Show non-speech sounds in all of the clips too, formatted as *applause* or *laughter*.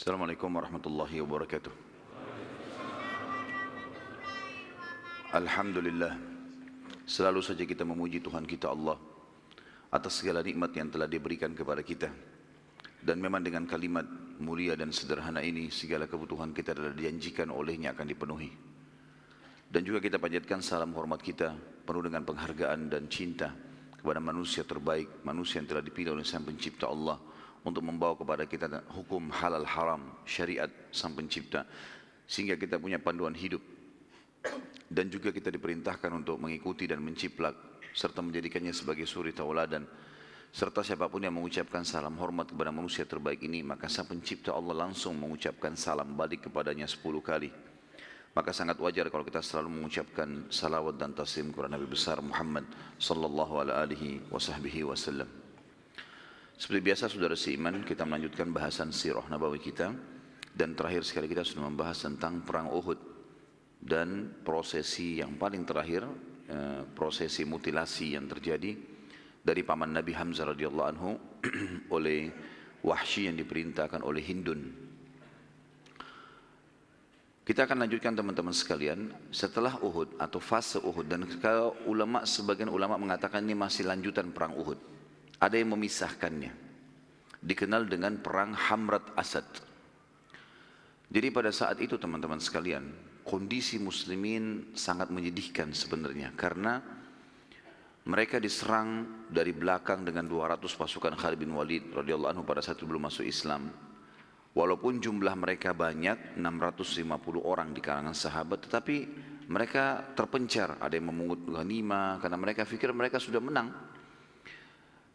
Assalamualaikum warahmatullahi wabarakatuh. Alhamdulillah. Selalu saja kita memuji Tuhan kita Allah atas segala nikmat yang telah diberikan kepada kita. Dan memang dengan kalimat mulia dan sederhana ini segala kebutuhan kita adalah dijanjikan olehnya akan dipenuhi. Dan juga kita panjatkan salam hormat kita penuh dengan penghargaan dan cinta kepada manusia terbaik, manusia yang telah dipilih oleh Sang Pencipta Allah untuk membawa kepada kita hukum halal haram, syariat Sang Pencipta sehingga kita punya panduan hidup. Dan juga kita diperintahkan untuk mengikuti dan menciplak serta menjadikannya sebagai suri tauladan serta siapa pun yang mengucapkan salam hormat kepada manusia terbaik ini maka sang pencipta Allah langsung mengucapkan salam balik kepadanya sepuluh kali. Maka sangat wajar kalau kita selalu mengucapkan salawat dan taslim kepada Nabi besar Muhammad sallallahu alaihi wasallam seperti biasa saudara seiman kita melanjutkan bahasan sirah nabawi kita dan terakhir sekali kita sudah membahas tentang perang Uhud dan prosesi yang paling terakhir eh, prosesi mutilasi yang terjadi dari paman Nabi Hamzah radhiyallahu anhu *clears throat* oleh Wahsy yang diperintahkan oleh Hindun. Kita akan lanjutkan teman-teman sekalian setelah Uhud atau fase Uhud dan kalau ulama sebagian ulama mengatakan ini masih lanjutan perang Uhud. Ada yang memisahkannya. Dikenal dengan perang Hamrat Asad. Jadi pada saat itu teman-teman sekalian, kondisi muslimin sangat menyedihkan sebenarnya karena mereka diserang dari belakang dengan 200 pasukan Khalid bin Walid radhiyallahu anhu pada saat itu belum masuk Islam. Walaupun jumlah mereka banyak 650 orang di kalangan sahabat tetapi mereka terpencar, ada yang memungut ghanimah karena mereka pikir mereka sudah menang.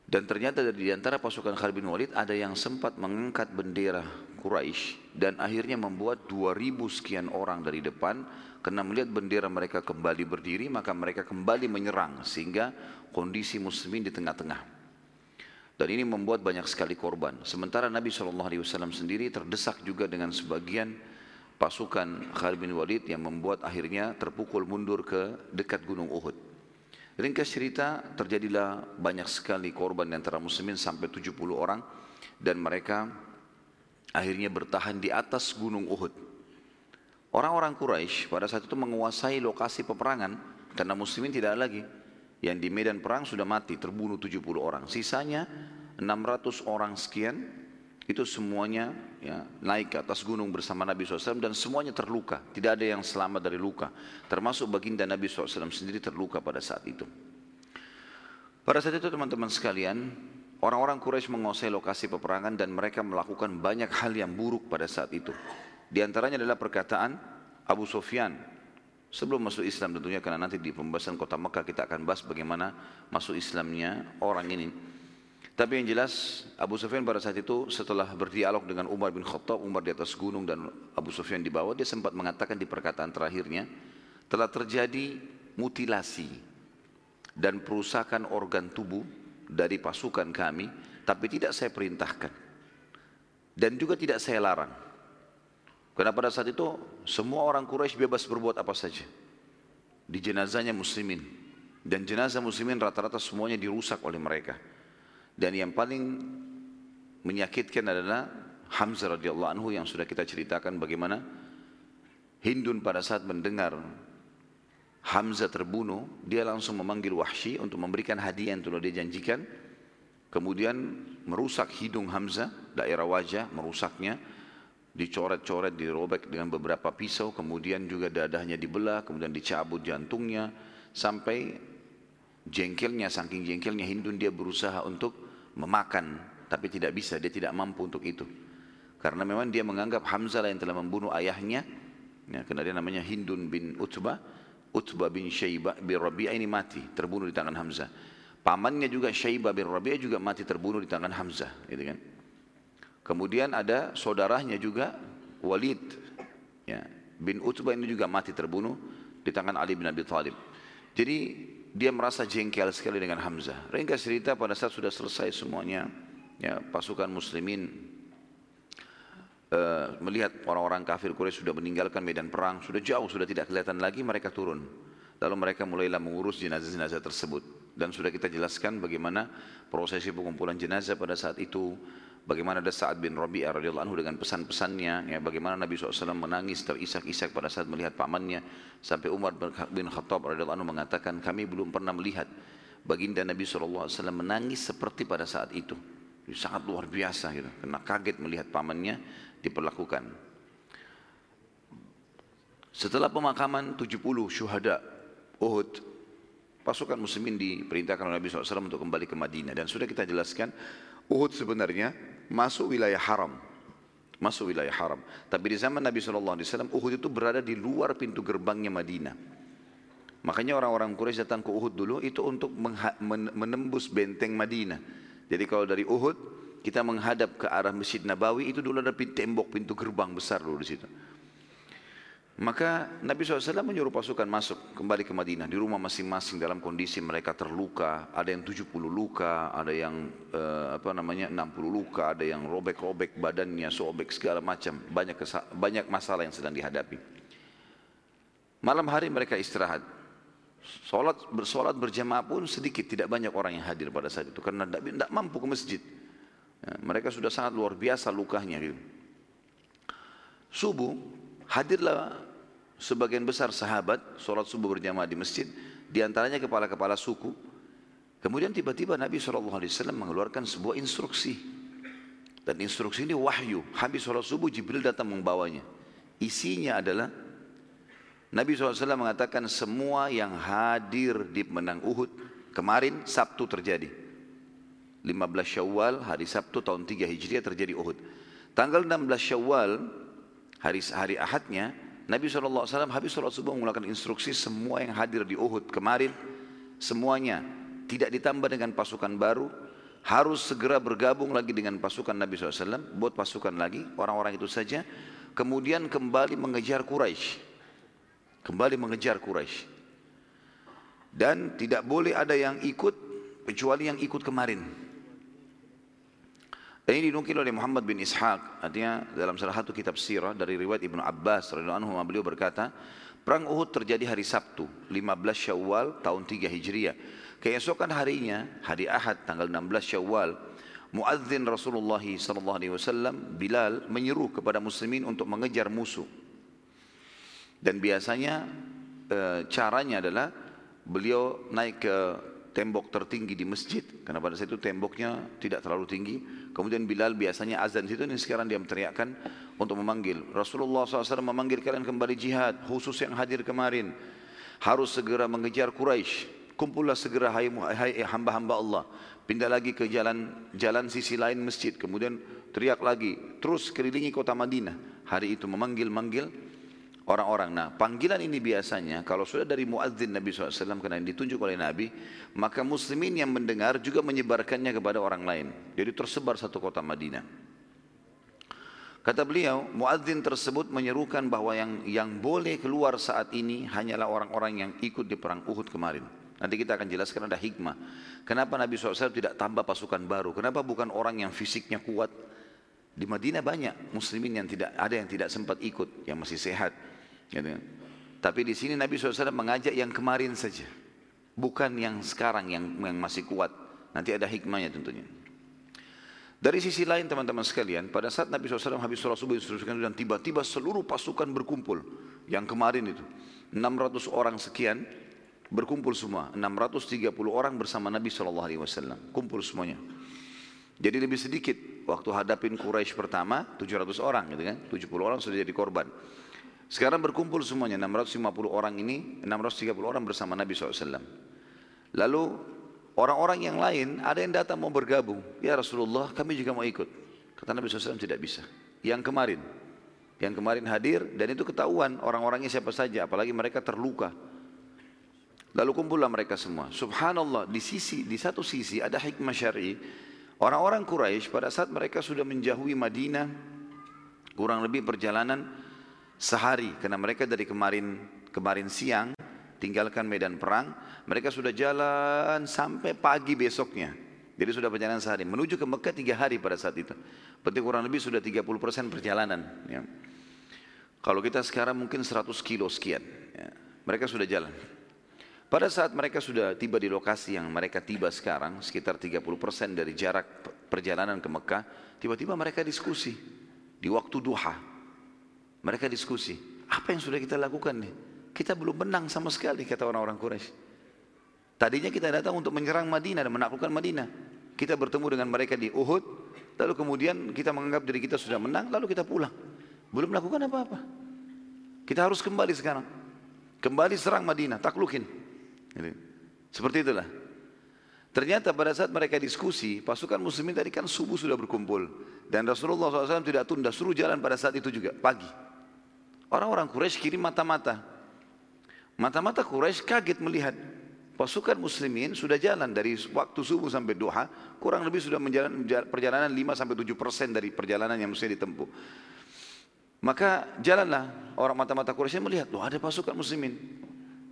Dan ternyata dari antara pasukan Khalid bin Walid ada yang sempat mengangkat bendera Quraisy dan akhirnya membuat 2000 sekian orang dari depan karena melihat bendera mereka kembali berdiri, maka mereka kembali menyerang sehingga kondisi muslimin di tengah-tengah. Dan ini membuat banyak sekali korban. Sementara Nabi SAW sendiri terdesak juga dengan sebagian pasukan Khalid bin Walid yang membuat akhirnya terpukul mundur ke dekat gunung Uhud. Ringkas cerita terjadilah banyak sekali korban di antara muslimin sampai 70 orang dan mereka akhirnya bertahan di atas gunung Uhud. Orang-orang Quraisy pada saat itu menguasai lokasi peperangan karena muslimin tidak lagi. Yang di medan perang sudah mati, terbunuh 70 orang. Sisanya 600 orang sekian itu semuanya ya, naik ke atas gunung bersama Nabi SAW dan semuanya terluka. Tidak ada yang selamat dari luka. Termasuk baginda Nabi SAW sendiri terluka pada saat itu. Pada saat itu teman-teman sekalian, orang-orang Quraisy menguasai lokasi peperangan dan mereka melakukan banyak hal yang buruk pada saat itu. Di antaranya adalah perkataan Abu Sufyan sebelum masuk Islam tentunya karena nanti di pembahasan kota Mekah kita akan bahas bagaimana masuk Islamnya orang ini. Tapi yang jelas Abu Sufyan pada saat itu setelah berdialog dengan Umar bin Khattab, Umar di atas gunung dan Abu Sufyan di bawah, dia sempat mengatakan di perkataan terakhirnya, telah terjadi mutilasi dan perusakan organ tubuh dari pasukan kami, tapi tidak saya perintahkan. Dan juga tidak saya larang. Karena pada saat itu semua orang Quraisy bebas berbuat apa saja. Di jenazahnya muslimin. Dan jenazah muslimin rata-rata semuanya dirusak oleh mereka. Dan yang paling menyakitkan adalah Hamzah radhiyallahu anhu yang sudah kita ceritakan bagaimana Hindun pada saat mendengar Hamzah terbunuh, dia langsung memanggil Wahsy untuk memberikan hadiah yang telah dia janjikan. Kemudian merusak hidung Hamzah, daerah wajah, merusaknya dicoret-coret, dirobek dengan beberapa pisau, kemudian juga dadahnya dibelah, kemudian dicabut jantungnya, sampai jengkelnya, saking jengkelnya Hindun dia berusaha untuk memakan, tapi tidak bisa, dia tidak mampu untuk itu. Karena memang dia menganggap Hamzah yang telah membunuh ayahnya, ya, karena dia namanya Hindun bin Utbah, Utbah bin Syaibah bin Rabi'ah ini mati, terbunuh di tangan Hamzah. Pamannya juga Syaibah bin Rabi'ah juga mati terbunuh di tangan Hamzah, gitu kan. Kemudian ada saudaranya juga Walid ya, bin Utbah ini juga mati terbunuh di tangan Ali bin Abi Thalib. Jadi dia merasa jengkel sekali dengan Hamzah. Ringkas cerita pada saat sudah selesai semuanya, ya, pasukan muslimin uh, melihat orang-orang kafir Quraisy sudah meninggalkan medan perang, sudah jauh, sudah tidak kelihatan lagi, mereka turun. Lalu mereka mulailah mengurus jenazah-jenazah tersebut. Dan sudah kita jelaskan bagaimana prosesi pengumpulan jenazah pada saat itu, Bagaimana ada Sa'ad bin Rabi'ah radhiyallahu anhu dengan pesan-pesannya, ya, bagaimana Nabi SAW menangis terisak-isak pada saat melihat pamannya, sampai Umar bin Khattab radhiyallahu anhu mengatakan, kami belum pernah melihat baginda Nabi SAW menangis seperti pada saat itu. Sangat luar biasa gitu, karena kaget melihat pamannya diperlakukan. Setelah pemakaman 70 syuhada Uhud, pasukan muslimin diperintahkan oleh Nabi SAW untuk kembali ke Madinah. Dan sudah kita jelaskan, Uhud sebenarnya masuk wilayah haram. Masuk wilayah haram. Tapi di zaman Nabi SAW, Uhud itu berada di luar pintu gerbangnya Madinah. Makanya orang-orang Quraisy datang ke Uhud dulu itu untuk menembus benteng Madinah. Jadi kalau dari Uhud kita menghadap ke arah Masjid Nabawi itu dulu ada tembok pintu gerbang besar dulu di situ. Maka Nabi SAW menyuruh pasukan masuk kembali ke Madinah di rumah masing-masing dalam kondisi mereka terluka, ada yang 70 luka, ada yang uh, apa namanya 60 luka, ada yang robek-robek badannya, sobek segala macam, banyak banyak masalah yang sedang dihadapi. Malam hari mereka istirahat. Salat bersolat berjamaah pun sedikit, tidak banyak orang yang hadir pada saat itu karena tidak mampu ke masjid. Ya, mereka sudah sangat luar biasa lukanya gitu. Subuh hadirlah sebagian besar sahabat sholat subuh berjamaah di masjid, di antaranya kepala-kepala suku. Kemudian tiba-tiba Nabi SAW mengeluarkan sebuah instruksi. Dan instruksi ini wahyu. Habis sholat subuh Jibril datang membawanya. Isinya adalah Nabi SAW mengatakan semua yang hadir di menang Uhud kemarin Sabtu terjadi. 15 Syawal hari Sabtu tahun 3 Hijriah terjadi Uhud. Tanggal 16 Syawal hari hari Ahadnya Nabi SAW habis sholat subuh mengeluarkan instruksi semua yang hadir di Uhud kemarin semuanya tidak ditambah dengan pasukan baru harus segera bergabung lagi dengan pasukan Nabi SAW buat pasukan lagi orang-orang itu saja kemudian kembali mengejar Quraisy. Kembali mengejar Quraisy. Dan tidak boleh ada yang ikut kecuali yang ikut kemarin dan ini dinukil oleh Muhammad bin Ishaq, artinya dalam salah satu kitab sirah dari riwayat Ibnu Abbas radhiyallahu anhu beliau berkata, perang Uhud terjadi hari Sabtu, 15 Syawal tahun 3 Hijriah. Keesokan harinya, hari Ahad tanggal 16 Syawal, muadzin Rasulullah sallallahu alaihi wasallam Bilal menyeru kepada muslimin untuk mengejar musuh. Dan biasanya e, caranya adalah beliau naik ke tembok tertinggi di masjid. Karena pada saat itu temboknya tidak terlalu tinggi. Kemudian Bilal biasanya azan situ ini sekarang dia meneriakkan untuk memanggil. Rasulullah SAW memanggil kalian kembali jihad khusus yang hadir kemarin. Harus segera mengejar Quraisy. Kumpullah segera hai, hai hamba-hamba Allah. Pindah lagi ke jalan jalan sisi lain masjid. Kemudian teriak lagi terus kelilingi kota Madinah. Hari itu memanggil-manggil orang-orang. Nah, panggilan ini biasanya kalau sudah dari muadzin Nabi SAW karena yang ditunjuk oleh Nabi, maka muslimin yang mendengar juga menyebarkannya kepada orang lain. Jadi tersebar satu kota Madinah. Kata beliau, muadzin tersebut menyerukan bahwa yang yang boleh keluar saat ini hanyalah orang-orang yang ikut di perang Uhud kemarin. Nanti kita akan jelaskan ada hikmah. Kenapa Nabi SAW tidak tambah pasukan baru? Kenapa bukan orang yang fisiknya kuat? Di Madinah banyak muslimin yang tidak ada yang tidak sempat ikut, yang masih sehat. Gitu. Tapi di sini Nabi SAW mengajak yang kemarin saja. Bukan yang sekarang yang, yang masih kuat. Nanti ada hikmahnya tentunya. Dari sisi lain teman-teman sekalian, pada saat Nabi SAW habis sholat subuh instruksikan dan tiba-tiba seluruh pasukan berkumpul. Yang kemarin itu, 600 orang sekian berkumpul semua. 630 orang bersama Nabi SAW. Kumpul semuanya. Jadi lebih sedikit waktu hadapin Quraisy pertama 700 orang gitu kan. 70 orang sudah jadi korban. Sekarang berkumpul semuanya 650 orang ini, 630 orang bersama Nabi SAW. Lalu orang-orang yang lain ada yang datang mau bergabung. Ya Rasulullah kami juga mau ikut. Kata Nabi SAW tidak bisa. Yang kemarin, yang kemarin hadir dan itu ketahuan orang-orangnya siapa saja, apalagi mereka terluka. Lalu kumpullah mereka semua. Subhanallah di sisi di satu sisi ada hikmah syar'i. Orang-orang Quraisy pada saat mereka sudah menjauhi Madinah kurang lebih perjalanan sehari karena mereka dari kemarin kemarin siang tinggalkan medan perang mereka sudah jalan sampai pagi besoknya jadi sudah perjalanan sehari menuju ke Mekah tiga hari pada saat itu berarti kurang lebih sudah 30% perjalanan ya. kalau kita sekarang mungkin 100 kilo sekian ya. mereka sudah jalan pada saat mereka sudah tiba di lokasi yang mereka tiba sekarang sekitar 30% dari jarak perjalanan ke Mekah, tiba-tiba mereka diskusi di waktu duha. Mereka diskusi, apa yang sudah kita lakukan nih? Kita belum menang sama sekali kata orang-orang Quraisy. Tadinya kita datang untuk menyerang Madinah dan menaklukkan Madinah. Kita bertemu dengan mereka di Uhud, lalu kemudian kita menganggap diri kita sudah menang, lalu kita pulang. Belum melakukan apa-apa. Kita harus kembali sekarang. Kembali serang Madinah, taklukin. Seperti itulah. Ternyata pada saat mereka diskusi, pasukan muslimin tadi kan subuh sudah berkumpul. Dan Rasulullah SAW tidak tunda, suruh jalan pada saat itu juga, pagi. Orang-orang Quraisy kirim mata-mata. Mata-mata Quraisy kaget melihat pasukan muslimin sudah jalan dari waktu subuh sampai duha, kurang lebih sudah menjalan perjalanan 5 sampai 7 persen dari perjalanan yang mesti ditempuh. Maka jalanlah orang mata-mata Quraisy melihat, loh ada pasukan muslimin.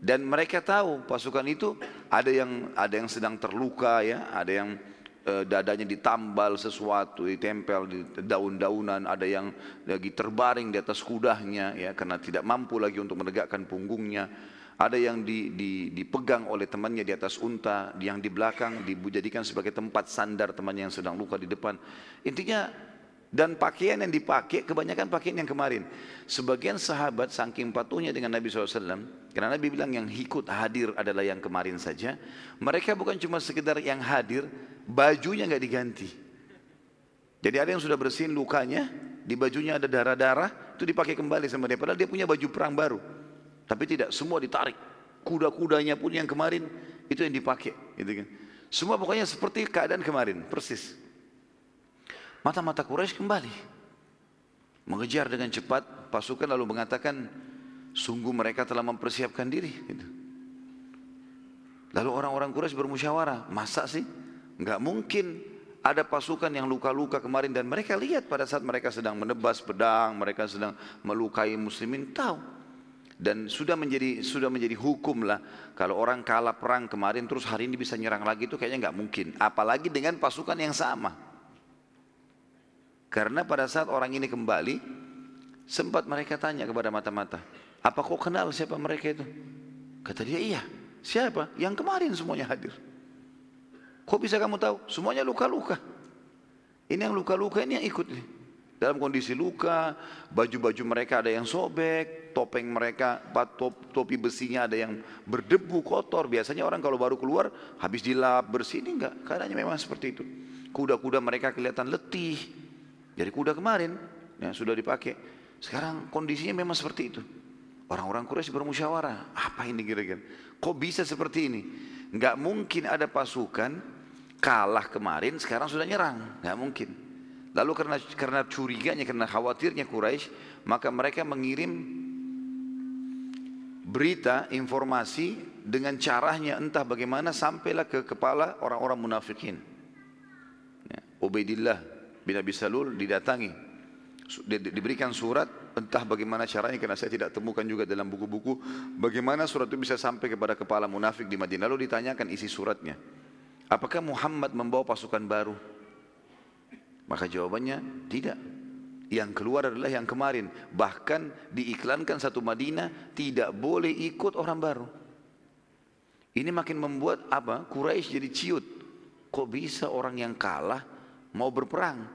Dan mereka tahu pasukan itu ada yang ada yang sedang terluka ya, ada yang dadanya ditambal sesuatu, ditempel di daun-daunan, ada yang lagi terbaring di atas kudanya ya karena tidak mampu lagi untuk menegakkan punggungnya. Ada yang di, di, dipegang oleh temannya di atas unta, yang di belakang dijadikan sebagai tempat sandar temannya yang sedang luka di depan. Intinya dan pakaian yang dipakai kebanyakan pakaian yang kemarin. Sebagian sahabat saking patuhnya dengan Nabi SAW. Karena Nabi bilang yang ikut hadir adalah yang kemarin saja. Mereka bukan cuma sekedar yang hadir, bajunya nggak diganti. Jadi ada yang sudah bersihin lukanya, di bajunya ada darah-darah, itu dipakai kembali sama dia. Padahal dia punya baju perang baru. Tapi tidak, semua ditarik. Kuda-kudanya pun yang kemarin, itu yang dipakai. Gitu kan. Semua pokoknya seperti keadaan kemarin, persis. Mata-mata Quraisy kembali. Mengejar dengan cepat pasukan lalu mengatakan sungguh mereka telah mempersiapkan diri. Gitu. Lalu orang-orang Quraisy bermusyawarah, masa sih? Enggak mungkin ada pasukan yang luka-luka kemarin dan mereka lihat pada saat mereka sedang menebas pedang, mereka sedang melukai muslimin, tahu. Dan sudah menjadi sudah menjadi hukum lah kalau orang kalah perang kemarin terus hari ini bisa nyerang lagi itu kayaknya nggak mungkin. Apalagi dengan pasukan yang sama. Karena pada saat orang ini kembali, sempat mereka tanya kepada mata-mata, apa kau kenal siapa mereka itu? Kata dia, iya. Siapa? Yang kemarin semuanya hadir. Kok bisa kamu tahu? Semuanya luka-luka. Ini yang luka-luka ini yang ikut nih. Dalam kondisi luka, baju-baju mereka ada yang sobek, topeng mereka, top, topi besinya ada yang berdebu, kotor. Biasanya orang kalau baru keluar, habis dilap, bersih. Ini enggak, keadaannya memang seperti itu. Kuda-kuda mereka kelihatan letih, jadi kuda kemarin ya, sudah dipakai. Sekarang kondisinya memang seperti itu. Orang-orang Quraisy bermusyawarah, apa ini kira-kira? Kok bisa seperti ini? Enggak mungkin ada pasukan kalah kemarin sekarang sudah nyerang, enggak mungkin. Lalu karena karena curiganya, karena khawatirnya Quraisy, maka mereka mengirim berita, informasi dengan caranya entah bagaimana sampailah ke kepala orang-orang munafikin. Ya, Ubaidillah bin Abi Salul didatangi diberikan surat entah bagaimana caranya karena saya tidak temukan juga dalam buku-buku bagaimana surat itu bisa sampai kepada kepala munafik di Madinah lalu ditanyakan isi suratnya apakah Muhammad membawa pasukan baru maka jawabannya tidak yang keluar adalah yang kemarin bahkan diiklankan satu Madinah tidak boleh ikut orang baru ini makin membuat apa Quraisy jadi ciut kok bisa orang yang kalah mau berperang.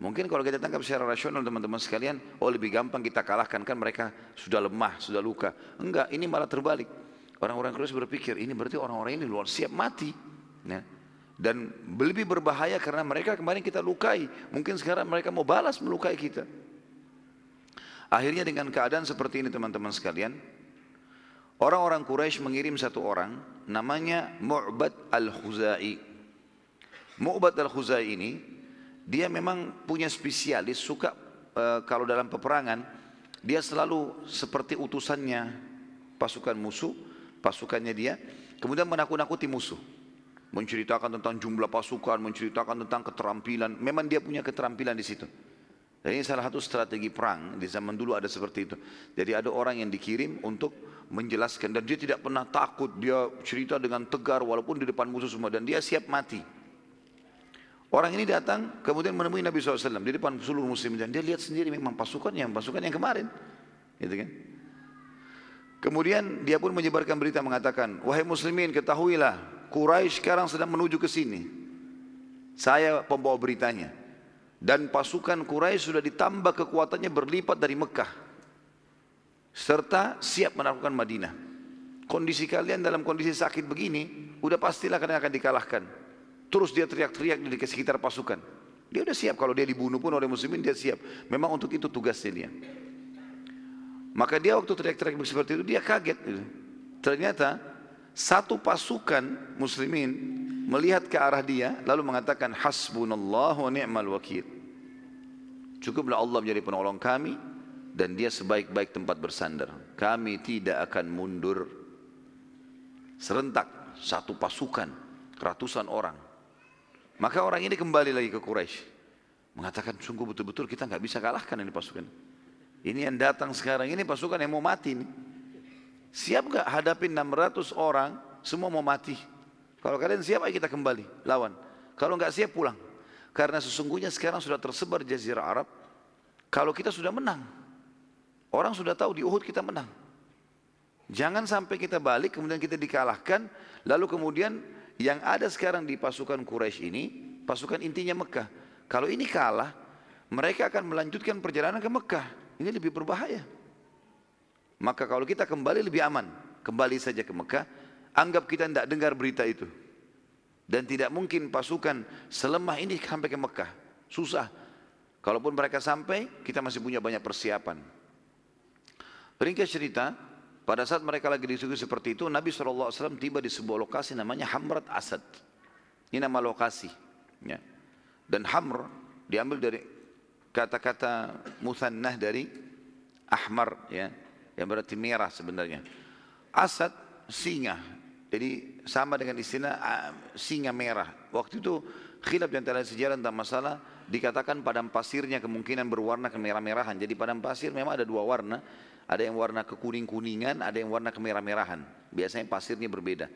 Mungkin kalau kita tangkap secara rasional teman-teman sekalian, oh lebih gampang kita kalahkan kan mereka sudah lemah, sudah luka. Enggak, ini malah terbalik. Orang-orang Quraisy berpikir ini berarti orang-orang ini luar siap mati. Ya. Dan lebih berbahaya karena mereka kemarin kita lukai. Mungkin sekarang mereka mau balas melukai kita. Akhirnya dengan keadaan seperti ini teman-teman sekalian, orang-orang Quraisy mengirim satu orang namanya Mu'bad al-Khuzai. Mu'bad al-Khuzai ini dia memang punya spesialis, suka e, kalau dalam peperangan, dia selalu seperti utusannya pasukan musuh, pasukannya dia, kemudian menakut-nakuti musuh. Menceritakan tentang jumlah pasukan, menceritakan tentang keterampilan, memang dia punya keterampilan di situ. Dan ini salah satu strategi perang, di zaman dulu ada seperti itu. Jadi ada orang yang dikirim untuk menjelaskan, dan dia tidak pernah takut, dia cerita dengan tegar walaupun di depan musuh semua, dan dia siap mati. Orang ini datang kemudian menemui Nabi SAW di depan seluruh muslim dan dia lihat sendiri memang pasukannya pasukan yang kemarin, gitu kan? Kemudian dia pun menyebarkan berita mengatakan, wahai muslimin ketahuilah Quraisy sekarang sedang menuju ke sini. Saya pembawa beritanya. Dan pasukan Quraisy sudah ditambah kekuatannya berlipat dari Mekah. Serta siap menaklukkan Madinah. Kondisi kalian dalam kondisi sakit begini, udah pastilah kalian akan dikalahkan. Terus dia teriak-teriak di sekitar pasukan. Dia udah siap kalau dia dibunuh pun oleh muslimin dia siap. Memang untuk itu tugasnya dia. Maka dia waktu teriak-teriak seperti itu dia kaget. Ternyata satu pasukan muslimin melihat ke arah dia lalu mengatakan hasbunallah wa ni'mal wakil. Cukuplah Allah menjadi penolong kami dan dia sebaik-baik tempat bersandar. Kami tidak akan mundur. Serentak satu pasukan ratusan orang maka orang ini kembali lagi ke Quraisy mengatakan sungguh betul-betul kita nggak bisa kalahkan ini pasukan. Ini yang datang sekarang ini pasukan yang mau mati nih. Siap nggak hadapin 600 orang semua mau mati? Kalau kalian siap ayo kita kembali lawan. Kalau nggak siap pulang. Karena sesungguhnya sekarang sudah tersebar jazirah Arab. Kalau kita sudah menang. Orang sudah tahu di Uhud kita menang. Jangan sampai kita balik kemudian kita dikalahkan. Lalu kemudian yang ada sekarang di pasukan Quraisy ini, pasukan intinya Mekah. Kalau ini kalah, mereka akan melanjutkan perjalanan ke Mekah. Ini lebih berbahaya. Maka kalau kita kembali lebih aman, kembali saja ke Mekah, anggap kita tidak dengar berita itu. Dan tidak mungkin pasukan selemah ini sampai ke Mekah. Susah. Kalaupun mereka sampai, kita masih punya banyak persiapan. Ringkas cerita, pada saat mereka lagi disuguhi seperti itu, Nabi SAW tiba di sebuah lokasi namanya Hamrat Asad. Ini nama lokasi. Ya. Dan Hamr diambil dari kata-kata musannah dari ahmar ya yang berarti merah sebenarnya asad singa jadi sama dengan istilah uh, singa merah waktu itu khilaf yang antara sejarah tentang masalah dikatakan padang pasirnya kemungkinan berwarna kemerah-merahan jadi padang pasir memang ada dua warna ada yang warna kekuning-kuningan, ada yang warna kemerah-merahan. Biasanya pasirnya berbeda.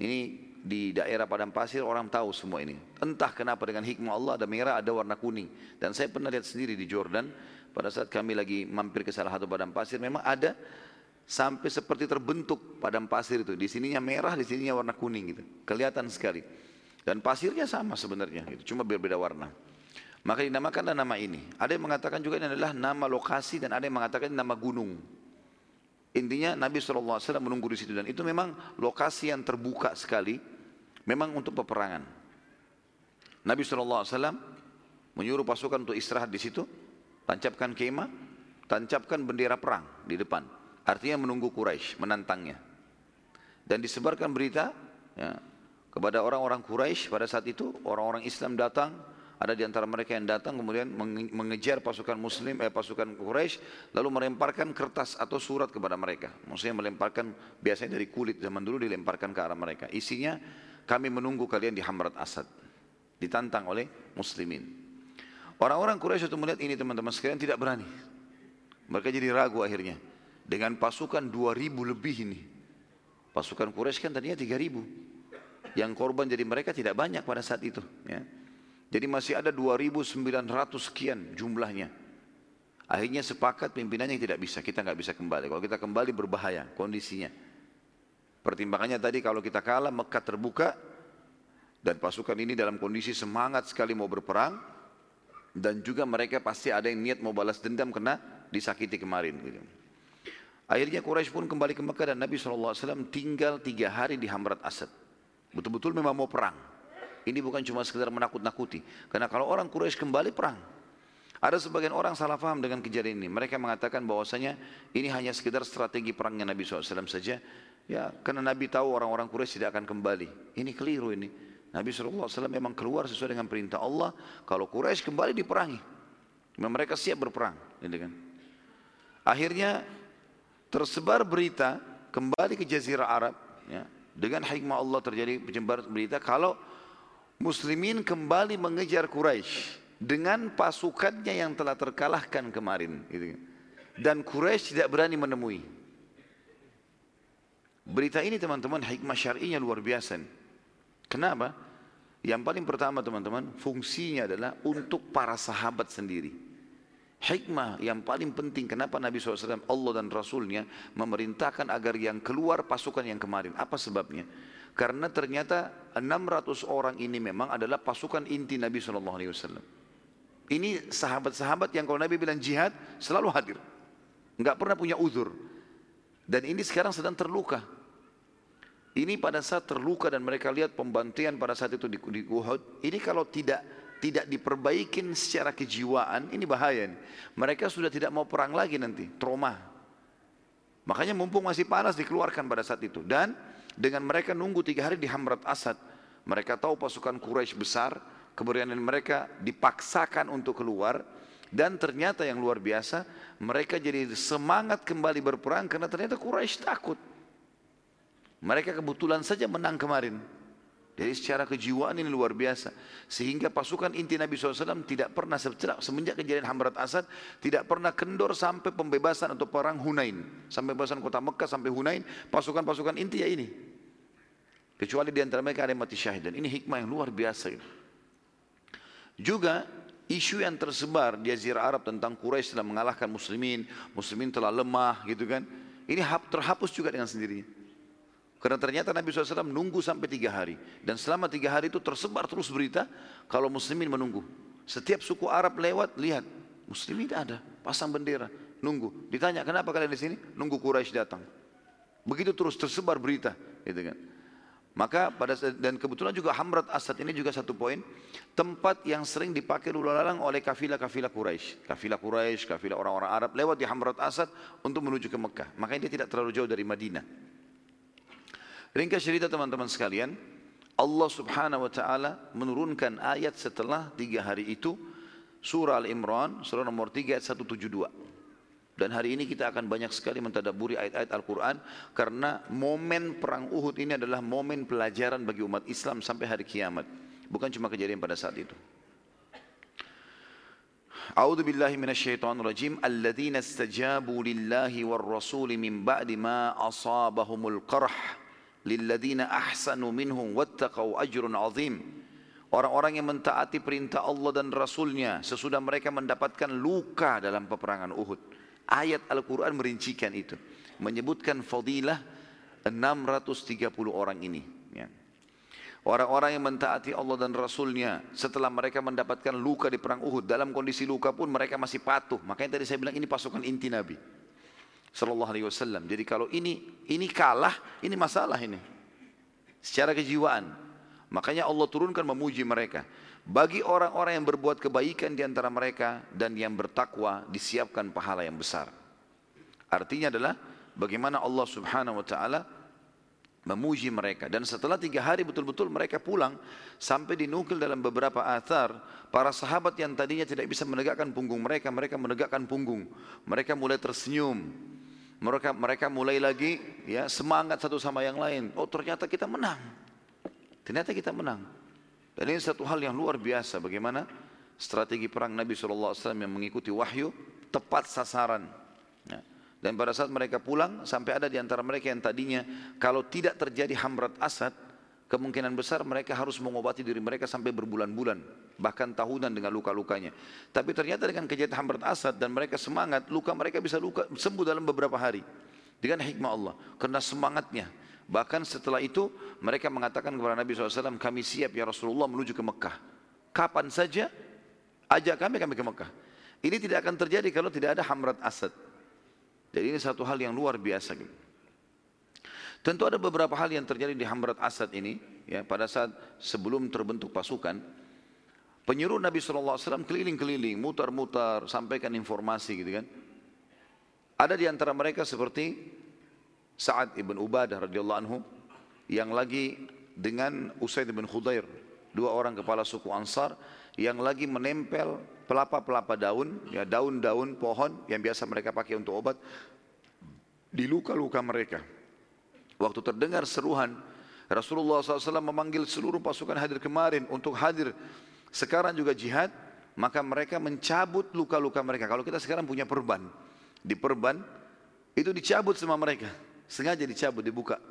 Ini di daerah padang pasir orang tahu semua ini. Entah kenapa dengan hikmah Allah ada merah, ada warna kuning. Dan saya pernah lihat sendiri di Jordan, pada saat kami lagi mampir ke salah satu padang pasir, memang ada sampai seperti terbentuk padang pasir itu. Di sininya merah, di sininya warna kuning gitu. Kelihatan sekali. Dan pasirnya sama sebenarnya, gitu. cuma berbeda warna. Maka dinamakanlah nama ini. Ada yang mengatakan juga ini adalah nama lokasi dan ada yang mengatakan nama gunung. Intinya Nabi SAW menunggu di situ dan itu memang lokasi yang terbuka sekali. Memang untuk peperangan. Nabi SAW menyuruh pasukan untuk istirahat di situ. Tancapkan kemah, tancapkan bendera perang di depan. Artinya menunggu Quraisy menantangnya. Dan disebarkan berita ya, kepada orang-orang Quraisy pada saat itu orang-orang Islam datang ada di antara mereka yang datang kemudian mengejar pasukan muslim, eh, pasukan Quraisy lalu melemparkan kertas atau surat kepada mereka. Maksudnya melemparkan biasanya dari kulit zaman dulu dilemparkan ke arah mereka. Isinya kami menunggu kalian di Hamrat Asad. Ditantang oleh muslimin. Orang-orang Quraisy itu melihat ini teman-teman sekalian tidak berani. Mereka jadi ragu akhirnya. Dengan pasukan 2000 lebih ini. Pasukan Quraisy kan tadinya 3000. Yang korban jadi mereka tidak banyak pada saat itu. Ya. Jadi masih ada 2.900 sekian jumlahnya. Akhirnya sepakat pimpinannya tidak bisa, kita nggak bisa kembali. Kalau kita kembali berbahaya kondisinya. Pertimbangannya tadi kalau kita kalah Mekah terbuka dan pasukan ini dalam kondisi semangat sekali mau berperang dan juga mereka pasti ada yang niat mau balas dendam karena disakiti kemarin. Gitu. Akhirnya Quraisy pun kembali ke Mekah dan Nabi SAW tinggal tiga hari di Hamrat Asad. Betul-betul memang mau perang. Ini bukan cuma sekedar menakut-nakuti. Karena kalau orang Quraisy kembali perang. Ada sebagian orang salah faham dengan kejadian ini. Mereka mengatakan bahwasanya ini hanya sekedar strategi perangnya Nabi SAW saja. Ya, karena Nabi tahu orang-orang Quraisy tidak akan kembali. Ini keliru ini. Nabi SAW memang keluar sesuai dengan perintah Allah. Kalau Quraisy kembali diperangi. Mereka siap berperang. Gitu kan. Akhirnya tersebar berita kembali ke Jazirah Arab. Ya, dengan hikmah Allah terjadi penyebar berita kalau Muslimin kembali mengejar Quraisy dengan pasukannya yang telah terkalahkan kemarin. Gitu. Dan Quraisy tidak berani menemui. Berita ini teman-teman hikmah syar'inya luar biasa. Kenapa? Yang paling pertama teman-teman fungsinya adalah untuk para sahabat sendiri. Hikmah yang paling penting kenapa Nabi SAW Allah dan Rasulnya memerintahkan agar yang keluar pasukan yang kemarin. Apa sebabnya? Karena ternyata 600 orang ini memang adalah pasukan inti Nabi SAW. Ini sahabat-sahabat yang kalau Nabi bilang jihad selalu hadir. Enggak pernah punya uzur. Dan ini sekarang sedang terluka. Ini pada saat terluka dan mereka lihat pembantaian pada saat itu di, di Uhud. Ini kalau tidak tidak diperbaikin secara kejiwaan, ini bahaya. Nih. Mereka sudah tidak mau perang lagi nanti, trauma. Makanya mumpung masih panas dikeluarkan pada saat itu. Dan dengan mereka nunggu tiga hari di Hamrat Asad. Mereka tahu pasukan Quraisy besar, keberanian mereka dipaksakan untuk keluar dan ternyata yang luar biasa mereka jadi semangat kembali berperang karena ternyata Quraisy takut. Mereka kebetulan saja menang kemarin. Jadi secara kejiwaan ini luar biasa. Sehingga pasukan inti Nabi SAW tidak pernah semenjak kejadian Hamrat Asad tidak pernah kendor sampai pembebasan atau perang Hunain. Sampai pembebasan kota Mekah sampai Hunain, pasukan-pasukan inti ya ini. Kecuali di antara mereka ada yang mati syahid. Dan ini hikmah yang luar biasa. Juga isu yang tersebar di Jazirah Arab tentang Quraisy telah mengalahkan muslimin, muslimin telah lemah gitu kan. Ini terhapus juga dengan sendirinya. Karena ternyata Nabi SAW menunggu sampai tiga hari. Dan selama tiga hari itu tersebar terus berita kalau muslimin menunggu. Setiap suku Arab lewat, lihat. Muslimin ada, pasang bendera, nunggu. Ditanya, kenapa kalian di sini? Nunggu Quraisy datang. Begitu terus tersebar berita. Gitu kan. Maka pada dan kebetulan juga Hamrat Asad ini juga satu poin tempat yang sering dipakai lalu lalang oleh kafilah-kafilah Quraisy. Kafilah Quraisy, kafilah orang-orang Arab lewat di Hamrat Asad untuk menuju ke Mekah. Makanya dia tidak terlalu jauh dari Madinah. Ringkas cerita teman-teman sekalian, Allah subhanahu wa ta'ala menurunkan ayat setelah tiga hari itu, surah Al-Imran, surah nomor 3 ayat 172. Dan hari ini kita akan banyak sekali mentadaburi ayat-ayat Al-Quran karena momen perang Uhud ini adalah momen pelajaran bagi umat Islam sampai hari kiamat. Bukan cuma kejadian pada saat itu. أعوذ بالله من الشيطان الرجيم الذين استجابوا لله والرسول من بعد ما أصابهم القرح lilladzina ahsanu minhum wattaqau ajrun azim Orang-orang yang mentaati perintah Allah dan Rasulnya sesudah mereka mendapatkan luka dalam peperangan Uhud. Ayat Al-Quran merincikan itu. Menyebutkan fadilah 630 orang ini. Ya. Orang-orang yang mentaati Allah dan Rasulnya setelah mereka mendapatkan luka di perang Uhud. Dalam kondisi luka pun mereka masih patuh. Makanya tadi saya bilang ini pasukan inti Nabi sallallahu alaihi wasallam. Jadi kalau ini ini kalah, ini masalah ini. Secara kejiwaan. Makanya Allah turunkan memuji mereka. Bagi orang-orang yang berbuat kebaikan di antara mereka dan yang bertakwa disiapkan pahala yang besar. Artinya adalah bagaimana Allah Subhanahu wa taala memuji mereka dan setelah tiga hari betul-betul mereka pulang sampai dinukil dalam beberapa athar para sahabat yang tadinya tidak bisa menegakkan punggung mereka mereka menegakkan punggung mereka mulai tersenyum mereka mereka mulai lagi ya semangat satu sama yang lain. Oh ternyata kita menang. Ternyata kita menang. Dan ini satu hal yang luar biasa bagaimana strategi perang Nabi SAW yang mengikuti wahyu tepat sasaran. Ya. Dan pada saat mereka pulang sampai ada di antara mereka yang tadinya kalau tidak terjadi hamrat asad kemungkinan besar mereka harus mengobati diri mereka sampai berbulan-bulan, bahkan tahunan dengan luka-lukanya. Tapi ternyata dengan kejadian Hamrat Asad dan mereka semangat, luka mereka bisa luka sembuh dalam beberapa hari. Dengan hikmah Allah, karena semangatnya. Bahkan setelah itu mereka mengatakan kepada Nabi SAW, kami siap ya Rasulullah menuju ke Mekah. Kapan saja, ajak kami kami ke Mekah. Ini tidak akan terjadi kalau tidak ada Hamrat Asad. Jadi ini satu hal yang luar biasa. Gitu. Tentu ada beberapa hal yang terjadi di Hamrat Asad ini, ya, pada saat sebelum terbentuk pasukan, penyuruh Nabi SAW keliling-keliling, mutar-mutar, sampaikan informasi gitu kan. Ada di antara mereka seperti Sa'ad ibn Ubadah radhiyallahu anhu yang lagi dengan Usaid bin Khudair, dua orang kepala suku Ansar yang lagi menempel pelapa-pelapa daun, ya daun-daun pohon yang biasa mereka pakai untuk obat di luka-luka mereka. Waktu terdengar seruhan, Rasulullah SAW memanggil seluruh pasukan hadir kemarin untuk hadir. Sekarang juga jihad, maka mereka mencabut luka-luka mereka. Kalau kita sekarang punya perban, di perban itu dicabut sama mereka. Sengaja dicabut, dibuka.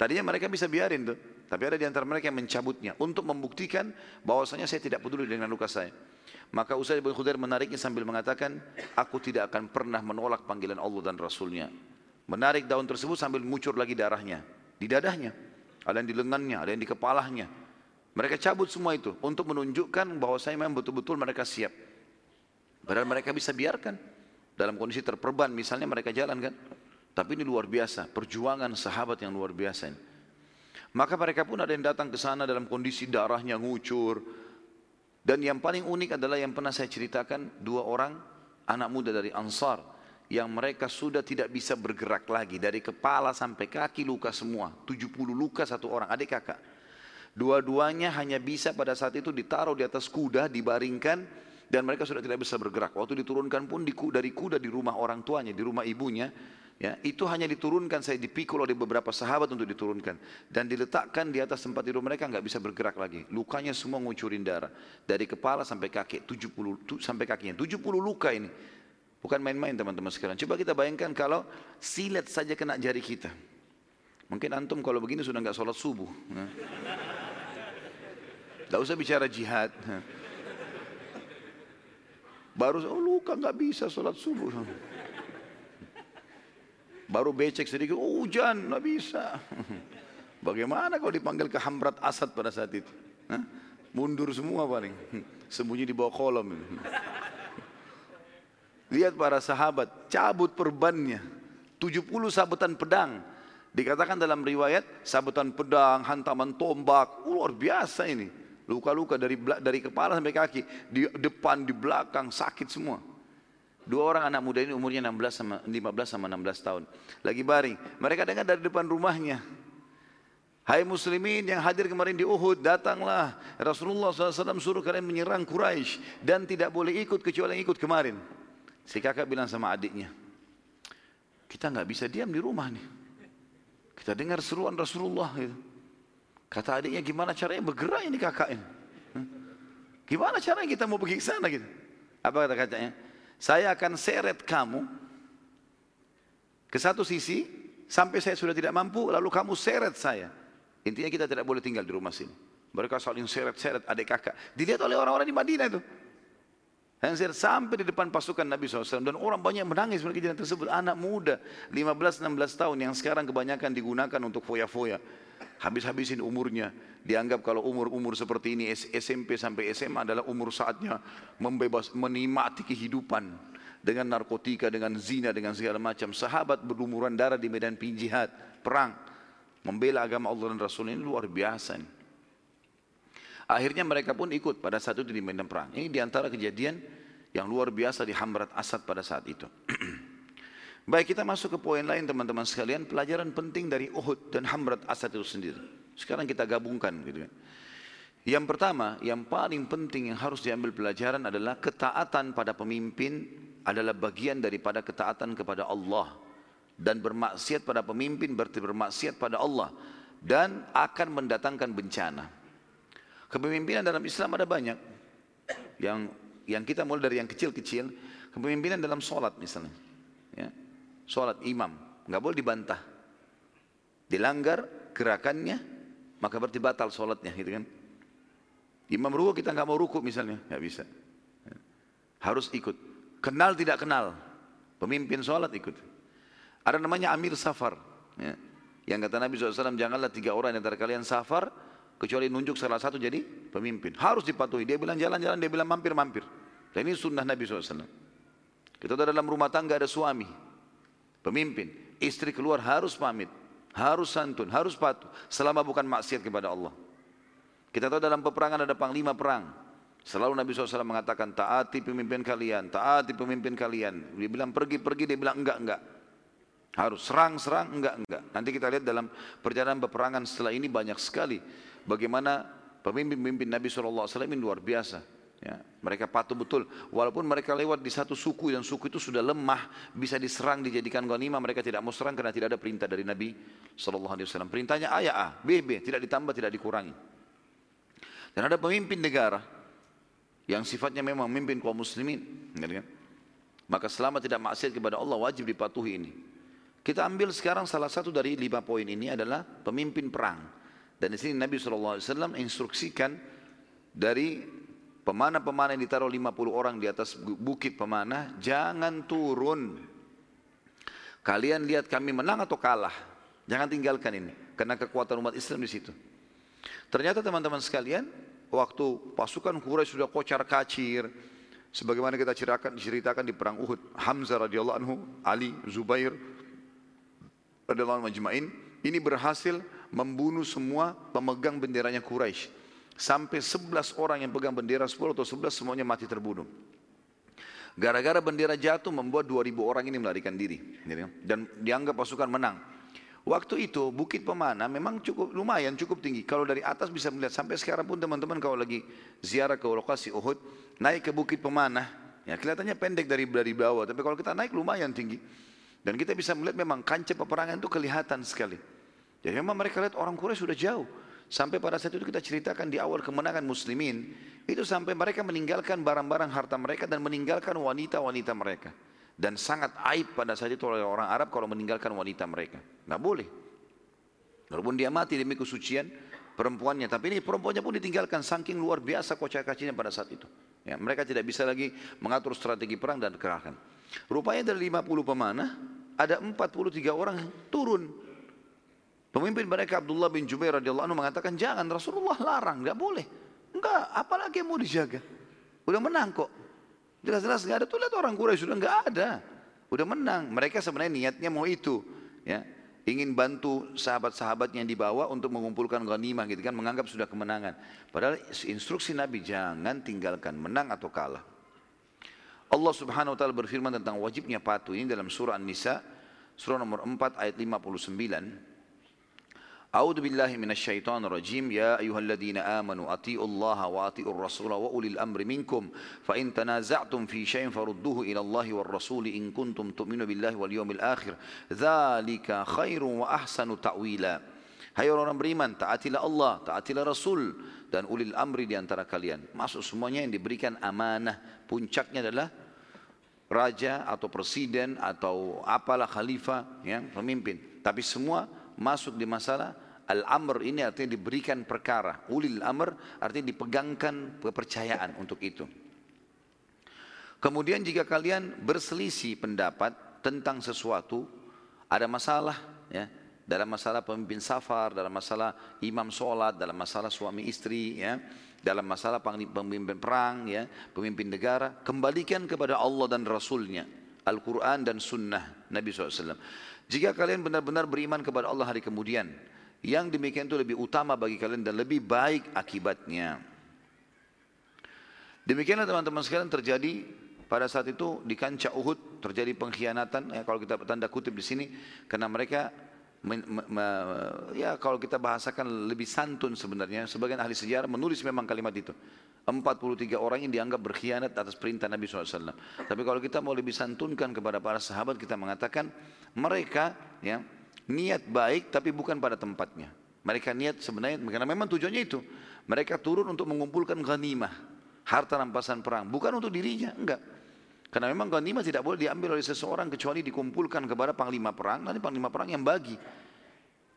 Tadinya mereka bisa biarin tuh, tapi ada di antara mereka yang mencabutnya untuk membuktikan bahwasanya saya tidak peduli dengan luka saya. Maka Usaid bin Khudair menariknya sambil mengatakan, aku tidak akan pernah menolak panggilan Allah dan Rasulnya. Menarik daun tersebut sambil muncur lagi darahnya di dadahnya. ada yang di lengannya, ada yang di kepalanya. Mereka cabut semua itu untuk menunjukkan bahwa saya memang betul-betul mereka siap. Padahal mereka bisa biarkan dalam kondisi terperban misalnya mereka jalan kan. Tapi ini luar biasa, perjuangan sahabat yang luar biasa ini. Maka mereka pun ada yang datang ke sana dalam kondisi darahnya ngucur. Dan yang paling unik adalah yang pernah saya ceritakan dua orang anak muda dari Ansar yang mereka sudah tidak bisa bergerak lagi. Dari kepala sampai kaki luka semua. 70 luka satu orang adik kakak. Dua-duanya hanya bisa pada saat itu ditaruh di atas kuda dibaringkan dan mereka sudah tidak bisa bergerak. Waktu diturunkan pun dari kuda di rumah orang tuanya di rumah ibunya ya itu hanya diturunkan saya dipikul oleh beberapa sahabat untuk diturunkan dan diletakkan di atas tempat tidur mereka nggak bisa bergerak lagi lukanya semua ngucurin darah dari kepala sampai kaki 70 sampai kakinya 70 luka ini Bukan main-main teman-teman sekalian. Coba kita bayangkan kalau silet saja kena jari kita. Mungkin antum kalau begini sudah nggak sholat subuh. Tidak usah bicara jihad. Baru oh luka nggak bisa sholat subuh. Baru becek sedikit, oh hujan nggak bisa. *laughs* Bagaimana kalau dipanggil ke Hamrat Asad pada saat itu? Mundur semua paling, *laughs* sembunyi di bawah kolom. *laughs* Lihat para sahabat, cabut perbannya. 70 sabutan pedang. Dikatakan dalam riwayat, sabutan pedang, hantaman tombak. Luar biasa ini. Luka-luka dari dari kepala sampai kaki. Di depan, di belakang, sakit semua. Dua orang anak muda ini umurnya 16 sama 15 sama 16 tahun. Lagi baring. Mereka dengar dari depan rumahnya. Hai muslimin yang hadir kemarin di Uhud, datanglah. Rasulullah SAW suruh kalian menyerang Quraisy dan tidak boleh ikut kecuali yang ikut kemarin. Si kakak bilang sama adiknya, kita nggak bisa diam di rumah nih. Kita dengar seruan Rasulullah gitu. Kata adiknya gimana caranya bergerak ini kakak ini. Gimana caranya kita mau pergi ke sana gitu. Apa kata kakaknya? Saya akan seret kamu ke satu sisi sampai saya sudah tidak mampu lalu kamu seret saya. Intinya kita tidak boleh tinggal di rumah sini. Mereka saling seret-seret adik kakak. Dilihat oleh orang-orang di Madinah itu. Hansir sampai di depan pasukan Nabi SAW dan orang banyak menangis mereka kejadian tersebut anak muda 15-16 tahun yang sekarang kebanyakan digunakan untuk foya-foya habis-habisin umurnya dianggap kalau umur-umur seperti ini SMP sampai SMA adalah umur saatnya membebas menikmati kehidupan dengan narkotika dengan zina dengan segala macam sahabat berumuran darah di medan jihad perang membela agama Allah dan Rasul ini luar biasa nih. Akhirnya mereka pun ikut pada saat itu di medan perang. Ini di antara kejadian yang luar biasa di Hamrat Asad pada saat itu. *clears throat* Baik kita masuk ke poin lain teman-teman sekalian. Pelajaran penting dari Uhud dan Hamrat Asad itu sendiri. Sekarang kita gabungkan gitu kan. Yang pertama, yang paling penting yang harus diambil pelajaran adalah ketaatan pada pemimpin adalah bagian daripada ketaatan kepada Allah dan bermaksiat pada pemimpin berarti bermaksiat pada Allah dan akan mendatangkan bencana. Kepemimpinan dalam Islam ada banyak. Yang yang kita mulai dari yang kecil-kecil, kepemimpinan dalam sholat misalnya. Ya. Sholat imam, nggak boleh dibantah. Dilanggar gerakannya, maka berarti batal sholatnya gitu kan. Imam ruku kita nggak mau ruku misalnya, nggak bisa. Harus ikut. Kenal tidak kenal, pemimpin sholat ikut. Ada namanya Amir Safar. Ya. Yang kata Nabi SAW, janganlah tiga orang yang antara kalian safar, Kecuali nunjuk salah satu jadi pemimpin. Harus dipatuhi. Dia bilang jalan-jalan, dia bilang mampir-mampir. Dan ini sunnah Nabi SAW. Kita dalam rumah tangga ada suami. Pemimpin. Istri keluar harus pamit. Harus santun, harus patuh. Selama bukan maksiat kepada Allah. Kita tahu dalam peperangan ada panglima perang. Selalu Nabi SAW mengatakan, taati pemimpin kalian, taati pemimpin kalian. Dia bilang pergi-pergi, dia bilang enggak, enggak. Harus serang-serang, enggak, enggak. Nanti kita lihat dalam perjalanan peperangan setelah ini banyak sekali bagaimana pemimpin-pemimpin Nabi SAW ini luar biasa. Ya, mereka patuh betul. Walaupun mereka lewat di satu suku dan suku itu sudah lemah, bisa diserang, dijadikan ghanimah, mereka tidak mau serang karena tidak ada perintah dari Nabi SAW. Perintahnya A ya A, B B, tidak ditambah, tidak dikurangi. Dan ada pemimpin negara yang sifatnya memang memimpin kaum muslimin. Kan? Maka selama tidak maksiat kepada Allah wajib dipatuhi ini. Kita ambil sekarang salah satu dari lima poin ini adalah pemimpin perang. Dan di sini Nabi SAW instruksikan dari pemanah-pemanah yang ditaruh 50 orang di atas bukit pemanah, jangan turun. Kalian lihat kami menang atau kalah. Jangan tinggalkan ini, karena kekuatan umat Islam di situ. Ternyata teman-teman sekalian, waktu pasukan Quraisy sudah kocar kacir, sebagaimana kita ceritakan, ceritakan di perang Uhud, Hamzah radhiyallahu anhu, Ali, Zubair radhiyallahu anhu majma'in, ini berhasil membunuh semua pemegang benderanya Quraisy. Sampai 11 orang yang pegang bendera 10 atau 11 semuanya mati terbunuh. Gara-gara bendera jatuh membuat 2000 orang ini melarikan diri. Gitu kan. Dan dianggap pasukan menang. Waktu itu Bukit Pemana memang cukup lumayan cukup tinggi. Kalau dari atas bisa melihat sampai sekarang pun teman-teman kalau lagi ziarah ke lokasi Uhud, naik ke Bukit Pemana, ya kelihatannya pendek dari dari bawah, tapi kalau kita naik lumayan tinggi. Dan kita bisa melihat memang kancah peperangan itu kelihatan sekali. Jadi memang mereka lihat orang Quraisy sudah jauh. Sampai pada saat itu kita ceritakan di awal kemenangan muslimin, itu sampai mereka meninggalkan barang-barang harta mereka dan meninggalkan wanita-wanita mereka. Dan sangat aib pada saat itu oleh orang Arab kalau meninggalkan wanita mereka. Nggak boleh. Walaupun dia mati demi kesucian perempuannya. Tapi ini perempuannya pun ditinggalkan saking luar biasa kocak kacinya pada saat itu. Ya, mereka tidak bisa lagi mengatur strategi perang dan kerahkan. Rupanya dari 50 pemanah, ada 43 orang turun Pemimpin mereka Abdullah bin Jubair radhiyallahu anhu mengatakan jangan Rasulullah larang, nggak boleh. Enggak, apalagi mau dijaga. Udah menang kok. Jelas-jelas nggak ada tuh lihat orang Quraisy sudah nggak ada. Udah menang. Mereka sebenarnya niatnya mau itu, ya. Ingin bantu sahabat-sahabat yang dibawa untuk mengumpulkan ghanimah gitu kan, menganggap sudah kemenangan. Padahal instruksi Nabi jangan tinggalkan menang atau kalah. Allah Subhanahu wa taala berfirman tentang wajibnya patuh ini dalam surah An-Nisa surah nomor 4 ayat 59. A'udzu billahi minasyaitonir rajim. Ya ayyuhalladzina amanu atti'ullaha wa atti'ur Rasul wa ulil amri minkum. Fa in tanaza'tum fi syai'in farudduhu ila Allahi war rasul in kuntum tu'minu billahi wal yawmil akhir. Dzalika khairun wa ahsanu ta'wila. Hai orang-orang beriman, taatilah Allah, taatilah Rasul dan ulil amri di antara kalian. Masuk semuanya yang diberikan amanah. Puncaknya adalah raja atau presiden atau apalah khalifah, ya, pemimpin. Tapi semua masuk di masalah Al-amr ini artinya diberikan perkara. Ulil amr artinya dipegangkan kepercayaan untuk itu. Kemudian jika kalian berselisih pendapat tentang sesuatu, ada masalah ya, dalam masalah pemimpin safar, dalam masalah imam sholat, dalam masalah suami istri, ya, dalam masalah pemimpin perang, ya, pemimpin negara, kembalikan kepada Allah dan Rasulnya, Al-Quran dan Sunnah Nabi SAW. Jika kalian benar-benar beriman kepada Allah hari kemudian, yang demikian itu lebih utama bagi kalian dan lebih baik akibatnya. Demikianlah teman-teman sekalian terjadi pada saat itu di kancah Uhud terjadi pengkhianatan ya kalau kita tanda kutip di sini karena mereka me, me, me, ya kalau kita bahasakan lebih santun sebenarnya sebagian ahli sejarah menulis memang kalimat itu 43 orang yang dianggap berkhianat atas perintah Nabi SAW tapi kalau kita mau lebih santunkan kepada para sahabat kita mengatakan mereka ya niat baik tapi bukan pada tempatnya. Mereka niat sebenarnya karena memang tujuannya itu. Mereka turun untuk mengumpulkan ghanimah, harta rampasan perang, bukan untuk dirinya, enggak. Karena memang ghanimah tidak boleh diambil oleh seseorang kecuali dikumpulkan kepada panglima perang, nanti panglima perang yang bagi.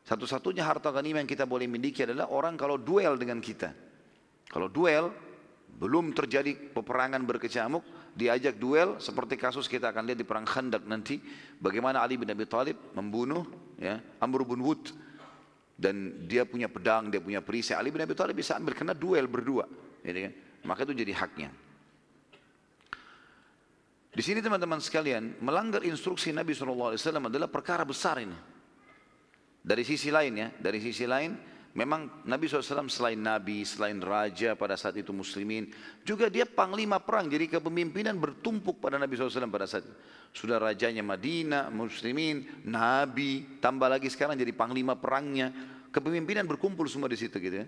Satu-satunya harta ghanimah yang kita boleh miliki adalah orang kalau duel dengan kita. Kalau duel, belum terjadi peperangan berkecamuk, diajak duel seperti kasus kita akan lihat di perang Khandak nanti bagaimana Ali bin Abi Thalib membunuh ya Amr bin Wud dan dia punya pedang, dia punya perisai. Ali bin Abi Thalib bisa ambil karena duel berdua, gitu kan? Maka itu jadi haknya. Di sini teman-teman sekalian, melanggar instruksi Nabi SAW adalah perkara besar ini. Dari sisi lain ya, dari sisi lain Memang Nabi SAW selain Nabi, selain Raja pada saat itu Muslimin, juga dia panglima perang. Jadi kepemimpinan bertumpuk pada Nabi SAW pada saat itu. Sudah rajanya Madinah, Muslimin, Nabi, tambah lagi sekarang jadi panglima perangnya. Kepemimpinan berkumpul semua di situ gitu ya.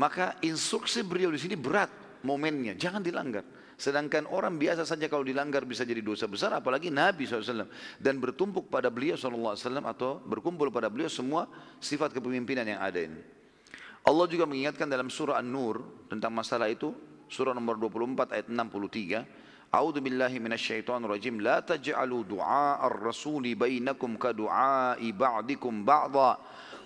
Maka instruksi beliau di sini berat momennya, jangan dilanggar. Sedangkan orang biasa saja kalau dilanggar bisa jadi dosa besar, apalagi Nabi SAW. Dan bertumpuk pada beliau SAW atau berkumpul pada beliau semua sifat kepemimpinan yang ada ini. Allah juga mengingatkan dalam surah An-Nur tentang masalah itu, surah nomor 24 ayat 63. A'udzu billahi minasyaitonir rajim. La taj'alu du'a ar-rasuli bainakum ka du'a'i ba'dikum ba'dha.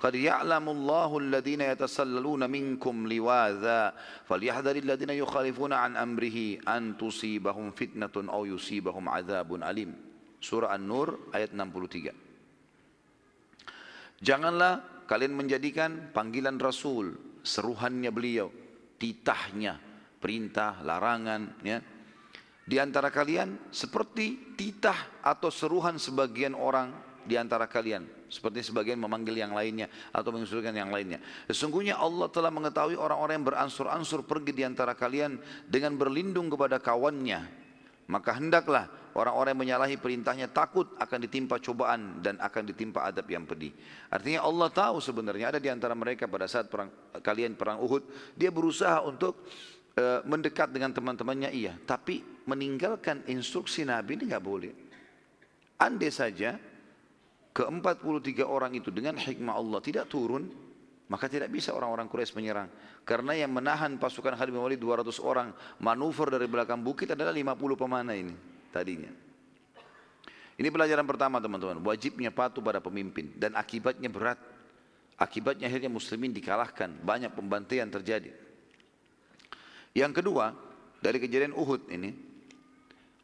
قد يعلم الله الذين يتسللون منكم لواذا فليحذر الذين يخالفون عن أمره أن تصيبهم فتنة أو يصيبهم عذاب أليم Surah An-Nur ayat 63 Janganlah kalian menjadikan panggilan Rasul, seruhannya beliau, titahnya, perintah, larangan, ya. Di antara kalian seperti titah atau seruhan sebagian orang di antara kalian. Seperti sebagian memanggil yang lainnya atau mengusulkan yang lainnya. Sesungguhnya Allah telah mengetahui orang-orang yang beransur-ansur pergi di antara kalian dengan berlindung kepada kawannya. Maka hendaklah orang-orang yang menyalahi perintahnya takut akan ditimpa cobaan dan akan ditimpa adab yang pedih. Artinya Allah tahu sebenarnya ada di antara mereka pada saat perang, kalian perang Uhud, dia berusaha untuk uh, mendekat dengan teman-temannya iya, tapi meninggalkan instruksi Nabi ini nggak boleh. Andai saja ke-43 orang itu dengan hikmah Allah tidak turun, maka tidak bisa orang-orang Quraisy menyerang. Karena yang menahan pasukan Khalid bin Walid 200 orang manuver dari belakang bukit adalah 50 pemanah ini tadinya. Ini pelajaran pertama teman-teman, wajibnya patuh pada pemimpin dan akibatnya berat. Akibatnya akhirnya muslimin dikalahkan, banyak pembantaian terjadi. Yang kedua, dari kejadian Uhud ini,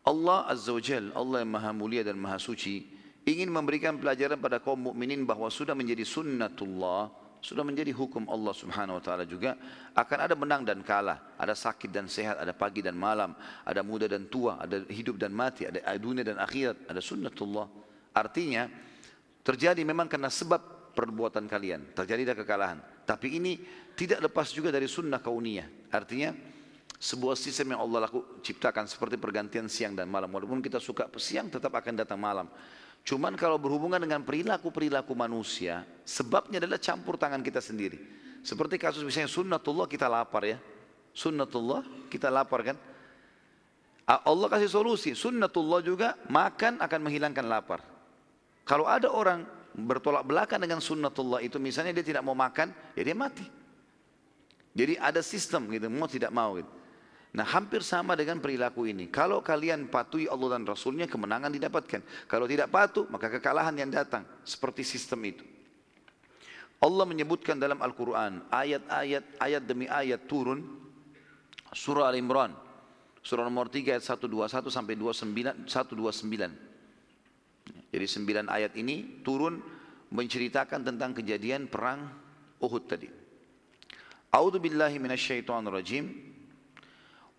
Allah Azza wa Jal, Allah yang maha mulia dan maha suci, ingin memberikan pelajaran pada kaum mukminin bahwa sudah menjadi sunnatullah, sudah menjadi hukum Allah Subhanahu wa taala juga akan ada menang dan kalah, ada sakit dan sehat, ada pagi dan malam, ada muda dan tua, ada hidup dan mati, ada dunia dan akhirat, ada sunnatullah. Artinya terjadi memang karena sebab perbuatan kalian, terjadi kekalahan. Tapi ini tidak lepas juga dari sunnah kauniyah. Artinya sebuah sistem yang Allah laku, ciptakan seperti pergantian siang dan malam. Walaupun kita suka siang tetap akan datang malam. Cuman kalau berhubungan dengan perilaku-perilaku manusia, sebabnya adalah campur tangan kita sendiri. Seperti kasus misalnya sunnatullah kita lapar ya. Sunnatullah kita lapar kan. Allah kasih solusi. Sunnatullah juga makan akan menghilangkan lapar. Kalau ada orang bertolak belakang dengan sunnatullah itu misalnya dia tidak mau makan, ya dia mati. Jadi ada sistem gitu, mau tidak mau gitu. Nah hampir sama dengan perilaku ini. Kalau kalian patuhi Allah dan Rasulnya kemenangan didapatkan. Kalau tidak patuh maka kekalahan yang datang. Seperti sistem itu. Allah menyebutkan dalam Al-Quran ayat-ayat ayat demi ayat turun surah Al-Imran surah nomor 3 ayat 121 sampai 29 129 jadi 9 ayat ini turun menceritakan tentang kejadian perang Uhud tadi A'udzu billahi minasyaitonir rajim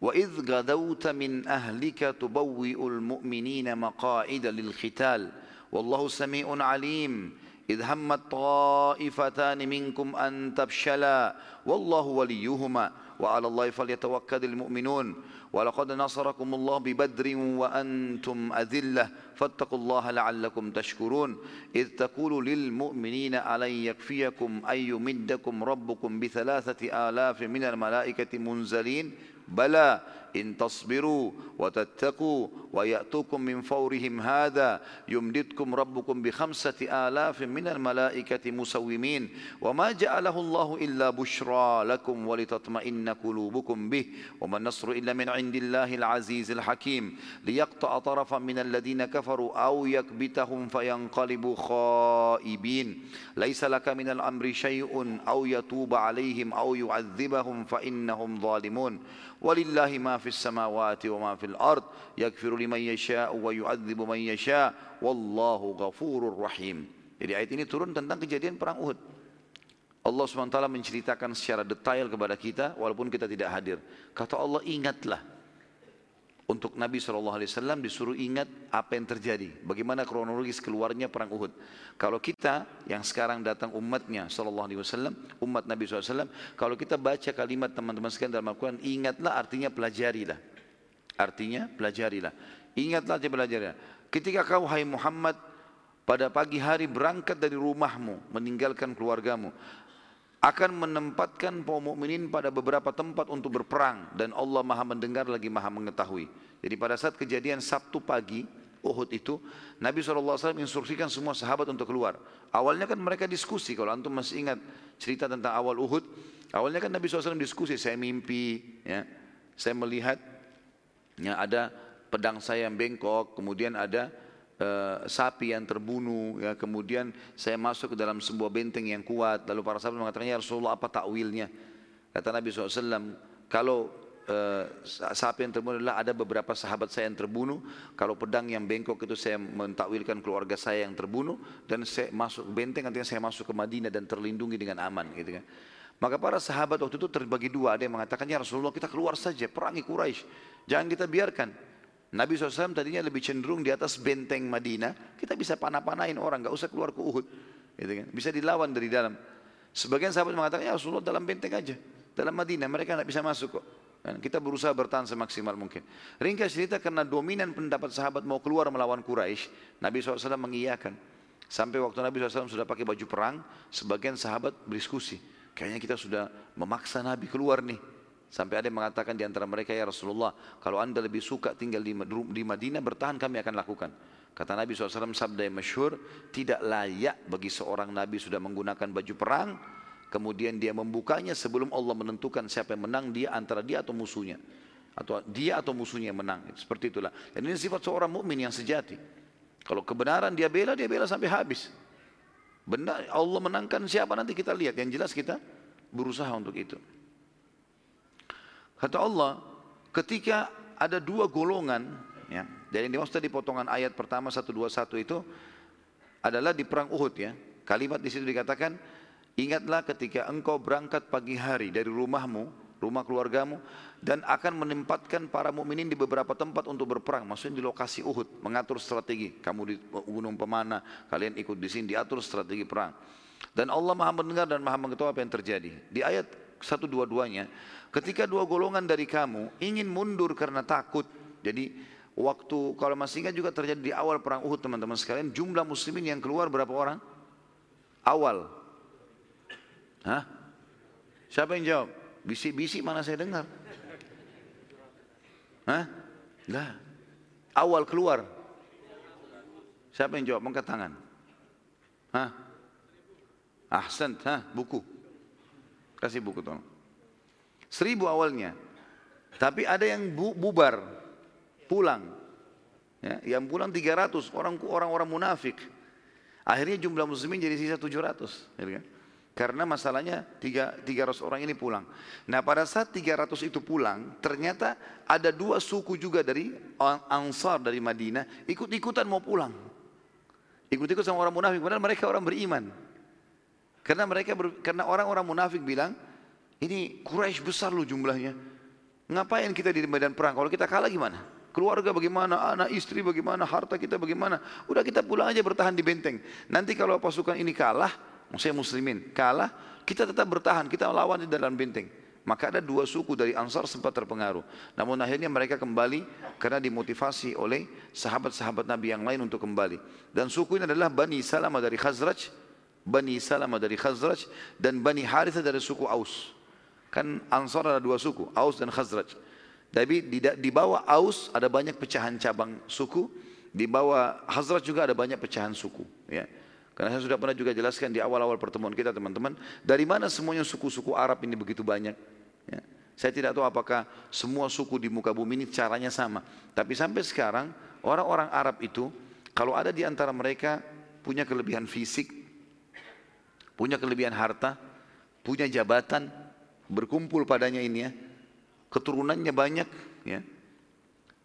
وإذ غدوت من أهلك تبوئ المؤمنين مقاعد للختال. والله سميع عليم. إذ همت طائفتان منكم أن تفشلا. والله وليهما. وعلى الله فليتوكل المؤمنون. ولقد نصركم الله ببدر وأنتم أذلة. فاتقوا الله لعلكم تشكرون. إذ تقول للمؤمنين ألن يكفيكم أن يمدكم ربكم بثلاثة آلاف من الملائكة منزلين؟ Bala. إن تصبروا وتتقوا ويأتوكم من فورهم هذا يمددكم ربكم بخمسة آلاف من الملائكة مسومين وما جعله الله إلا بشرى لكم ولتطمئن قلوبكم به وما النصر إلا من عند الله العزيز الحكيم ليقطع طرفا من الذين كفروا أو يكبتهم فينقلبوا خائبين ليس لك من الأمر شيء أو يتوب عليهم أو يعذبهم فإنهم ظالمون ولله ما fis samawati wa ma fil ard yaghfiru liman yasha wa yu'adzibu man yasha wallahu ghafurur rahim. Jadi ayat ini turun tentang kejadian perang Uhud. Allah SWT menceritakan secara detail kepada kita walaupun kita tidak hadir. Kata Allah ingatlah untuk Nabi SAW disuruh ingat apa yang terjadi. Bagaimana kronologis keluarnya perang Uhud. Kalau kita yang sekarang datang umatnya SAW, umat Nabi SAW, kalau kita baca kalimat teman-teman sekalian dalam Al-Quran, ingatlah artinya pelajarilah. Artinya pelajarilah. Ingatlah aja pelajarilah. Ketika kau hai Muhammad pada pagi hari berangkat dari rumahmu, meninggalkan keluargamu, akan menempatkan kaum mukminin pada beberapa tempat untuk berperang dan Allah Maha mendengar lagi Maha mengetahui. Jadi pada saat kejadian Sabtu pagi Uhud itu Nabi SAW instruksikan semua sahabat untuk keluar. Awalnya kan mereka diskusi kalau antum masih ingat cerita tentang awal Uhud. Awalnya kan Nabi SAW diskusi, saya mimpi, ya, saya melihat ya, ada pedang saya yang bengkok, kemudian ada uh, sapi yang terbunuh ya kemudian saya masuk ke dalam sebuah benteng yang kuat lalu para sahabat mengatakan ya Rasulullah apa takwilnya kata Nabi SAW kalau uh, siapa yang terbunuh adalah ada beberapa sahabat saya yang terbunuh. Kalau pedang yang bengkok itu saya mentakwilkan keluarga saya yang terbunuh dan saya masuk benteng artinya saya masuk ke Madinah dan terlindungi dengan aman gitu kan. Maka para sahabat waktu itu terbagi dua. Ada yang mengatakan, ya Rasulullah kita keluar saja, perangi Quraisy. Jangan kita biarkan. Nabi SAW tadinya lebih cenderung di atas benteng Madinah, kita bisa panah-panahin orang, nggak usah keluar ke Uhud. Gitu kan? Bisa dilawan dari dalam. Sebagian sahabat mengatakan, ya Rasulullah dalam benteng aja. Dalam Madinah, mereka nggak bisa masuk kok. Dan kita berusaha bertahan semaksimal mungkin. Ringkas cerita karena dominan pendapat sahabat mau keluar melawan Quraisy, Nabi SAW mengiyakan. Sampai waktu Nabi SAW sudah pakai baju perang, sebagian sahabat berdiskusi. Kayaknya kita sudah memaksa Nabi keluar nih. Sampai ada yang mengatakan di antara mereka, ya Rasulullah, kalau anda lebih suka tinggal di, di Madinah, bertahan kami akan lakukan. Kata Nabi SAW sabda yang masyhur, tidak layak bagi seorang Nabi sudah menggunakan baju perang, kemudian dia membukanya sebelum Allah menentukan siapa yang menang, dia antara dia atau musuhnya. Atau dia atau musuhnya yang menang. Seperti itulah. Dan ini sifat seorang mukmin yang sejati. Kalau kebenaran dia bela, dia bela sampai habis. Benar, Allah menangkan siapa nanti kita lihat. Yang jelas kita berusaha untuk itu. Kata Allah, ketika ada dua golongan, ya, dan ini maksudnya di potongan ayat pertama 121 itu adalah di perang Uhud ya. Kalimat di situ dikatakan, ingatlah ketika engkau berangkat pagi hari dari rumahmu, rumah keluargamu, dan akan menempatkan para mukminin di beberapa tempat untuk berperang. Maksudnya di lokasi Uhud, mengatur strategi. Kamu di gunung pemana, kalian ikut di sini, diatur strategi perang. Dan Allah maha mendengar dan maha mengetahui apa yang terjadi. Di ayat satu dua duanya ketika dua golongan dari kamu ingin mundur karena takut jadi waktu kalau masih ingat juga terjadi di awal perang Uhud teman-teman sekalian jumlah muslimin yang keluar berapa orang awal Hah? siapa yang jawab bisik-bisik mana saya dengar Hah? lah awal keluar siapa yang jawab angkat tangan Hah? Ahsan, Hah? buku Kasih buku tolong. Seribu awalnya. Tapi ada yang bu, bubar, pulang. Ya, yang pulang 300, orang orang munafik. Akhirnya jumlah muslimin jadi sisa 700. Ya kan? Karena masalahnya tiga, 300 orang ini pulang. Nah pada saat 300 itu pulang, ternyata ada dua suku juga dari Ansar dari Madinah, ikut-ikutan mau pulang. Ikut-ikut sama orang munafik, padahal mereka orang beriman. Karena mereka ber, karena orang-orang munafik bilang, ini Quraisy besar loh jumlahnya. Ngapain kita di medan perang? Kalau kita kalah gimana? Keluarga bagaimana, anak istri bagaimana, harta kita bagaimana. Udah kita pulang aja bertahan di benteng. Nanti kalau pasukan ini kalah, saya muslimin, kalah, kita tetap bertahan, kita lawan di dalam benteng. Maka ada dua suku dari Ansar sempat terpengaruh. Namun akhirnya mereka kembali karena dimotivasi oleh sahabat-sahabat Nabi yang lain untuk kembali. Dan suku ini adalah Bani Salamah dari Khazraj Bani Salamah dari Khazraj dan Bani Haritha dari suku Aus. Kan Ansar ada dua suku, Aus dan Khazraj. Tapi di, di bawah Aus ada banyak pecahan cabang suku, di bawah Khazraj juga ada banyak pecahan suku. Ya. Karena saya sudah pernah juga jelaskan di awal-awal pertemuan kita teman-teman, dari mana semuanya suku-suku Arab ini begitu banyak. Ya. Saya tidak tahu apakah semua suku di muka bumi ini caranya sama. Tapi sampai sekarang orang-orang Arab itu kalau ada di antara mereka punya kelebihan fisik, punya kelebihan harta, punya jabatan, berkumpul padanya ini ya, keturunannya banyak ya.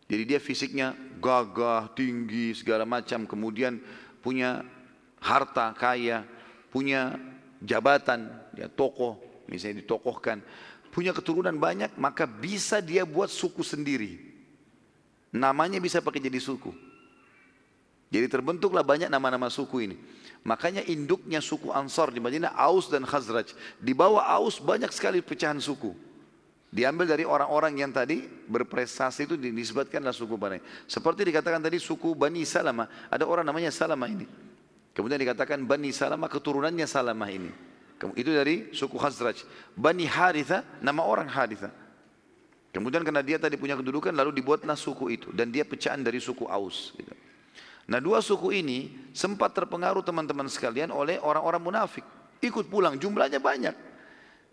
Jadi dia fisiknya gagah, tinggi, segala macam, kemudian punya harta kaya, punya jabatan, ya tokoh, misalnya ditokohkan, punya keturunan banyak, maka bisa dia buat suku sendiri. Namanya bisa pakai jadi suku. Jadi terbentuklah banyak nama-nama suku ini. Makanya induknya suku Ansar di Madinah Aus dan Khazraj. Di bawah Aus banyak sekali pecahan suku. Diambil dari orang-orang yang tadi berprestasi itu dinisbatkanlah suku Bani. Seperti dikatakan tadi suku Bani Salama. Ada orang namanya Salama ini. Kemudian dikatakan Bani Salama keturunannya Salama ini. Itu dari suku Khazraj. Bani Haritha, nama orang Haritha. Kemudian karena dia tadi punya kedudukan lalu dibuatlah suku itu. Dan dia pecahan dari suku Aus. Gitu. Nah dua suku ini sempat terpengaruh teman-teman sekalian oleh orang-orang munafik. Ikut pulang, jumlahnya banyak.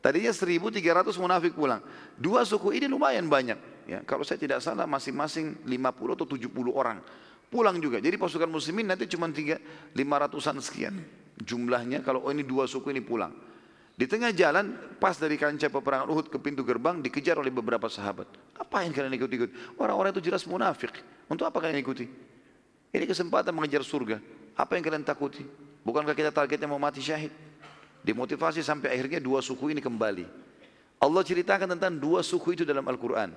Tadinya 1300 munafik pulang. Dua suku ini lumayan banyak. Ya, kalau saya tidak salah masing-masing 50 atau 70 orang. Pulang juga. Jadi pasukan muslimin nanti cuma 3, 500an sekian. Jumlahnya kalau oh ini dua suku ini pulang. Di tengah jalan, pas dari kancah peperangan Uhud ke pintu gerbang, dikejar oleh beberapa sahabat. Apa yang kalian ikut-ikut? Orang-orang itu jelas munafik. Untuk apa kalian ikuti? Ini kesempatan mengejar surga. Apa yang kalian takuti? Bukankah kita targetnya mau mati syahid? Dimotivasi sampai akhirnya dua suku ini kembali. Allah ceritakan tentang dua suku itu dalam Al-Quran.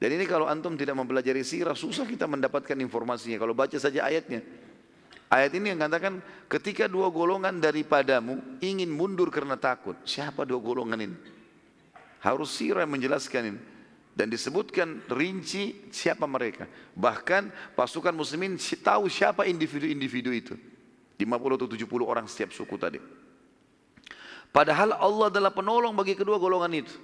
Dan ini kalau antum tidak mempelajari sirah, susah kita mendapatkan informasinya. Kalau baca saja ayatnya. Ayat ini yang katakan ketika dua golongan daripadamu ingin mundur karena takut. Siapa dua golongan ini? Harus sirah menjelaskan ini. Dan disebutkan rinci siapa mereka. Bahkan pasukan muslimin tahu siapa individu-individu itu. 50 atau 70 orang setiap suku tadi. Padahal Allah adalah penolong bagi kedua golongan itu.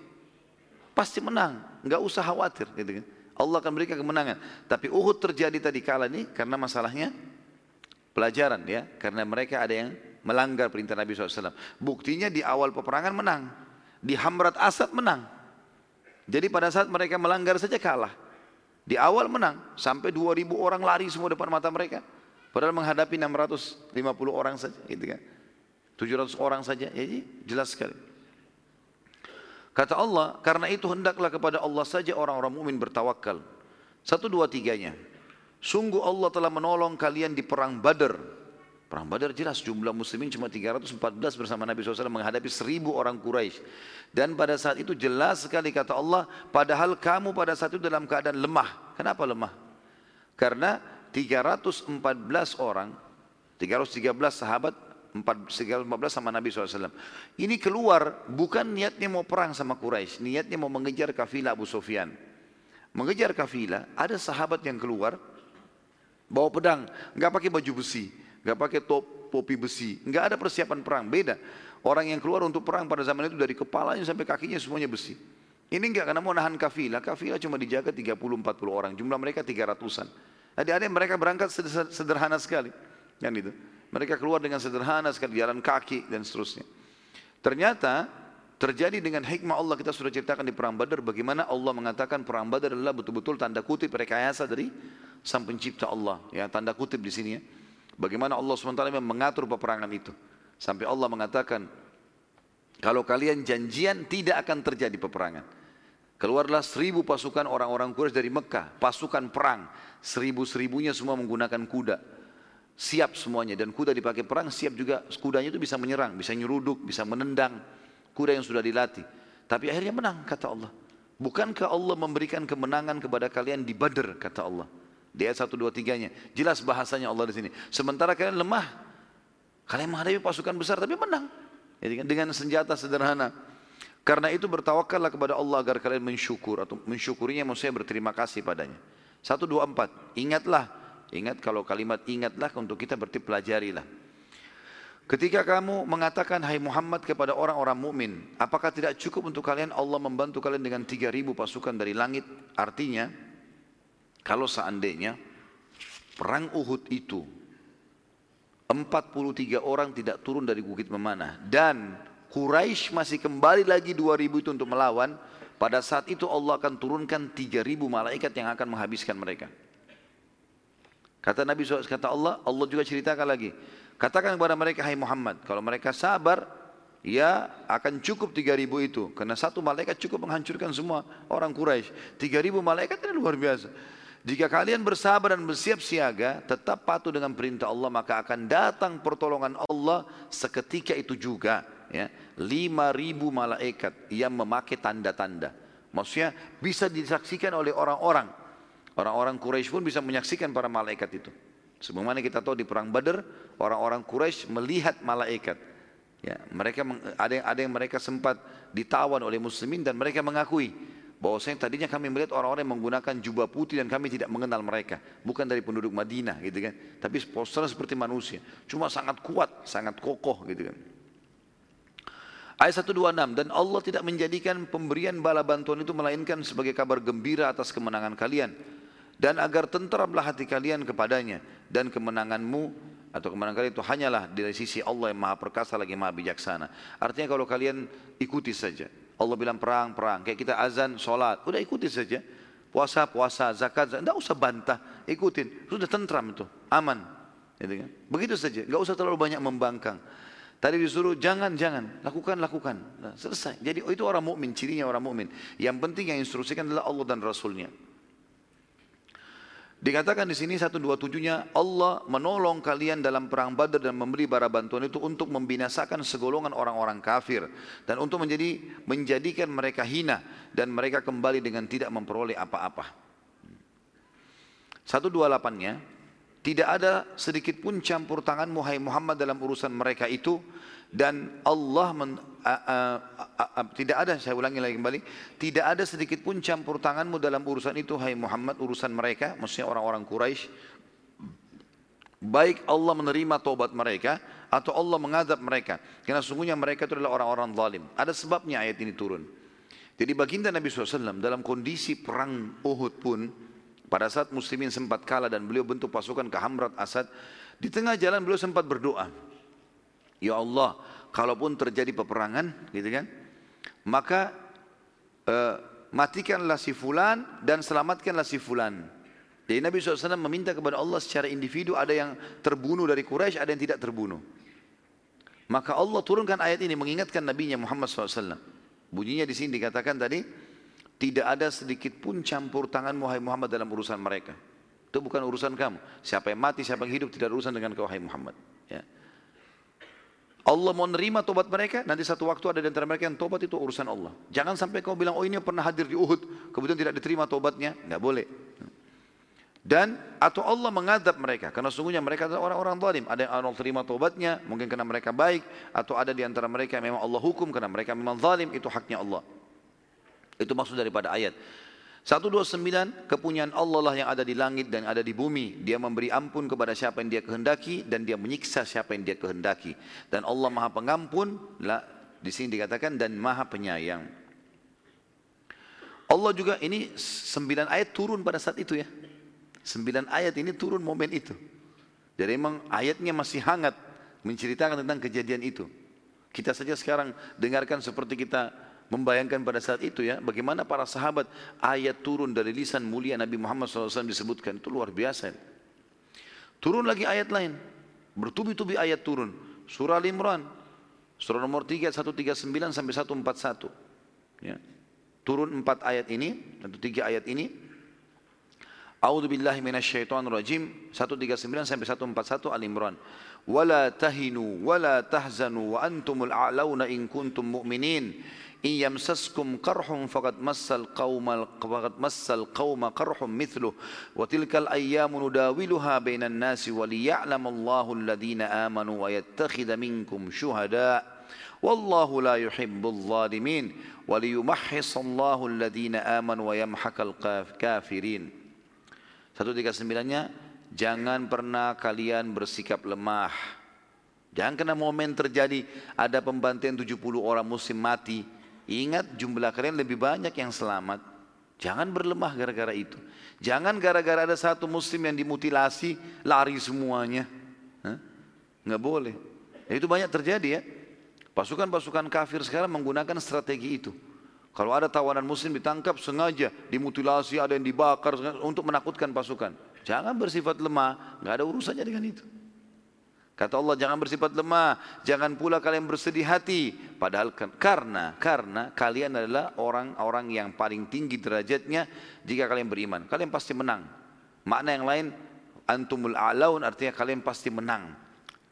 Pasti menang, nggak usah khawatir. Gitu kan. Allah akan berikan kemenangan. Tapi Uhud terjadi tadi kala ini karena masalahnya Pelajaran ya, karena mereka ada yang melanggar perintah Nabi SAW. Buktinya di awal peperangan menang. Di Hamrat Asad menang. Jadi pada saat mereka melanggar saja kalah. Di awal menang. Sampai 2000 orang lari semua depan mata mereka. Padahal menghadapi 650 orang saja. Gitu kan. 700 orang saja. Jadi jelas sekali. Kata Allah, karena itu hendaklah kepada Allah saja orang-orang mukmin bertawakal. Satu dua tiganya. Sungguh Allah telah menolong kalian di perang Badar. Perang Badar jelas jumlah muslimin cuma 314 bersama Nabi SAW menghadapi 1000 orang Quraisy. Dan pada saat itu jelas sekali kata Allah, padahal kamu pada saat itu dalam keadaan lemah. Kenapa lemah? Karena 314 orang, 313 sahabat, 314 sama Nabi SAW. Ini keluar bukan niatnya mau perang sama Quraisy, niatnya mau mengejar kafilah Abu Sufyan. Mengejar kafilah, ada sahabat yang keluar, bawa pedang, nggak pakai baju besi, nggak pakai top, topi besi, nggak ada persiapan perang, beda. Orang yang keluar untuk perang pada zaman itu dari kepalanya sampai kakinya semuanya besi. Ini enggak karena mau nahan kafilah, kafilah cuma dijaga 30-40 orang, jumlah mereka 300-an. Jadi ada yang mereka berangkat sederhana sekali. Kan itu. Mereka keluar dengan sederhana sekali, jalan kaki dan seterusnya. Ternyata terjadi dengan hikmah Allah kita sudah ceritakan di perang Badar bagaimana Allah mengatakan perang Badar adalah betul-betul tanda kutip rekayasa dari sang pencipta Allah. Ya, tanda kutip di sini ya. Bagaimana Allah SWT mengatur peperangan itu. Sampai Allah mengatakan, kalau kalian janjian tidak akan terjadi peperangan. Keluarlah seribu pasukan orang-orang Quraisy dari Mekah, pasukan perang. Seribu-seribunya semua menggunakan kuda. Siap semuanya dan kuda dipakai perang, siap juga kudanya itu bisa menyerang, bisa nyeruduk, bisa menendang. Kuda yang sudah dilatih. Tapi akhirnya menang kata Allah. Bukankah Allah memberikan kemenangan kepada kalian di Badr kata Allah. Di ayat 1, 2, 3 nya. Jelas bahasanya Allah di sini. Sementara kalian lemah. Kalian menghadapi pasukan besar tapi menang. Kan dengan senjata sederhana. Karena itu bertawakallah kepada Allah agar kalian mensyukur atau mensyukurinya maksudnya berterima kasih padanya. Satu dua empat. Ingatlah. Ingat kalau kalimat ingatlah untuk kita berarti pelajarilah. Ketika kamu mengatakan hai Muhammad kepada orang-orang mukmin, apakah tidak cukup untuk kalian Allah membantu kalian dengan 3000 pasukan dari langit? Artinya kalau seandainya perang Uhud itu 43 orang tidak turun dari bukit memanah dan Quraisy masih kembali lagi 2000 itu untuk melawan, pada saat itu Allah akan turunkan 3000 malaikat yang akan menghabiskan mereka. Kata Nabi SAW, kata Allah, Allah juga ceritakan lagi. Katakan kepada mereka, hai Muhammad, kalau mereka sabar, ya akan cukup 3000 itu. Karena satu malaikat cukup menghancurkan semua orang Quraisy. 3000 malaikat itu luar biasa. Jika kalian bersabar dan bersiap siaga, tetap patuh dengan perintah Allah, maka akan datang pertolongan Allah seketika itu juga. Ya, lima ribu malaikat yang memakai tanda-tanda. Maksudnya bisa disaksikan oleh orang-orang. Orang-orang Quraisy pun bisa menyaksikan para malaikat itu. Sebagaimana kita tahu di perang Badar, orang-orang Quraisy melihat malaikat. Ya, mereka ada yang ada yang mereka sempat ditawan oleh muslimin dan mereka mengakui bahwasanya tadinya kami melihat orang-orang yang menggunakan jubah putih dan kami tidak mengenal mereka. Bukan dari penduduk Madinah gitu kan. Tapi posternya seperti manusia. Cuma sangat kuat sangat kokoh gitu kan. Ayat 126 dan Allah tidak menjadikan pemberian bala bantuan itu melainkan sebagai kabar gembira atas kemenangan kalian. Dan agar tenteramlah hati kalian kepadanya. Dan kemenanganmu atau kemenangan kalian itu hanyalah dari sisi Allah yang maha perkasa lagi maha bijaksana. Artinya kalau kalian ikuti saja Allah bilang perang, perang. Kayak kita azan, sholat. Udah ikuti saja. Puasa, puasa, zakat, zakat. Tidak usah bantah. Ikutin. Sudah tentram itu. Aman. Kan? Begitu saja. Gak usah terlalu banyak membangkang. Tadi disuruh jangan, jangan, lakukan, lakukan. Nah, selesai. Jadi itu orang mukmin, cirinya orang mukmin. Yang penting yang instruksikan adalah Allah dan Rasulnya. Dikatakan di sini satu dua tujuhnya Allah menolong kalian dalam perang Badar dan memberi bara bantuan itu untuk membinasakan segolongan orang-orang kafir dan untuk menjadi menjadikan mereka hina dan mereka kembali dengan tidak memperoleh apa-apa. Satu dua delapannya tidak ada sedikit pun campur tangan Muhammad dalam urusan mereka itu dan Allah men, a, a, a, a, tidak ada saya ulangi lagi kembali tidak ada sedikit pun campur tanganmu dalam urusan itu hai Muhammad urusan mereka maksudnya orang-orang Quraisy. Baik Allah menerima taubat mereka atau Allah mengadab mereka. Karena sungguhnya mereka itu adalah orang-orang zalim. Ada sebabnya ayat ini turun. Jadi baginda Nabi SAW dalam kondisi perang Uhud pun pada saat muslimin sempat kalah dan beliau bentuk pasukan ke Hamrat Asad di tengah jalan beliau sempat berdoa Ya Allah, kalaupun terjadi peperangan, gitu kan, maka uh, matikanlah si fulan dan selamatkanlah si fulan. Jadi Nabi SAW meminta kepada Allah secara individu ada yang terbunuh dari Quraisy, ada yang tidak terbunuh. Maka Allah turunkan ayat ini mengingatkan Nabi Muhammad SAW. Bunyinya di sini dikatakan tadi, tidak ada sedikit pun campur tangan Muhammad dalam urusan mereka. Itu bukan urusan kamu. Siapa yang mati, siapa yang hidup tidak urusan dengan kau Muhammad. Ya. Allah mau nerima tobat mereka, nanti satu waktu ada di antara mereka yang tobat itu urusan Allah. Jangan sampai kau bilang, oh ini pernah hadir di Uhud, kemudian tidak diterima tobatnya, nggak boleh. Dan atau Allah mengadab mereka, karena sungguhnya mereka adalah orang-orang zalim. Ada yang Allah terima tobatnya, mungkin karena mereka baik, atau ada di antara mereka yang memang Allah hukum karena mereka memang zalim, itu haknya Allah. Itu maksud daripada ayat. 129 kepunyaan Allah lah yang ada di langit dan ada di bumi. Dia memberi ampun kepada siapa yang dia kehendaki dan dia menyiksa siapa yang dia kehendaki. Dan Allah Maha Pengampun, lah di sini dikatakan dan Maha Penyayang. Allah juga ini sembilan ayat turun pada saat itu ya. Sembilan ayat ini turun momen itu. Jadi memang ayatnya masih hangat menceritakan tentang kejadian itu. Kita saja sekarang dengarkan seperti kita membayangkan pada saat itu ya bagaimana para sahabat ayat turun dari lisan mulia Nabi Muhammad SAW disebutkan itu luar biasa. Turun lagi ayat lain, bertubi-tubi ayat turun. Surah Al-Imran, surah nomor 3, 139 sampai 141. Ya. Turun empat ayat ini, atau tiga ayat ini. A'udzu billahi rajim 139 sampai 141 Al-Imran. Wala tahinu wala tahzanu wa antumul a'launa in kuntum mu'minin إن يمسسكم قرح فقد مس القوم فقد مس القوم قرح مثله وتلك الأيام نداولها بين الناس وليعلم الله الذين آمنوا ويتخذ منكم شهداء والله لا يحب الظالمين وليمحص الله الذين آمنوا ويمحق الكافرين 139-nya jangan pernah kalian bersikap lemah jangan kena momen terjadi ada pembantaian 70 orang muslim mati Ingat jumlah kalian lebih banyak yang selamat. Jangan berlemah gara-gara itu. Jangan gara-gara ada satu muslim yang dimutilasi, lari semuanya. Hah? Nggak boleh. Ya, itu banyak terjadi ya. Pasukan-pasukan kafir sekarang menggunakan strategi itu. Kalau ada tawanan muslim ditangkap sengaja dimutilasi, ada yang dibakar untuk menakutkan pasukan. Jangan bersifat lemah, nggak ada urusannya dengan itu. Kata Allah jangan bersifat lemah, jangan pula kalian bersedih hati. Padahal karena karena kalian adalah orang-orang yang paling tinggi derajatnya jika kalian beriman. Kalian pasti menang. Makna yang lain antumul a'laun artinya kalian pasti menang.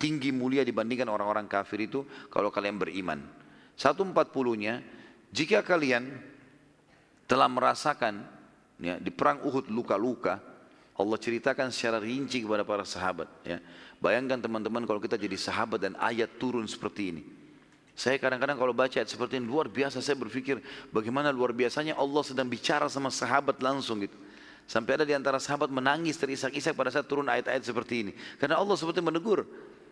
Tinggi mulia dibandingkan orang-orang kafir itu kalau kalian beriman. 140-nya jika kalian telah merasakan ya, di perang Uhud luka-luka Allah ceritakan secara rinci kepada para sahabat. Ya. Bayangkan teman-teman kalau kita jadi sahabat dan ayat turun seperti ini. Saya kadang-kadang kalau baca ayat seperti ini luar biasa saya berpikir bagaimana luar biasanya Allah sedang bicara sama sahabat langsung gitu. Sampai ada di antara sahabat menangis terisak-isak pada saat turun ayat-ayat seperti ini. Karena Allah seperti menegur.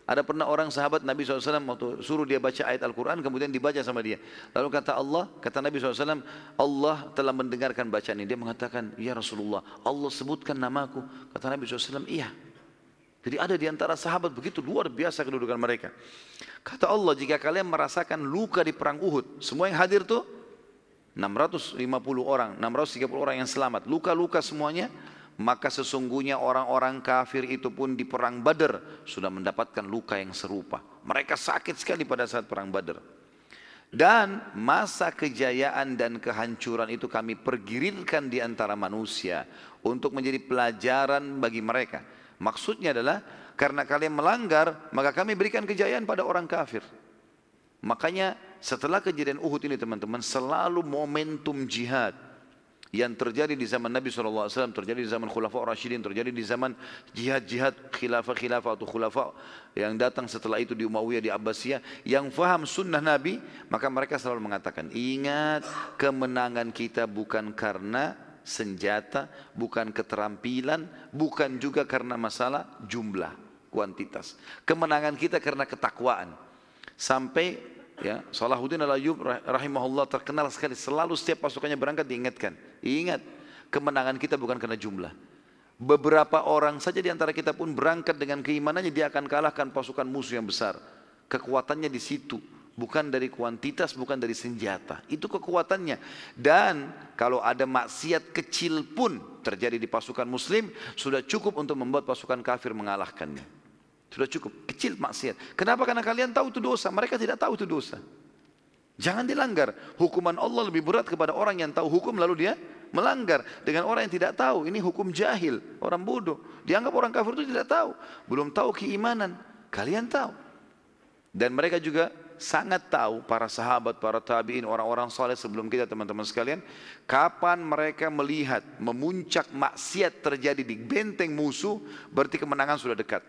Ada pernah orang sahabat Nabi SAW waktu suruh dia baca ayat Al-Quran kemudian dibaca sama dia. Lalu kata Allah, kata Nabi SAW, Allah telah mendengarkan bacaan ini. Dia mengatakan, ya Rasulullah, Allah sebutkan namaku. Kata Nabi SAW, iya. Jadi ada di antara sahabat begitu luar biasa kedudukan mereka. Kata Allah, jika kalian merasakan luka di perang Uhud, semua yang hadir tuh 650 orang, 630 orang yang selamat. Luka-luka semuanya, maka sesungguhnya orang-orang kafir itu pun di perang Badar sudah mendapatkan luka yang serupa. Mereka sakit sekali pada saat perang Badar. Dan masa kejayaan dan kehancuran itu kami pergirirkan di antara manusia untuk menjadi pelajaran bagi mereka. Maksudnya adalah karena kalian melanggar, maka kami berikan kejayaan pada orang kafir. Makanya setelah kejadian Uhud ini teman-teman selalu momentum jihad yang terjadi di zaman Nabi SAW, terjadi di zaman Khulafa Rashidin, terjadi di zaman jihad-jihad khilafah-khilafah atau khulafah yang datang setelah itu di Umayyah, di Abbasiyah, yang faham sunnah Nabi, maka mereka selalu mengatakan, ingat kemenangan kita bukan karena senjata, bukan keterampilan, bukan juga karena masalah jumlah, kuantitas. Kemenangan kita karena ketakwaan. Sampai Ya, Salahuddin al-Ayyub rahimahullah terkenal sekali selalu setiap pasukannya berangkat diingatkan. Ingat, kemenangan kita bukan karena jumlah. Beberapa orang saja di antara kita pun berangkat dengan keimanannya dia akan kalahkan pasukan musuh yang besar. Kekuatannya di situ, bukan dari kuantitas, bukan dari senjata. Itu kekuatannya. Dan kalau ada maksiat kecil pun terjadi di pasukan muslim, sudah cukup untuk membuat pasukan kafir mengalahkannya. Sudah cukup, kecil maksiat. Kenapa? Karena kalian tahu itu dosa, mereka tidak tahu itu dosa. Jangan dilanggar. Hukuman Allah lebih berat kepada orang yang tahu hukum lalu dia melanggar. Dengan orang yang tidak tahu, ini hukum jahil, orang bodoh. Dianggap orang kafir itu tidak tahu. Belum tahu keimanan, kalian tahu. Dan mereka juga sangat tahu para sahabat, para tabi'in, orang-orang saleh sebelum kita teman-teman sekalian, kapan mereka melihat memuncak maksiat terjadi di benteng musuh, berarti kemenangan sudah dekat.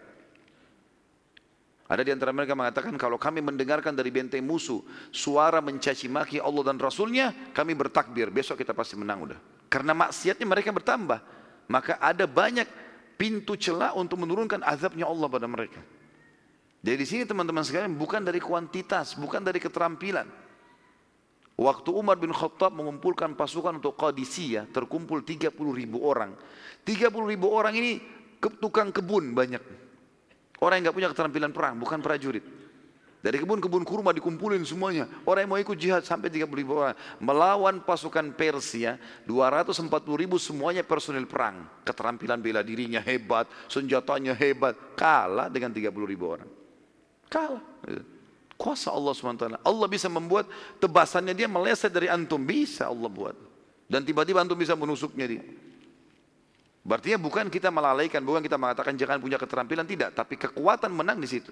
Ada di antara mereka mengatakan kalau kami mendengarkan dari benteng musuh suara mencaci maki Allah dan Rasulnya, kami bertakbir besok kita pasti menang udah. Karena maksiatnya mereka bertambah, maka ada banyak pintu celah untuk menurunkan azabnya Allah pada mereka. Jadi di sini teman-teman sekalian bukan dari kuantitas, bukan dari keterampilan. Waktu Umar bin Khattab mengumpulkan pasukan untuk Qadisiyah, terkumpul 30 ribu orang. 30 ribu orang ini tukang kebun banyak. Orang yang nggak punya keterampilan perang, bukan prajurit. Dari kebun-kebun kurma dikumpulin semuanya. Orang yang mau ikut jihad sampai 30 ribu orang. Melawan pasukan Persia, 240 ribu semuanya personil perang. Keterampilan bela dirinya hebat, senjatanya hebat. Kalah dengan 30 ribu orang. Kalah. Kuasa Allah SWT. Allah bisa membuat tebasannya dia meleset dari antum. Bisa Allah buat. Dan tiba-tiba antum bisa menusuknya dia. Berarti bukan kita melalaikan, bukan kita mengatakan jangan punya keterampilan, tidak. Tapi kekuatan menang di situ.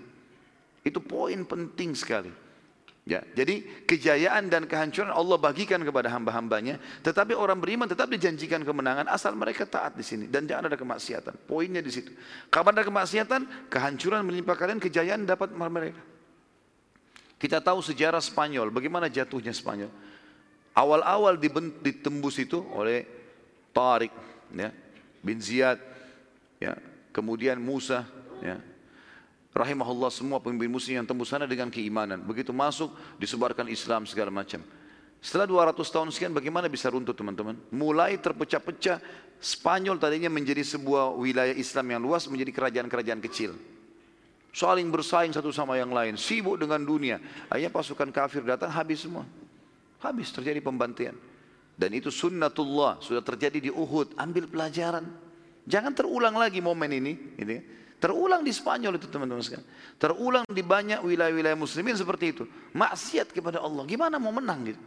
Itu poin penting sekali. Ya, jadi kejayaan dan kehancuran Allah bagikan kepada hamba-hambanya, tetapi orang beriman tetap dijanjikan kemenangan asal mereka taat di sini dan jangan ada kemaksiatan. Poinnya di situ. Kapan ada kemaksiatan, kehancuran menimpa kalian, kejayaan dapat mereka. Kita tahu sejarah Spanyol, bagaimana jatuhnya Spanyol. Awal-awal ditembus itu oleh Tarik, ya, bin Ziyad, ya, kemudian Musa, ya, rahimahullah semua pemimpin muslim yang tembus sana dengan keimanan. Begitu masuk disebarkan Islam segala macam. Setelah 200 tahun sekian bagaimana bisa runtuh teman-teman? Mulai terpecah-pecah Spanyol tadinya menjadi sebuah wilayah Islam yang luas menjadi kerajaan-kerajaan kecil. Saling bersaing satu sama yang lain, sibuk dengan dunia. Akhirnya pasukan kafir datang habis semua. Habis terjadi pembantaian. Dan itu sunnatullah sudah terjadi di Uhud. Ambil pelajaran. Jangan terulang lagi momen ini. Gitu ya. Terulang di Spanyol itu teman-teman sekalian. Terulang di banyak wilayah-wilayah muslimin seperti itu. Maksiat kepada Allah. Gimana mau menang gitu.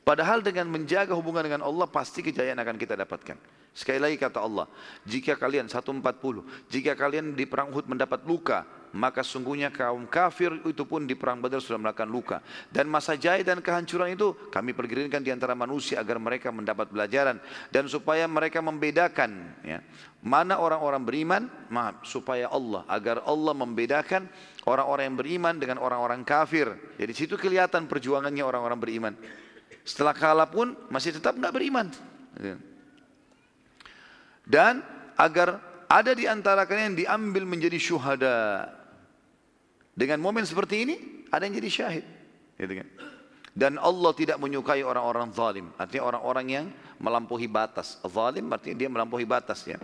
Padahal dengan menjaga hubungan dengan Allah pasti kejayaan akan kita dapatkan. Sekali lagi kata Allah, jika kalian 140, jika kalian di perang Uhud mendapat luka, maka sungguhnya kaum kafir itu pun di perang Badar sudah melakukan luka. Dan masa jaya dan kehancuran itu kami pergiringkan di antara manusia agar mereka mendapat pelajaran dan supaya mereka membedakan ya, mana orang-orang beriman, maaf, supaya Allah agar Allah membedakan orang-orang yang beriman dengan orang-orang kafir. Jadi situ kelihatan perjuangannya orang-orang beriman. Setelah kalah pun masih tetap nggak beriman. Dan agar ada di antara kalian yang diambil menjadi syuhada. Dengan momen seperti ini, ada yang jadi syahid. Gitu kan? Dan Allah tidak menyukai orang-orang zalim. Artinya orang-orang yang melampaui batas. Zalim artinya dia melampaui batas ya.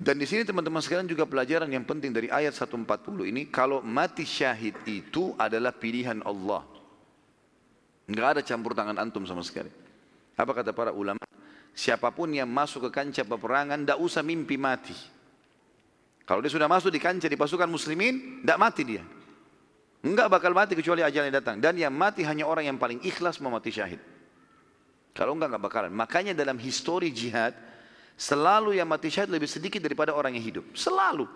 Dan di sini teman-teman sekalian juga pelajaran yang penting dari ayat 140 ini. Kalau mati syahid itu adalah pilihan Allah. Enggak ada campur tangan antum sama sekali. Apa kata para ulama? Siapa pun yang masuk ke kancah peperangan tidak usah mimpi mati. Kalau dia sudah masuk di kancah di pasukan muslimin, tidak mati dia. Enggak bakal mati kecuali ajalnya datang. Dan yang mati hanya orang yang paling ikhlas mau mati syahid. Kalau enggak, enggak bakalan. Makanya dalam histori jihad, selalu yang mati syahid lebih sedikit daripada orang yang hidup. Selalu.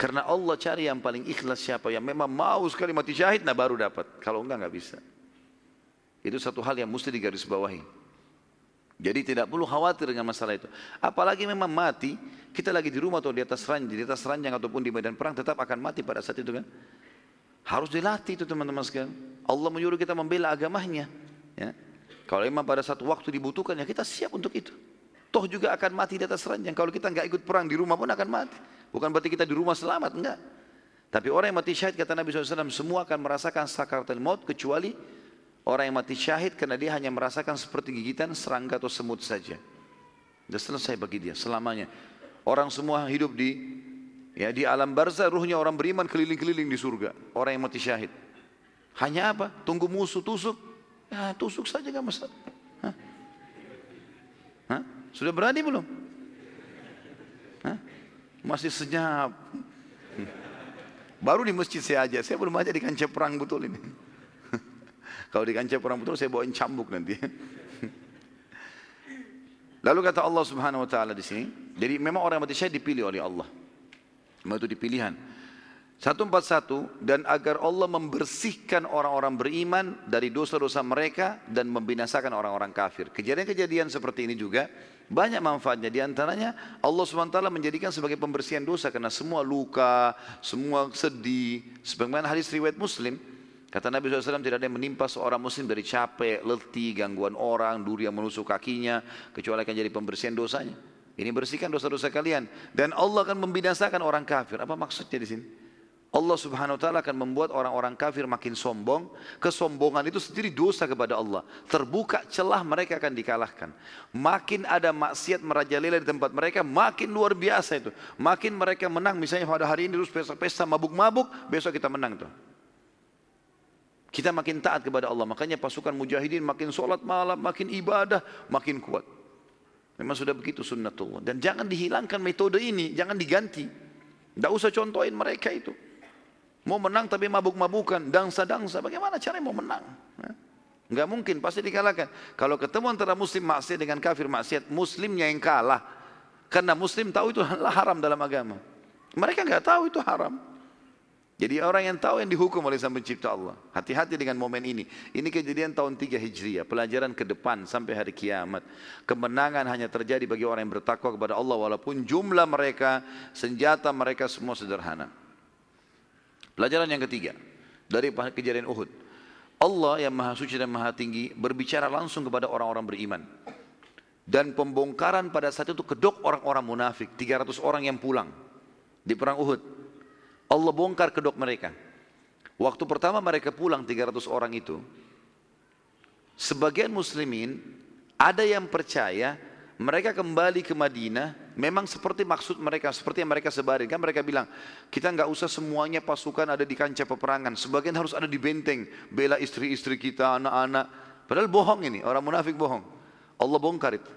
Karena Allah cari yang paling ikhlas siapa yang memang mau sekali mati syahid, nah baru dapat. Kalau enggak, enggak bisa. Itu satu hal yang mesti digarisbawahi. Jadi tidak perlu khawatir dengan masalah itu. Apalagi memang mati, kita lagi di rumah atau di atas ranjang, di atas ranjang ataupun di medan perang tetap akan mati pada saat itu kan. Harus dilatih itu teman-teman sekalian. Allah menyuruh kita membela agamanya. Ya. Kalau memang pada satu waktu dibutuhkan ya kita siap untuk itu. Toh juga akan mati di atas ranjang. Kalau kita nggak ikut perang di rumah pun akan mati. Bukan berarti kita di rumah selamat, enggak. Tapi orang yang mati syahid kata Nabi SAW semua akan merasakan sakaratul maut kecuali Orang yang mati syahid karena dia hanya merasakan seperti gigitan serangga atau semut saja. Sudah selesai bagi dia selamanya. Orang semua hidup di ya di alam barzah ruhnya orang beriman keliling-keliling di surga. Orang yang mati syahid. Hanya apa? Tunggu musuh tusuk. Ya tusuk saja gak masalah. Hah? Hah? Sudah berani belum? Hah? Masih senyap. Baru di masjid saya aja. Saya belum aja di kancah perang betul ini. Kalau di kancah perang betul saya bawain cambuk nanti. Lalu kata Allah Subhanahu wa taala di sini, jadi memang orang mati syahid dipilih oleh Allah. Memang itu dipilihan. 141 dan agar Allah membersihkan orang-orang beriman dari dosa-dosa mereka dan membinasakan orang-orang kafir. Kejadian-kejadian seperti ini juga banyak manfaatnya. Di antaranya Allah SWT menjadikan sebagai pembersihan dosa karena semua luka, semua sedih. Sebagaimana hadis riwayat Muslim, Kata Nabi SAW tidak ada yang menimpa seorang muslim dari capek, letih, gangguan orang, duri yang menusuk kakinya, kecuali akan jadi pembersihan dosanya. Ini bersihkan dosa-dosa kalian. Dan Allah akan membinasakan orang kafir. Apa maksudnya di sini? Allah subhanahu wa ta'ala akan membuat orang-orang kafir makin sombong. Kesombongan itu sendiri dosa kepada Allah. Terbuka celah mereka akan dikalahkan. Makin ada maksiat merajalela di tempat mereka, makin luar biasa itu. Makin mereka menang. Misalnya pada hari ini terus pesta-pesta mabuk-mabuk, besok kita menang tuh. Kita makin taat kepada Allah. Makanya pasukan mujahidin makin sholat malam, makin ibadah, makin kuat. Memang sudah begitu sunnatullah. Dan jangan dihilangkan metode ini, jangan diganti. Tidak usah contohin mereka itu. Mau menang tapi mabuk-mabukan, dangsa-dangsa. Bagaimana caranya mau menang? Enggak mungkin, pasti dikalahkan. Kalau ketemu antara muslim maksiat dengan kafir maksiat, muslimnya yang kalah. Karena muslim tahu itu *laughs* haram dalam agama. Mereka enggak tahu itu haram. Jadi orang yang tahu yang dihukum oleh Sang Pencipta Allah. Hati-hati dengan momen ini. Ini kejadian tahun 3 Hijriah, pelajaran ke depan sampai hari kiamat. Kemenangan hanya terjadi bagi orang yang bertakwa kepada Allah walaupun jumlah mereka, senjata mereka semua sederhana. Pelajaran yang ketiga dari kejadian Uhud. Allah yang Maha Suci dan Maha Tinggi berbicara langsung kepada orang-orang beriman. Dan pembongkaran pada saat itu kedok orang-orang munafik, 300 orang yang pulang di perang Uhud. Allah bongkar kedok mereka. Waktu pertama mereka pulang 300 orang itu, sebagian muslimin ada yang percaya mereka kembali ke Madinah memang seperti maksud mereka, seperti yang mereka sebarin. Kan mereka bilang, kita nggak usah semuanya pasukan ada di kancah peperangan. Sebagian harus ada di benteng, bela istri-istri kita, anak-anak. Padahal bohong ini, orang munafik bohong. Allah bongkar itu.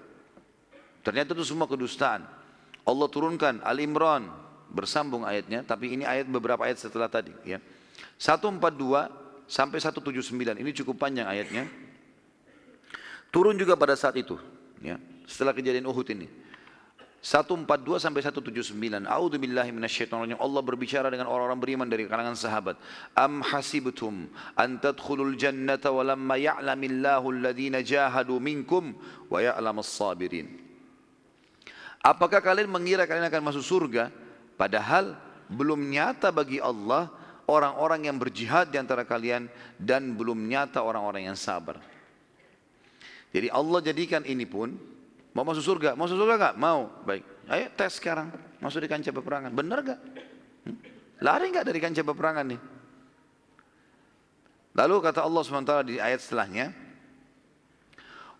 Ternyata itu semua kedustaan. Allah turunkan Al-Imran bersambung ayatnya, tapi ini ayat beberapa ayat setelah tadi ya. 142 sampai 179 ini cukup panjang ayatnya. Turun juga pada saat itu ya, setelah kejadian Uhud ini. 142 sampai 179. A'udzu billahi minasyaitonir Allah berbicara dengan orang-orang beriman dari kalangan sahabat. Am hasibtum an tadkhulul jannata wa lamma ya'lamillahu alladhina jahadu minkum wa ya'lamas sabirin. Apakah kalian mengira kalian akan masuk surga Padahal belum nyata bagi Allah orang-orang yang berjihad di antara kalian dan belum nyata orang-orang yang sabar. Jadi Allah jadikan ini pun mau masuk surga, mau masuk surga enggak? Mau. Baik. Ayo tes sekarang. Masuk di kancah peperangan. Benar enggak? Hmm? Lari enggak dari kancah peperangan nih? Lalu kata Allah SWT di ayat setelahnya,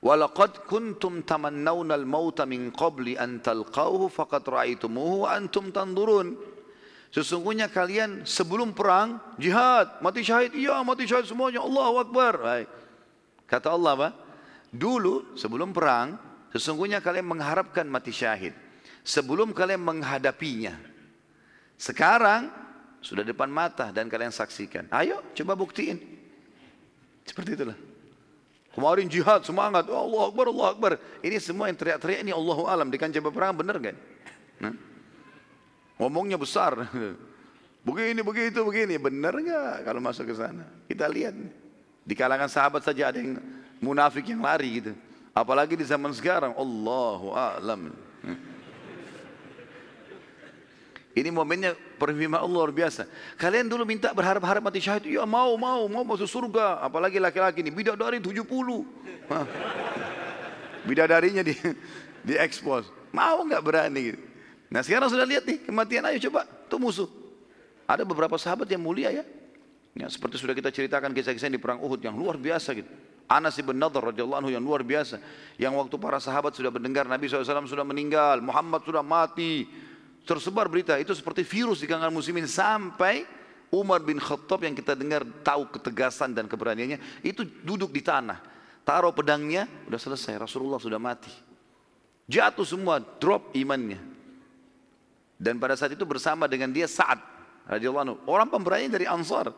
Walaqad kuntum tamannawna al-mauta min qabli an talqauhu faqad ra'aitumuhu wa antum tanzurun. Sesungguhnya kalian sebelum perang jihad, mati syahid, iya mati syahid semuanya, Allahu Akbar. Baik. Kata Allah apa? Dulu sebelum perang Sesungguhnya kalian mengharapkan mati syahid sebelum kalian menghadapinya. Sekarang sudah depan mata dan kalian saksikan. Ayo coba buktiin. Seperti itulah. Kemarin jihad semangat, oh, Allah Akbar, Allah Akbar. Ini semua yang teriak-teriak ini Allahu alam di kancah peperangan benar kan? Ngomongnya besar. *laughs* Begini, begitu, begini. Benar nggak kalau masuk ke sana? Kita lihat. Di kalangan sahabat saja ada yang munafik yang lari gitu. Apalagi di zaman sekarang. Allahu a'lam. Ini momennya perfirman Allah luar biasa. Kalian dulu minta berharap-harap mati syahid. Ya mau, mau, mau masuk surga. Apalagi laki-laki ini. Bidadari 70. Bidadarinya di, *laughs* di expose. Mau nggak berani. Nah sekarang sudah lihat nih kematian ayo coba. Itu musuh. Ada beberapa sahabat yang mulia ya. ya seperti sudah kita ceritakan kisah-kisah di perang Uhud yang luar biasa gitu. Anas ibn Nadhr radhiyallahu anhu yang luar biasa. Yang waktu para sahabat sudah mendengar Nabi SAW sudah meninggal. Muhammad sudah mati. Tersebar berita. Itu seperti virus di kalangan muslimin. Sampai Umar bin Khattab yang kita dengar tahu ketegasan dan keberaniannya. Itu duduk di tanah. Taruh pedangnya. Sudah selesai. Rasulullah sudah mati. Jatuh semua. Drop imannya. Dan pada saat itu bersama dengan dia Sa'ad radhiyallahu anhu. Orang pemberani dari Ansar.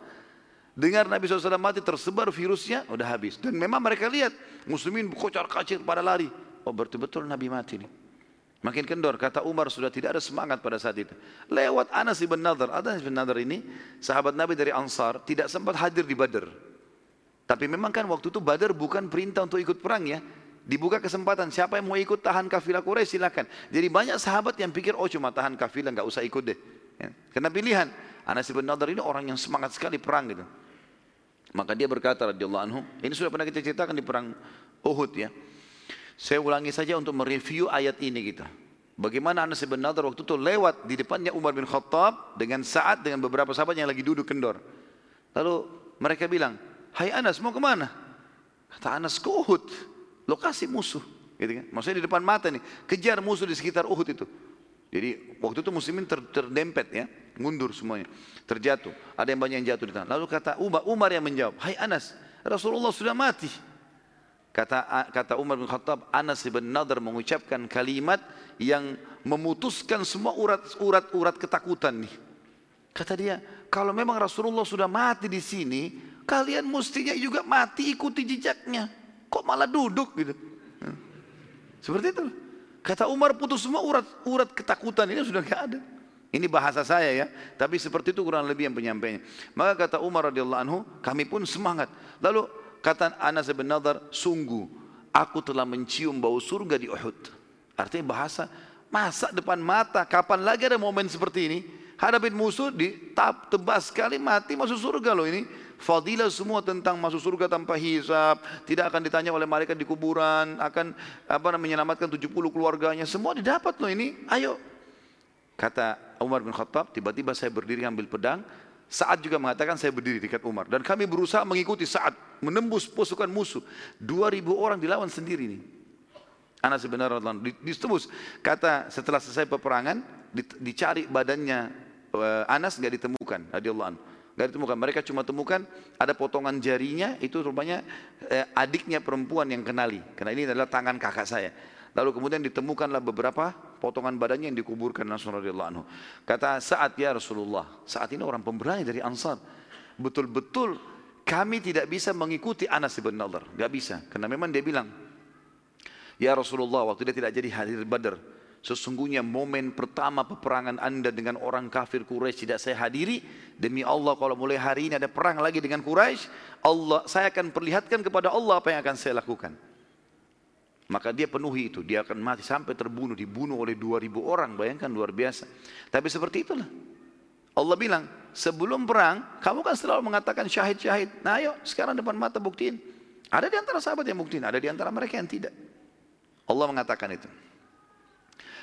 Dengar Nabi SAW mati tersebar virusnya, udah habis. Dan memang mereka lihat muslimin kocar kacir pada lari. Oh betul-betul Nabi mati nih. Makin kendor, kata Umar sudah tidak ada semangat pada saat itu. Lewat Anas ibn Nadar. Anas ibn Nadar ini, sahabat Nabi dari Ansar, tidak sempat hadir di Badar. Tapi memang kan waktu itu Badar bukan perintah untuk ikut perang ya. Dibuka kesempatan, siapa yang mau ikut tahan kafilah Quraisy silakan. Jadi banyak sahabat yang pikir, oh cuma tahan kafilah, nggak usah ikut deh. Ya. Karena pilihan, Anas bin Nadar ini orang yang semangat sekali perang gitu. Maka dia berkata radhiyallahu anhu, ini sudah pernah kita ceritakan di perang Uhud ya. Saya ulangi saja untuk mereview ayat ini gitu. Bagaimana Anas bin Nadar waktu itu lewat di depannya Umar bin Khattab dengan saat dengan beberapa sahabat yang lagi duduk kendor. Lalu mereka bilang, Hai Anas mau ke mana? Kata Anas ke Uhud lokasi musuh. Gitu kan? Maksudnya di depan mata nih, kejar musuh di sekitar Uhud itu. Jadi waktu itu muslimin ter, terdempet ya, mundur semuanya, terjatuh. Ada yang banyak yang jatuh di tanah. Lalu kata Umar, Umar yang menjawab, Hai Anas, Rasulullah sudah mati. Kata kata Umar bin Khattab, Anas bin Nadar mengucapkan kalimat yang memutuskan semua urat-urat urat ketakutan nih. Kata dia, kalau memang Rasulullah sudah mati di sini, kalian mestinya juga mati ikuti jejaknya. Kok malah duduk gitu? Seperti itu. Kata Umar putus semua urat urat ketakutan ini sudah gak ada. Ini bahasa saya ya, tapi seperti itu kurang lebih yang penyampainya. Maka kata Umar radhiyallahu anhu, kami pun semangat. Lalu kata Anas bin Nadar, sungguh aku telah mencium bau surga di Uhud. Artinya bahasa masa depan mata, kapan lagi ada momen seperti ini? Hadapin musuh di tebas sekali mati masuk surga loh ini. Fadilah semua tentang masuk surga tanpa hisab, tidak akan ditanya oleh malaikat di kuburan, akan apa menyelamatkan 70 keluarganya, semua didapat loh ini. Ayo. Kata Umar bin Khattab, tiba-tiba saya berdiri ambil pedang, saat juga mengatakan saya berdiri dekat Umar dan kami berusaha mengikuti saat menembus pasukan musuh. 2000 orang dilawan sendiri nih. Anas bin Radlan ditembus. Kata setelah selesai peperangan dicari badannya eh, Anas nggak ditemukan radhiyallahu anhu. Gak ditemukan. Mereka cuma temukan ada potongan jarinya itu rupanya eh, adiknya perempuan yang kenali. Karena ini adalah tangan kakak saya. Lalu kemudian ditemukanlah beberapa potongan badannya yang dikuburkan Rasulullah radhiyallahu anhu. Kata saat ya Rasulullah, saat ini orang pemberani dari Ansar. Betul-betul kami tidak bisa mengikuti Anas bin Nadar. Gak bisa. Karena memang dia bilang, Ya Rasulullah waktu dia tidak jadi hadir Badar. Sesungguhnya momen pertama peperangan anda dengan orang kafir Quraisy tidak saya hadiri. Demi Allah kalau mulai hari ini ada perang lagi dengan Quraisy, Allah saya akan perlihatkan kepada Allah apa yang akan saya lakukan. Maka dia penuhi itu, dia akan mati sampai terbunuh, dibunuh oleh 2000 orang, bayangkan luar biasa. Tapi seperti itulah. Allah bilang, sebelum perang, kamu kan selalu mengatakan syahid-syahid. Nah ayo, sekarang depan mata buktiin. Ada di antara sahabat yang buktiin, ada di antara mereka yang tidak. Allah mengatakan itu.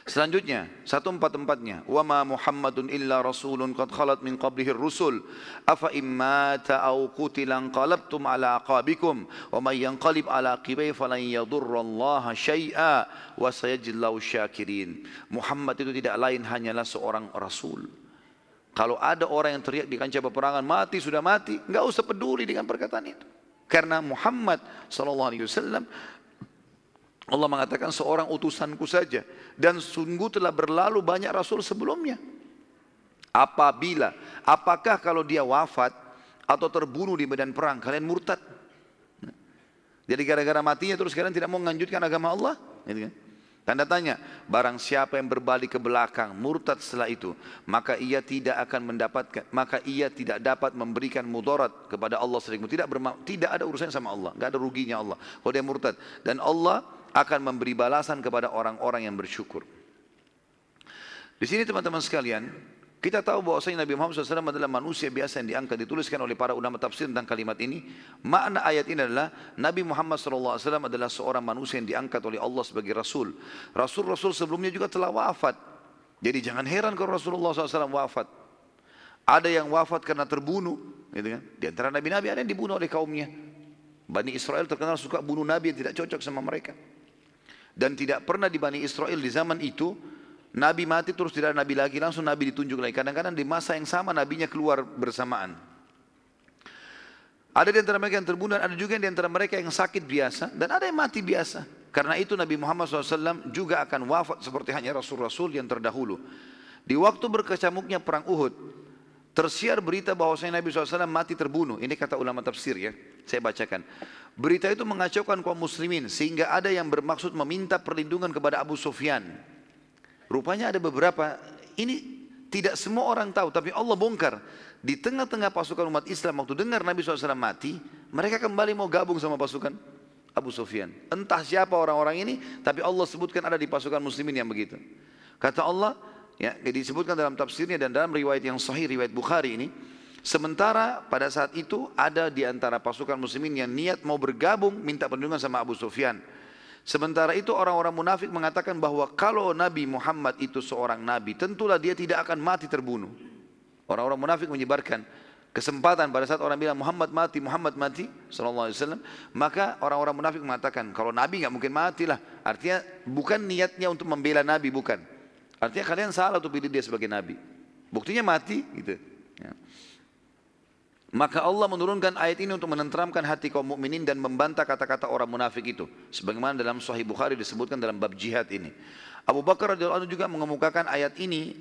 Selanjutnya, satu empat empatnya. Wa ma Muhammadun illa rasulun qad khalat min qablihi rusul. Afa imma ta'au qutilan qalabtum ala aqabikum. Wa man yanqalib ala aqibai falan yadurrallaha syai'a. Wa sayajillahu syakirin. Muhammad itu tidak lain hanyalah seorang rasul. Kalau ada orang yang teriak di kancah peperangan mati sudah mati, enggak usah peduli dengan perkataan itu. Karena Muhammad sallallahu alaihi wasallam Allah mengatakan seorang utusanku saja dan sungguh telah berlalu banyak rasul sebelumnya. Apabila, apakah kalau dia wafat atau terbunuh di medan perang kalian murtad? Jadi gara-gara matinya terus kalian tidak mau menganjutkan agama Allah? Gitu kan? Tanda tanya, barang siapa yang berbalik ke belakang, murtad setelah itu, maka ia tidak akan mendapatkan, maka ia tidak dapat memberikan mudarat kepada Allah sering tidak tidak ada urusannya sama Allah, nggak ada ruginya Allah. Kalau dia murtad dan Allah akan memberi balasan kepada orang-orang yang bersyukur. Di sini teman-teman sekalian, kita tahu bahwasanya Nabi Muhammad SAW adalah manusia biasa yang diangkat dituliskan oleh para ulama tafsir tentang kalimat ini. Makna ayat ini adalah Nabi Muhammad SAW adalah seorang manusia yang diangkat oleh Allah sebagai Rasul. Rasul-Rasul sebelumnya juga telah wafat. Jadi jangan heran kalau Rasulullah SAW wafat. Ada yang wafat karena terbunuh. Gitu kan? Di antara Nabi-Nabi ada yang dibunuh oleh kaumnya. Bani Israel terkenal suka bunuh Nabi yang tidak cocok sama mereka. Dan tidak pernah di Bani Israel di zaman itu Nabi mati terus tidak ada nabi lagi, langsung nabi ditunjuk lagi. Kadang-kadang di masa yang sama nabinya keluar bersamaan. Ada di antara mereka yang terbunuh, ada juga di antara mereka yang sakit biasa, dan ada yang mati biasa. Karena itu Nabi Muhammad SAW juga akan wafat seperti hanya Rasul-Rasul yang terdahulu. Di waktu berkecamuknya perang Uhud, tersiar berita bahwasanya Nabi SAW mati terbunuh. Ini kata ulama tafsir ya, saya bacakan. Berita itu mengacaukan kaum muslimin sehingga ada yang bermaksud meminta perlindungan kepada Abu Sufyan Rupanya ada beberapa, ini tidak semua orang tahu, tapi Allah bongkar. Di tengah-tengah pasukan umat Islam waktu dengar Nabi SAW mati, mereka kembali mau gabung sama pasukan Abu Sufyan. Entah siapa orang-orang ini, tapi Allah sebutkan ada di pasukan muslimin yang begitu. Kata Allah, ya disebutkan dalam tafsirnya dan dalam riwayat yang sahih, riwayat Bukhari ini, Sementara pada saat itu ada di antara pasukan muslimin yang niat mau bergabung minta perlindungan sama Abu Sufyan. Sementara itu orang-orang munafik mengatakan bahwa kalau Nabi Muhammad itu seorang nabi, tentulah dia tidak akan mati terbunuh. Orang-orang munafik menyebarkan kesempatan pada saat orang bilang Muhammad mati, Muhammad mati, sallallahu alaihi wasallam, maka orang-orang munafik mengatakan kalau nabi nggak mungkin matilah. Artinya bukan niatnya untuk membela nabi, bukan. Artinya kalian salah untuk pilih dia sebagai nabi. Buktinya mati, gitu. Ya. Maka Allah menurunkan ayat ini untuk menenteramkan hati kaum mukminin dan membantah kata-kata orang munafik itu. Sebagaimana dalam Sahih Bukhari disebutkan dalam bab jihad ini. Abu Bakar radhiyallahu anhu juga mengemukakan ayat ini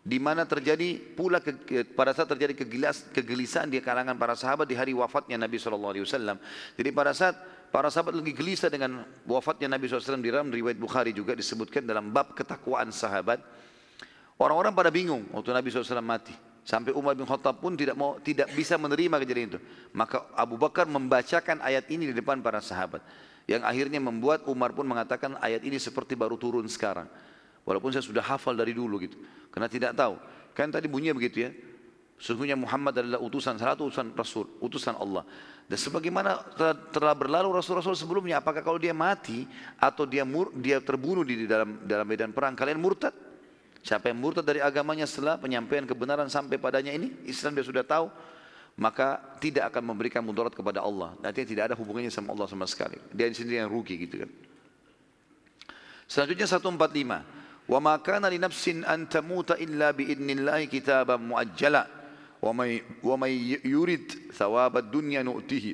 di mana terjadi pula ke, ke, pada saat terjadi kegilas, kegelisahan di kalangan para sahabat di hari wafatnya Nabi SAW. Jadi pada saat para sahabat lagi gelisah dengan wafatnya Nabi SAW di dalam riwayat Bukhari juga disebutkan dalam bab ketakwaan sahabat. Orang-orang pada bingung waktu Nabi SAW mati. Sampai Umar bin Khattab pun tidak mau tidak bisa menerima kejadian itu. Maka Abu Bakar membacakan ayat ini di depan para sahabat. Yang akhirnya membuat Umar pun mengatakan ayat ini seperti baru turun sekarang. Walaupun saya sudah hafal dari dulu gitu. Karena tidak tahu. Kan tadi bunyinya begitu ya. Sesungguhnya Muhammad adalah utusan, salah satu utusan Rasul, utusan Allah. Dan sebagaimana telah, berlalu Rasul-Rasul sebelumnya, apakah kalau dia mati atau dia mur, dia terbunuh di dalam dalam medan perang, kalian murtad? Siapa yang murtad dari agamanya setelah penyampaian kebenaran sampai padanya ini, Islam dia sudah tahu, maka tidak akan memberikan mudarat kepada Allah. Nanti tidak ada hubungannya sama Allah sama sekali. Dia sendiri yang rugi gitu kan. Selanjutnya 145. Wa ma kana li nafsin an tamuta illa bi idnillahi kitaban muajjala wa may wa may yurid thawab ad-dunya nu'tihi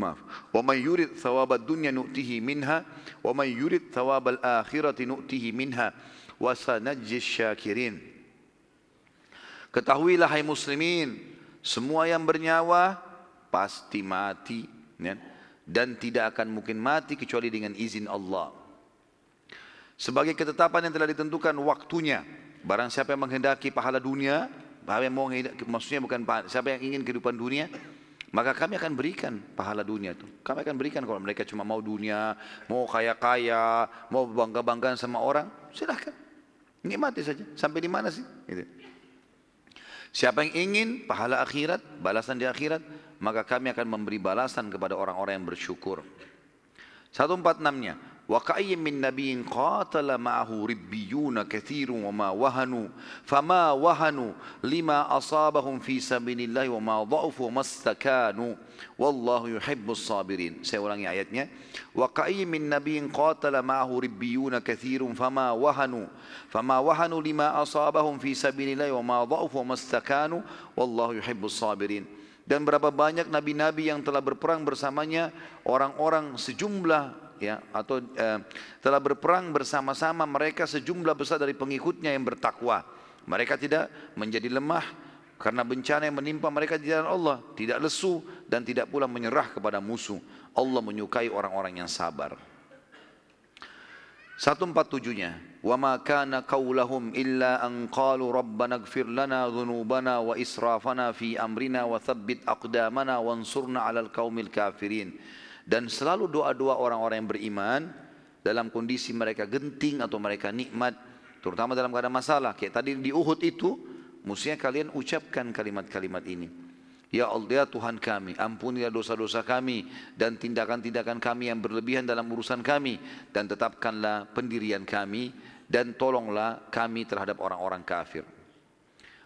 maaf wa may yurid thawab ad-dunya nu'tihi minha wa may yurid thawab al-akhirati nu'tihi minha wasanajis syakirin. Ketahuilah hai muslimin, semua yang bernyawa pasti mati ya, dan tidak akan mungkin mati kecuali dengan izin Allah. Sebagai ketetapan yang telah ditentukan waktunya, barang siapa yang menghendaki pahala dunia, yang mau maksudnya bukan pahala, siapa yang ingin kehidupan dunia, maka kami akan berikan pahala dunia itu. Kami akan berikan kalau mereka cuma mau dunia, mau kaya-kaya, mau bangga-banggaan sama orang, silahkan. Nikmati saja. Sampai di mana sih? Gitu. Siapa yang ingin pahala akhirat, balasan di akhirat, maka kami akan memberi balasan kepada orang-orang yang bersyukur. 146-nya, وكأي من نبي قاتل معه ربيون كثير وما وهنوا فما وهنوا لما أصابهم في سبيل الله وما ضعفوا وما استكانوا. والله يحب الصابرين. Saya ulangi ayatnya. وكأي من نبي قاتل معه ربيون كثير فما وهنوا فما وهنوا لما أصابهم في سبيل الله وما ضعفوا وما استكانوا. والله يحب الصابرين. Dan berapa banyak nabi-nabi yang telah berperang bersamanya orang-orang sejumlah ya atau uh, telah berperang bersama-sama mereka sejumlah besar dari pengikutnya yang bertakwa. Mereka tidak menjadi lemah karena bencana yang menimpa mereka di jalan Allah, tidak lesu dan tidak pula menyerah kepada musuh. Allah menyukai orang-orang yang sabar. 147-nya wa ma kana qaulahum illa an qalu rabbana ighfir lana dhunubana wa israfana fi amrina wa thabbit aqdamana wansurna 'alal qaumil kafirin dan selalu doa-doa orang-orang yang beriman dalam kondisi mereka genting atau mereka nikmat terutama dalam keadaan masalah. Kayak tadi di Uhud itu mestinya kalian ucapkan kalimat-kalimat ini. Ya Allah ya Tuhan kami, ampunilah dosa-dosa kami dan tindakan-tindakan kami yang berlebihan dalam urusan kami. Dan tetapkanlah pendirian kami dan tolonglah kami terhadap orang-orang kafir.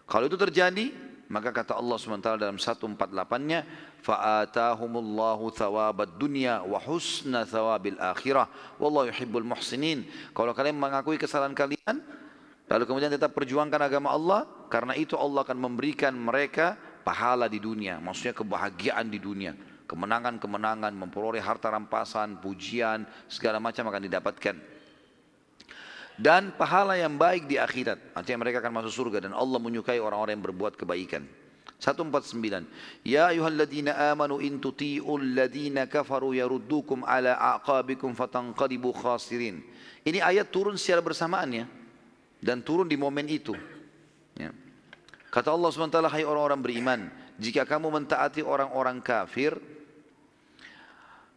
Kalau itu terjadi, maka kata Allah SWT dalam 148-nya, fa'atahumullahu thawabad dunya wa husna thawabil akhirah wallahu yuhibbul muhsinin. Kalau kalian mengakui kesalahan kalian, lalu kemudian tetap perjuangkan agama Allah, karena itu Allah akan memberikan mereka pahala di dunia, maksudnya kebahagiaan di dunia. Kemenangan-kemenangan, memperoleh harta rampasan, pujian, segala macam akan didapatkan. Dan pahala yang baik di akhirat. Artinya mereka akan masuk surga dan Allah menyukai orang-orang yang berbuat kebaikan. 149. Ya ayuhalladzina amanu in tuti'ul ladzina kafaru yaruddukum ala aqabikum fatanqalibu khasirin. Ini ayat turun secara bersamaan ya. Dan turun di momen itu. Ya. Kata Allah SWT, hai orang-orang beriman, jika kamu mentaati orang-orang kafir,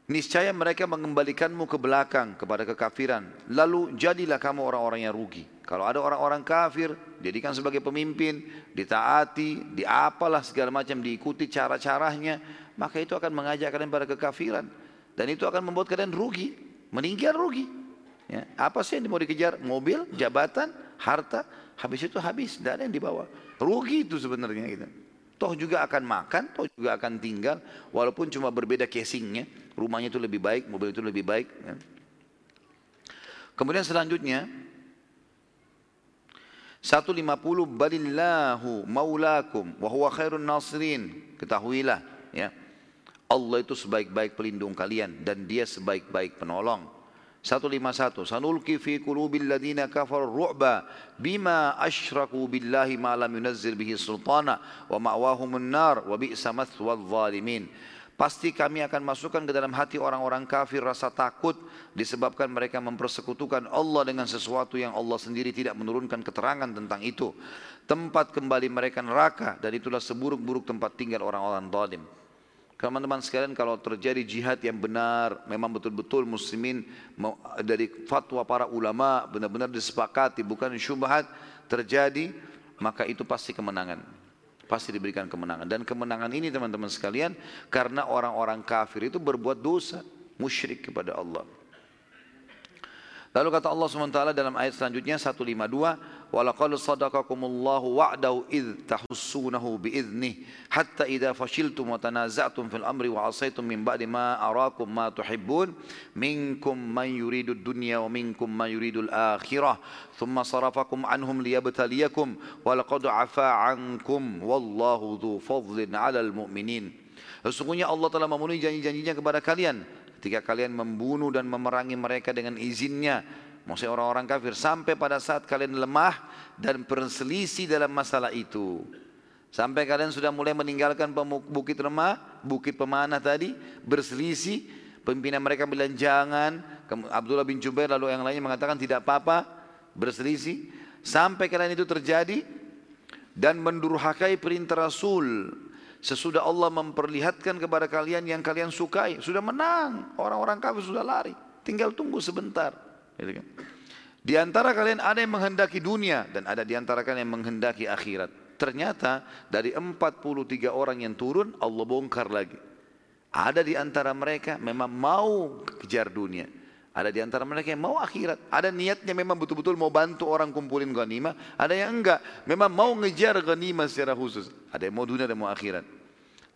niscaya mereka mengembalikanmu ke belakang kepada kekafiran. Lalu jadilah kamu orang-orang yang rugi. Kalau ada orang-orang kafir, jadikan sebagai pemimpin, ditaati, diapalah segala macam, diikuti cara-caranya, maka itu akan mengajak kalian pada kekafiran. Dan itu akan membuat kalian rugi, meninggal rugi. Ya, apa sih yang mau dikejar? Mobil, jabatan, harta, habis itu habis, tidak ada yang dibawa. Rugi itu sebenarnya gitu. Toh juga akan makan, toh juga akan tinggal, walaupun cuma berbeda casingnya, rumahnya itu lebih baik, mobil itu lebih baik. Ya. Kemudian selanjutnya 150 balillahu maulakum wa huwa khairun nasirin. Ketahuilah ya. Allah itu sebaik-baik pelindung kalian dan dia sebaik-baik penolong. 151 sanulki fi qulubil ladina kafaru ru'ba bima asyraku billahi ma lam yunazzil bihi sultana wa ma'wahumun nar wa bi'sa mathwal zalimin Pasti kami akan masukkan ke dalam hati orang-orang kafir rasa takut disebabkan mereka mempersekutukan Allah dengan sesuatu yang Allah sendiri tidak menurunkan keterangan tentang itu. Tempat kembali mereka neraka dan itulah seburuk-buruk tempat tinggal orang-orang zalim. Teman-teman sekalian kalau terjadi jihad yang benar, memang betul-betul muslimin dari fatwa para ulama benar-benar disepakati bukan syubhat terjadi, maka itu pasti kemenangan. Pasti diberikan kemenangan. Dan kemenangan ini teman-teman sekalian karena orang-orang kafir itu berbuat dosa, musyrik kepada Allah. Lalu kata Allah SWT dalam ayat selanjutnya 152 ولقد صدقكم الله وعده إذ تحسونه بإذنه. حتى إذا فشلتم وتنازعتم في الأمر وعصيتم من بعد ما أراكم ما تحبون منكم من يريد الدنيا ومنكم من يريد الآخرة. ثم صرفكم عنهم ليبتليكم ولقد عفا عنكم والله ذو فضل على المؤمنين. Sesungguhnya Allah telah memenuhi janji-janjinya kepada kalian. Ketika kalian membunuh dan memerangi mereka dengan izinnya maksudnya orang-orang kafir sampai pada saat kalian lemah dan berselisih dalam masalah itu. Sampai kalian sudah mulai meninggalkan bukit remah bukit pemanah tadi berselisih pimpinan mereka bilang jangan. Abdullah bin Jubair lalu yang lainnya mengatakan tidak apa-apa. Berselisih. Sampai kalian itu terjadi dan mendurhakai perintah Rasul. Sesudah Allah memperlihatkan kepada kalian yang kalian sukai sudah menang. Orang-orang kafir sudah lari. Tinggal tunggu sebentar Gitu kan? Di antara kalian ada yang menghendaki dunia dan ada di antara kalian yang menghendaki akhirat. Ternyata dari 43 orang yang turun Allah bongkar lagi. Ada di antara mereka memang mau kejar dunia. Ada di antara mereka yang mau akhirat. Ada niatnya memang betul-betul mau bantu orang kumpulin ghanimah. Ada yang enggak. Memang mau ngejar ghanimah secara khusus. Ada yang mau dunia dan mau akhirat.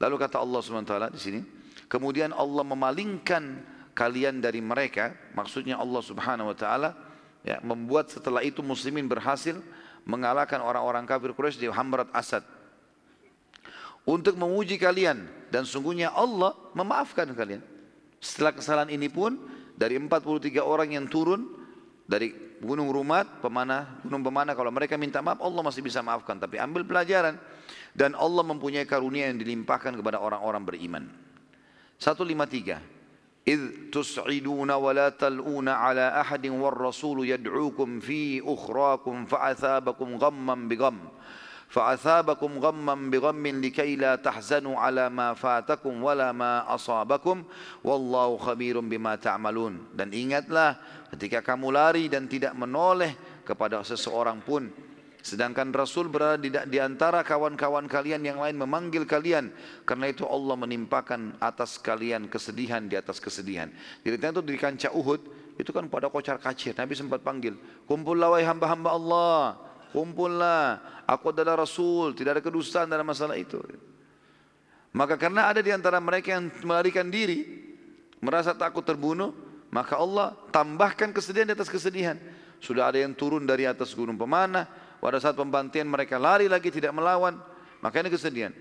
Lalu kata Allah SWT di sini. Kemudian Allah memalingkan kalian dari mereka maksudnya Allah Subhanahu wa taala ya membuat setelah itu muslimin berhasil mengalahkan orang-orang kafir Quraisy di Hamrat Asad. Untuk menguji kalian dan sungguhnya Allah memaafkan kalian. Setelah kesalahan ini pun dari 43 orang yang turun dari gunung Rumat, pemanah, gunung pemanah kalau mereka minta maaf Allah masih bisa maafkan. Tapi ambil pelajaran dan Allah mempunyai karunia yang dilimpahkan kepada orang-orang beriman. 153 إذ تصعدون ولا تلؤون على أحد والرسول يدعوكم في أخراكم فأثابكم غما بغم فأثابكم غما بغم لكي لا تحزنوا على ما فاتكم ولا ما أصابكم. والله خبير بما تعملون. Dan ingatlah ketika kamu lari dan tidak menoleh kepada seseorang pun Sedangkan Rasul berada di, antara kawan-kawan kalian yang lain memanggil kalian. Karena itu Allah menimpakan atas kalian kesedihan di atas kesedihan. Jadi itu di kancah Uhud, itu kan pada kocar kacir. Nabi sempat panggil, kumpullah wahai hamba-hamba Allah. Kumpullah, aku adalah Rasul, tidak ada kedustaan dalam masalah itu. Maka karena ada di antara mereka yang melarikan diri, merasa takut terbunuh, maka Allah tambahkan kesedihan di atas kesedihan. Sudah ada yang turun dari atas gunung pemanah, pada saat pembantian mereka lari lagi tidak melawan, maka ini kesedihan.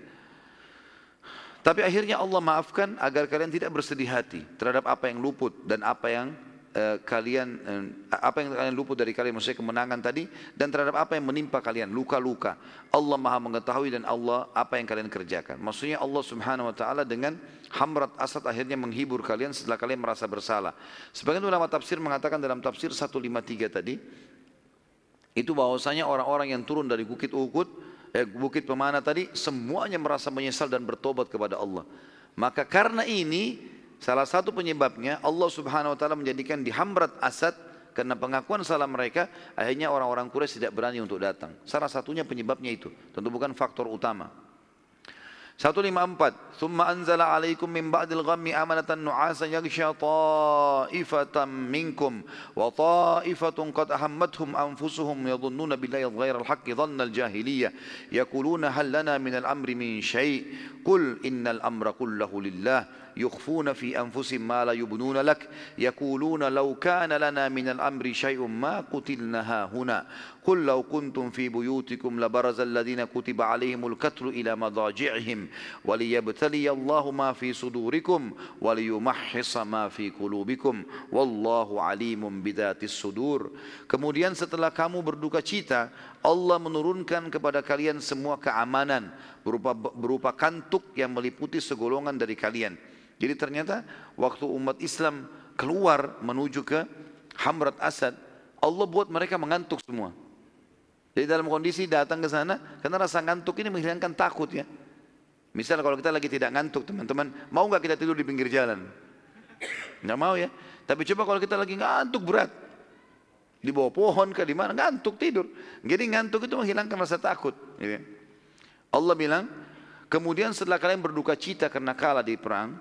Tapi akhirnya Allah maafkan agar kalian tidak bersedih hati terhadap apa yang luput dan apa yang uh, kalian uh, apa yang kalian luput dari kalian maksudnya kemenangan tadi dan terhadap apa yang menimpa kalian luka-luka. Allah Maha mengetahui dan Allah apa yang kalian kerjakan. Maksudnya Allah Subhanahu wa taala dengan Hamrat Asad akhirnya menghibur kalian setelah kalian merasa bersalah. Sebagian ulama tafsir mengatakan dalam tafsir 153 tadi itu bahwasanya orang-orang yang turun dari bukit Uhud, eh, bukit pemana tadi semuanya merasa menyesal dan bertobat kepada Allah. Maka karena ini Salah satu penyebabnya Allah Subhanahu wa taala menjadikan di Hamrat Asad karena pengakuan salah mereka akhirnya orang-orang Quraisy tidak berani untuk datang. Salah satunya penyebabnya itu, tentu bukan faktor utama. 154 Summa anzala alaikum min ba'dil ghammi amanatan nu'asa yaghsha ta'ifatan minkum wa ta'ifatun qad ahammathum anfusuhum yadhunnuna billahi ghayra al-haqqi dhanna al-jahiliyya yaquluna hal lana min al-amri min shay qul innal amra kullahu lillah يخفون في أنفسهم ما لا يبنون لك يقولون لو كان لنا من الأمر شيء ما قتلنا هنا قل لو كنتم في بيوتكم لبرز الذين كتب عليهم القتل إلى مضاجعهم وليبتلي الله ما في صدوركم وليمحص ما في قلوبكم والله عليم بذات الصدور kemudian setelah kamu berduka cita Allah menurunkan kepada kalian semua keamanan berupa berupa kantuk yang meliputi segolongan dari kalian jadi ternyata waktu umat Islam keluar menuju ke Hamrat Asad, Allah buat mereka mengantuk semua. Jadi dalam kondisi datang ke sana, karena rasa ngantuk ini menghilangkan takut ya. Misal kalau kita lagi tidak ngantuk teman-teman, mau nggak kita tidur di pinggir jalan? Nggak mau ya. Tapi coba kalau kita lagi ngantuk berat, di bawah pohon ke di mana ngantuk tidur. Jadi ngantuk itu menghilangkan rasa takut. Gitu. Allah bilang, kemudian setelah kalian berduka cita karena kalah di perang,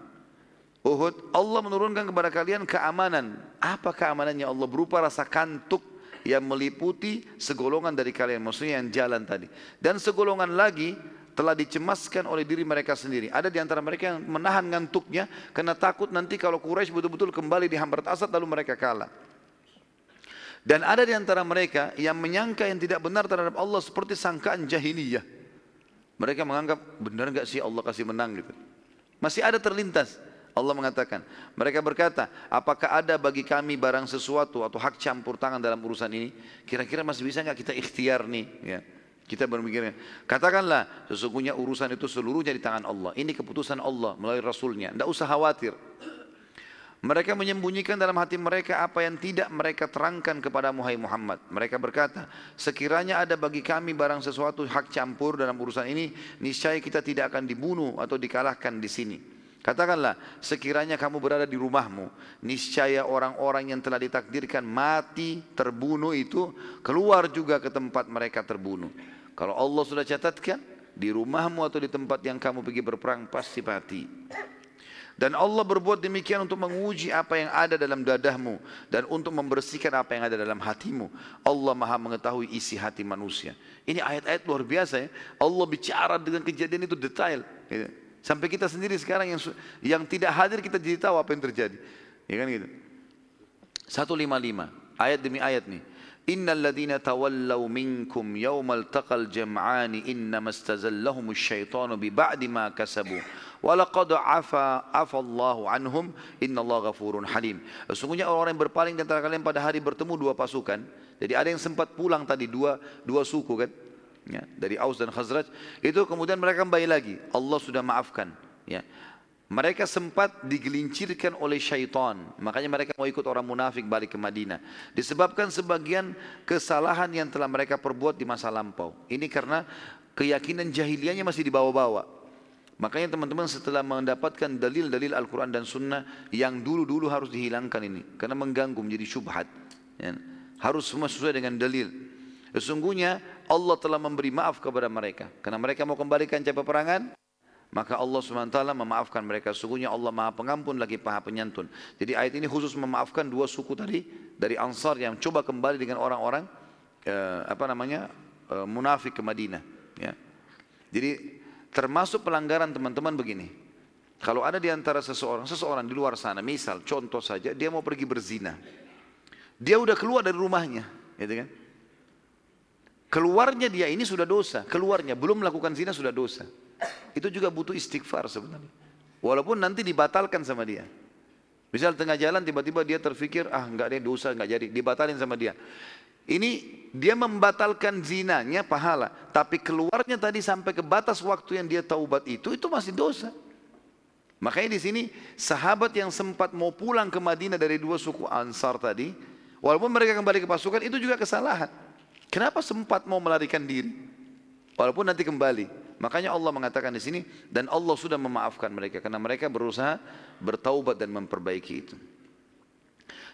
Uhud, Allah menurunkan kepada kalian keamanan. Apa keamanannya Allah? Berupa rasa kantuk yang meliputi segolongan dari kalian. Maksudnya yang jalan tadi. Dan segolongan lagi telah dicemaskan oleh diri mereka sendiri. Ada di antara mereka yang menahan ngantuknya karena takut nanti kalau Quraisy betul-betul kembali di Hamrat Asad lalu mereka kalah. Dan ada di antara mereka yang menyangka yang tidak benar terhadap Allah seperti sangkaan jahiliyah. Mereka menganggap benar nggak sih Allah kasih menang gitu. Masih ada terlintas. Allah mengatakan, mereka berkata, apakah ada bagi kami barang sesuatu atau hak campur tangan dalam urusan ini? Kira-kira masih bisa nggak kita ikhtiar nih? Ya. Kita berpikir, katakanlah sesungguhnya urusan itu seluruhnya di tangan Allah. Ini keputusan Allah melalui Rasulnya. Tidak usah khawatir. Mereka menyembunyikan dalam hati mereka apa yang tidak mereka terangkan kepada Muhammad. Mereka berkata, sekiranya ada bagi kami barang sesuatu hak campur dalam urusan ini, niscaya kita tidak akan dibunuh atau dikalahkan di sini. Katakanlah, sekiranya kamu berada di rumahmu, niscaya orang-orang yang telah ditakdirkan mati, terbunuh itu keluar juga ke tempat mereka terbunuh. Kalau Allah sudah catatkan, di rumahmu atau di tempat yang kamu pergi berperang pasti mati. Dan Allah berbuat demikian untuk menguji apa yang ada dalam dadahmu dan untuk membersihkan apa yang ada dalam hatimu. Allah Maha mengetahui isi hati manusia. Ini ayat-ayat luar biasa ya. Allah bicara dengan kejadian itu detail. Gitu. Sampai kita sendiri sekarang yang yang tidak hadir kita jadi tahu apa yang terjadi. Ya kan gitu. 155 ayat demi ayat nih. Innal ladzina tawallaw minkum yawmal taqal jam'ani innama istazallahum asyaitanu bi ba'di ma kasabu Walaqad afa afallahu anhum innallaha ghafurun halim. Sesungguhnya orang-orang yang berpaling di antara kalian pada hari bertemu dua pasukan. Jadi ada yang sempat pulang tadi dua dua suku kan. Ya, dari Aus dan Khazraj itu kemudian mereka kembali lagi. Allah sudah maafkan. Ya. Mereka sempat digelincirkan oleh syaitan. Makanya mereka mau ikut orang munafik balik ke Madinah. Disebabkan sebagian kesalahan yang telah mereka perbuat di masa lampau. Ini karena keyakinan jahiliyahnya masih dibawa-bawa. Makanya teman-teman setelah mendapatkan dalil-dalil Al-Quran dan Sunnah yang dulu-dulu harus dihilangkan ini. Karena mengganggu menjadi syubhat. Ya. Harus semua sesuai dengan dalil. Sesungguhnya Allah telah memberi maaf kepada mereka. Karena mereka mau kembalikan capek perangan, maka Allah SWT memaafkan mereka. Sungguhnya Allah maha pengampun lagi paha penyantun. Jadi ayat ini khusus memaafkan dua suku tadi dari Ansar yang coba kembali dengan orang-orang eh, apa namanya eh, munafik ke Madinah. Ya. Jadi termasuk pelanggaran teman-teman begini. Kalau ada di antara seseorang, seseorang di luar sana, misal contoh saja dia mau pergi berzina. Dia udah keluar dari rumahnya, gitu kan? Keluarnya dia ini sudah dosa, keluarnya belum melakukan zina sudah dosa. Itu juga butuh istighfar sebenarnya. Walaupun nanti dibatalkan sama dia. Misal tengah jalan tiba-tiba dia terfikir, ah enggak ada dosa, enggak jadi, dibatalin sama dia. Ini dia membatalkan zinanya pahala, tapi keluarnya tadi sampai ke batas waktu yang dia taubat itu, itu masih dosa. Makanya di sini sahabat yang sempat mau pulang ke Madinah dari dua suku Ansar tadi, walaupun mereka kembali ke pasukan itu juga kesalahan. Kenapa sempat mau melarikan diri? Walaupun nanti kembali. Makanya Allah mengatakan di sini dan Allah sudah memaafkan mereka karena mereka berusaha bertaubat dan memperbaiki itu.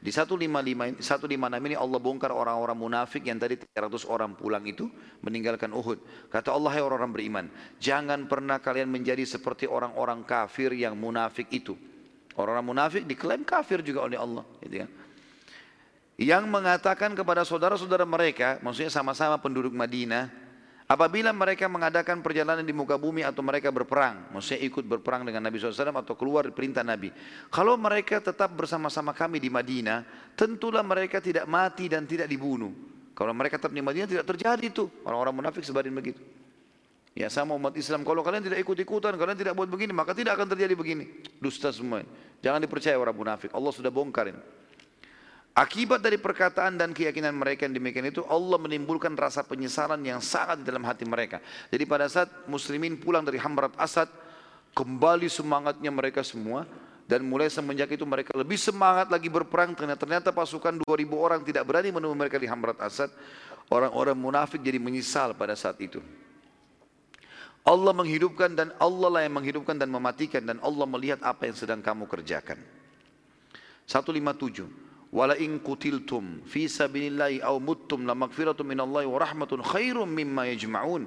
di 155 156 ini Allah bongkar orang-orang munafik yang tadi 300 orang pulang itu meninggalkan Uhud kata Allah hai orang-orang beriman jangan pernah kalian menjadi seperti orang-orang kafir yang munafik itu. Orang-orang munafik diklaim kafir juga oleh Allah. Gitu kan. Yang mengatakan kepada saudara-saudara mereka, maksudnya sama-sama penduduk Madinah, apabila mereka mengadakan perjalanan di muka bumi atau mereka berperang, maksudnya ikut berperang dengan Nabi SAW atau keluar perintah Nabi. Kalau mereka tetap bersama-sama kami di Madinah, tentulah mereka tidak mati dan tidak dibunuh. Kalau mereka tetap di Madinah tidak terjadi itu. Orang-orang munafik sebarin begitu. Ya sama umat Islam, kalau kalian tidak ikut-ikutan, kalian tidak buat begini, maka tidak akan terjadi begini. Dusta semua. Jangan dipercaya orang munafik. Allah sudah bongkarin. Akibat dari perkataan dan keyakinan mereka yang demikian itu, Allah menimbulkan rasa penyesalan yang sangat di dalam hati mereka. Jadi pada saat muslimin pulang dari Hamrat Asad, kembali semangatnya mereka semua, dan mulai semenjak itu mereka lebih semangat lagi berperang ternyata, ternyata pasukan 2000 orang tidak berani menemui mereka di Hamrat Asad orang-orang munafik jadi menyesal pada saat itu Allah menghidupkan dan Allah lah yang menghidupkan dan mematikan dan Allah melihat apa yang sedang kamu kerjakan. 157. Wala in kutiltum fi sabilillahi aw muttum la magfiratun minallahi wa rahmatun khairum mimma yajma'un.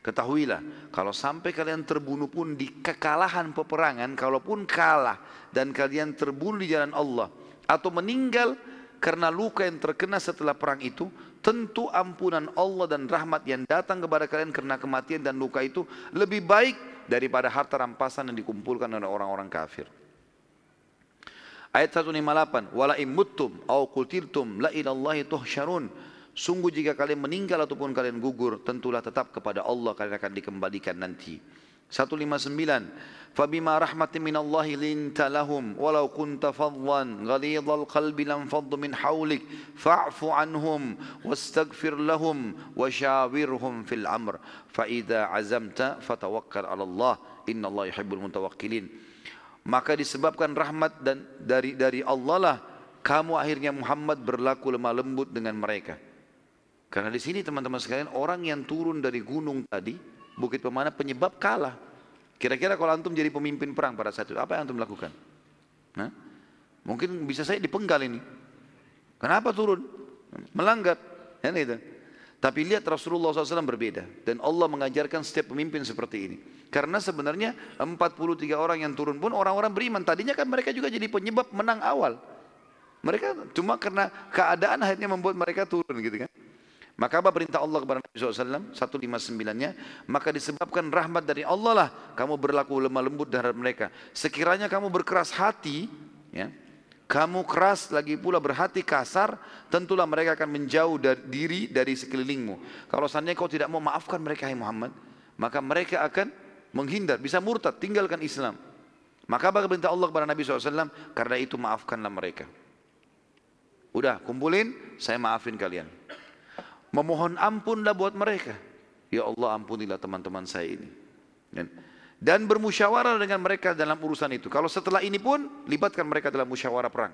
Ketahuilah, kalau sampai kalian terbunuh pun di kekalahan peperangan, kalaupun kalah dan kalian terbunuh di jalan Allah atau meninggal karena luka yang terkena setelah perang itu, tentu ampunan Allah dan rahmat yang datang kepada kalian karena kematian dan luka itu lebih baik daripada harta rampasan yang dikumpulkan oleh orang-orang kafir. Ayat 158 Wala immuttum au kutiltum la ilallahi tuhsyarun. Sungguh jika kalian meninggal ataupun kalian gugur Tentulah tetap kepada Allah kalian akan dikembalikan nanti. 159 Fabima rahmatin minallahi linta lahum Walau kunta fadlan Ghalidhal qalbi lam fadlu min hawlik Fa'fu anhum wastaghfir lahum washawirhum fil amr. Fa idza azamta fatawakkal ala Allah. Inna Allah yuhibbul mutawakkilin. Maka disebabkan rahmat dan dari dari Allah lah kamu akhirnya Muhammad berlaku lemah lembut dengan mereka karena di sini teman-teman sekalian orang yang turun dari gunung tadi Bukit Pemana penyebab kalah. Kira-kira kalau antum jadi pemimpin perang pada saat itu, apa yang antum lakukan? Nah, mungkin bisa saya dipenggal ini. Kenapa turun? Melanggar. Ya, gitu. Tapi lihat Rasulullah SAW berbeda. Dan Allah mengajarkan setiap pemimpin seperti ini. Karena sebenarnya 43 orang yang turun pun orang-orang beriman. Tadinya kan mereka juga jadi penyebab menang awal. Mereka cuma karena keadaan akhirnya membuat mereka turun gitu kan. Maka apa perintah Allah kepada Nabi SAW? 159-nya. Maka disebabkan rahmat dari Allah lah kamu berlaku lemah lembut terhadap mereka. Sekiranya kamu berkeras hati, ya, kamu keras lagi pula berhati kasar, tentulah mereka akan menjauh dari diri dari sekelilingmu. Kalau seandainya kau tidak mau maafkan mereka, hai Muhammad, maka mereka akan menghindar, bisa murtad, tinggalkan Islam. Maka apa perintah Allah kepada Nabi SAW? Karena itu maafkanlah mereka. Udah, kumpulin, saya maafin kalian. Memohon ampunlah buat mereka. Ya Allah ampunilah teman-teman saya ini. Dan bermusyawarah dengan mereka dalam urusan itu. Kalau setelah ini pun libatkan mereka dalam musyawarah perang.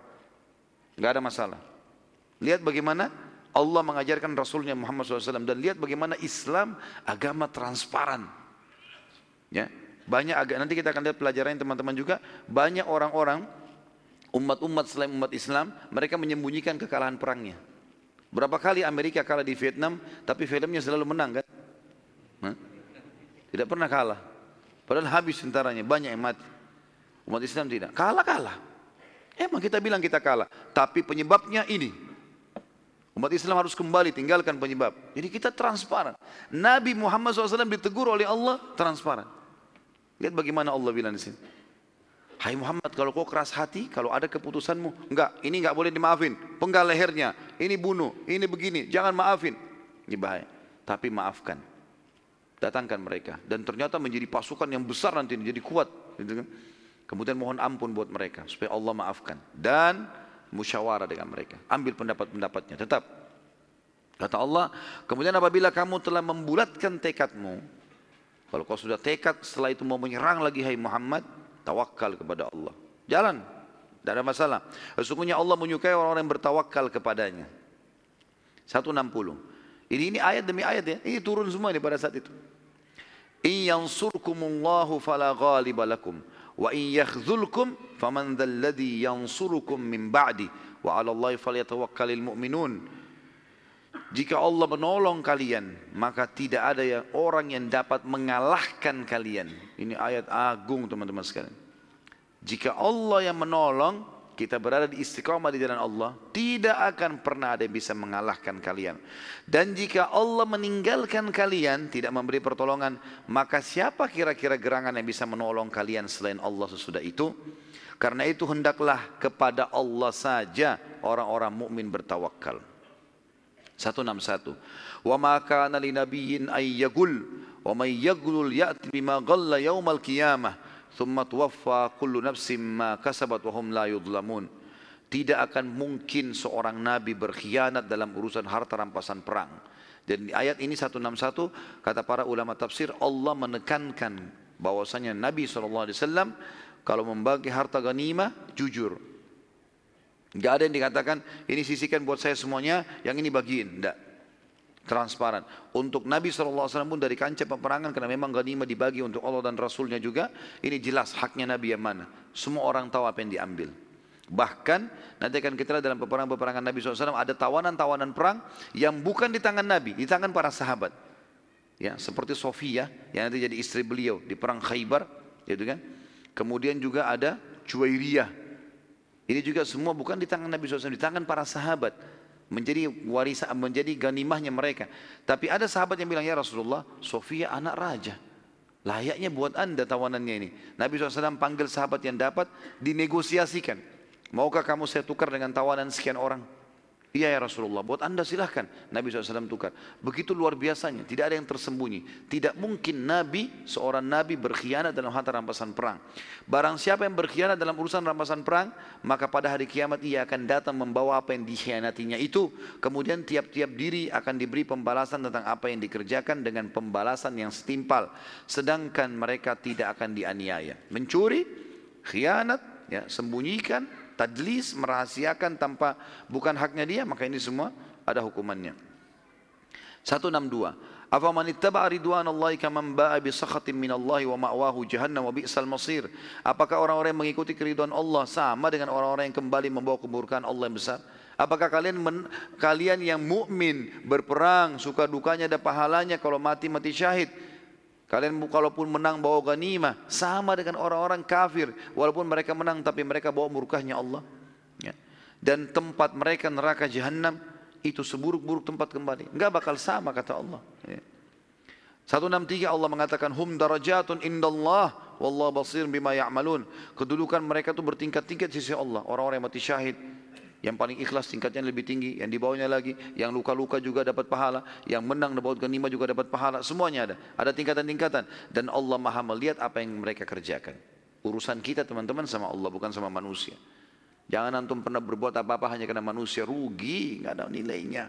Gak ada masalah. Lihat bagaimana Allah mengajarkan Rasulnya Muhammad SAW dan lihat bagaimana Islam agama transparan. Ya, banyak agak nanti kita akan lihat pelajaran teman-teman juga banyak orang-orang umat-umat selain umat Islam mereka menyembunyikan kekalahan perangnya. Berapa kali Amerika kalah di Vietnam, tapi filmnya selalu menang kan? Hah? Tidak pernah kalah. Padahal habis tentaranya, banyak yang mati. Umat Islam tidak. Kalah-kalah. Emang kita bilang kita kalah. Tapi penyebabnya ini. Umat Islam harus kembali tinggalkan penyebab. Jadi kita transparan. Nabi Muhammad SAW ditegur oleh Allah transparan. Lihat bagaimana Allah bilang di sini. Hai Muhammad kalau kau keras hati, kalau ada keputusanmu, enggak, ini enggak boleh dimaafin. Penggal lehernya, ini bunuh, ini begini, jangan maafin. Ini bahaya. Tapi maafkan. Datangkan mereka. Dan ternyata menjadi pasukan yang besar nanti, jadi kuat. Gitu kan? Kemudian mohon ampun buat mereka, supaya Allah maafkan. Dan musyawarah dengan mereka. Ambil pendapat-pendapatnya, tetap. Kata Allah, kemudian apabila kamu telah membulatkan tekadmu, kalau kau sudah tekad setelah itu mau menyerang lagi hai Muhammad, Tawakal kepada Allah. Jalan. Tidak ada masalah. Sesungguhnya Allah menyukai orang-orang yang bertawakal kepadanya. 160. Ini ini ayat demi ayat ya. Ini turun semua ini pada saat itu. In yansurkumullahu fala ghaliba lakum wa in yakhzulkum faman dzalladzi yansurukum min ba'di wa 'ala Allahi falyatawakkalul mu'minun. Jika Allah menolong kalian, maka tidak ada yang orang yang dapat mengalahkan kalian. Ini ayat agung teman-teman sekalian. Jika Allah yang menolong, kita berada di istiqamah di jalan Allah, tidak akan pernah ada yang bisa mengalahkan kalian. Dan jika Allah meninggalkan kalian, tidak memberi pertolongan, maka siapa kira-kira gerangan yang bisa menolong kalian selain Allah sesudah itu? Karena itu hendaklah kepada Allah saja orang-orang mukmin bertawakal. 161. Wa ma kana li nabiyyin ay yagul wa may yaglul ya'ti bima ghalla yaumal qiyamah thumma tuwaffa kullu nafsin ma kasabat wa hum la yudlamun. Tidak akan mungkin seorang nabi berkhianat dalam urusan harta rampasan perang. Dan di ayat ini 161 kata para ulama tafsir Allah menekankan bahwasanya Nabi SAW kalau membagi harta ganimah jujur Enggak ada yang dikatakan ini sisihkan buat saya semuanya, yang ini bagiin. Enggak. Transparan. Untuk Nabi SAW pun dari kancah peperangan karena memang ghanimah dibagi untuk Allah dan Rasulnya juga. Ini jelas haknya Nabi yang mana. Semua orang tahu apa yang diambil. Bahkan nanti akan kita lihat dalam peperangan-peperangan Nabi SAW ada tawanan-tawanan perang yang bukan di tangan Nabi, di tangan para sahabat. Ya, seperti Sofia yang nanti jadi istri beliau di perang Khaybar, gitu kan. Kemudian juga ada Juwairiyah ini juga semua bukan di tangan Nabi SAW, di tangan para sahabat. Menjadi warisan, menjadi ganimahnya mereka. Tapi ada sahabat yang bilang, ya Rasulullah, Sofia anak raja. Layaknya buat anda tawanannya ini. Nabi SAW panggil sahabat yang dapat, dinegosiasikan. Maukah kamu saya tukar dengan tawanan sekian orang? Iya ya Rasulullah, buat anda silahkan. Nabi SAW tukar. Begitu luar biasanya, tidak ada yang tersembunyi. Tidak mungkin Nabi, seorang Nabi berkhianat dalam harta rampasan perang. Barang siapa yang berkhianat dalam urusan rampasan perang, maka pada hari kiamat ia akan datang membawa apa yang dikhianatinya itu. Kemudian tiap-tiap diri akan diberi pembalasan tentang apa yang dikerjakan dengan pembalasan yang setimpal. Sedangkan mereka tidak akan dianiaya. Mencuri, khianat, ya, sembunyikan, tadlis, merahasiakan tanpa bukan haknya dia, maka ini semua ada hukumannya. 162. Afaman ittaba'a ridwanallahi kaman ba'a bi sakhatin wa ma'wahu jahannam wa bi'sal masir. Apakah orang-orang yang mengikuti keridhaan Allah sama dengan orang-orang yang kembali membawa keburukan Allah yang besar? Apakah kalian men, kalian yang mukmin berperang suka dukanya ada pahalanya kalau mati mati syahid? Kalian kalaupun menang bawa ganimah sama dengan orang-orang kafir walaupun mereka menang tapi mereka bawa murkahnya Allah. Ya. Dan tempat mereka neraka jahanam itu seburuk-buruk tempat kembali. Enggak bakal sama kata Allah. Ya. 163 Allah mengatakan hum darajatun indallah wallahu basir bima ya'malun. Kedudukan mereka itu bertingkat-tingkat sisi Allah. Orang-orang yang mati syahid, yang paling ikhlas tingkatnya lebih tinggi, yang di bawahnya lagi, yang luka-luka juga dapat pahala, yang menang dapat ganima juga dapat pahala, semuanya ada. Ada tingkatan-tingkatan dan Allah Maha melihat apa yang mereka kerjakan. Urusan kita teman-teman sama Allah bukan sama manusia. Jangan antum pernah berbuat apa-apa hanya karena manusia rugi, nggak ada nilainya.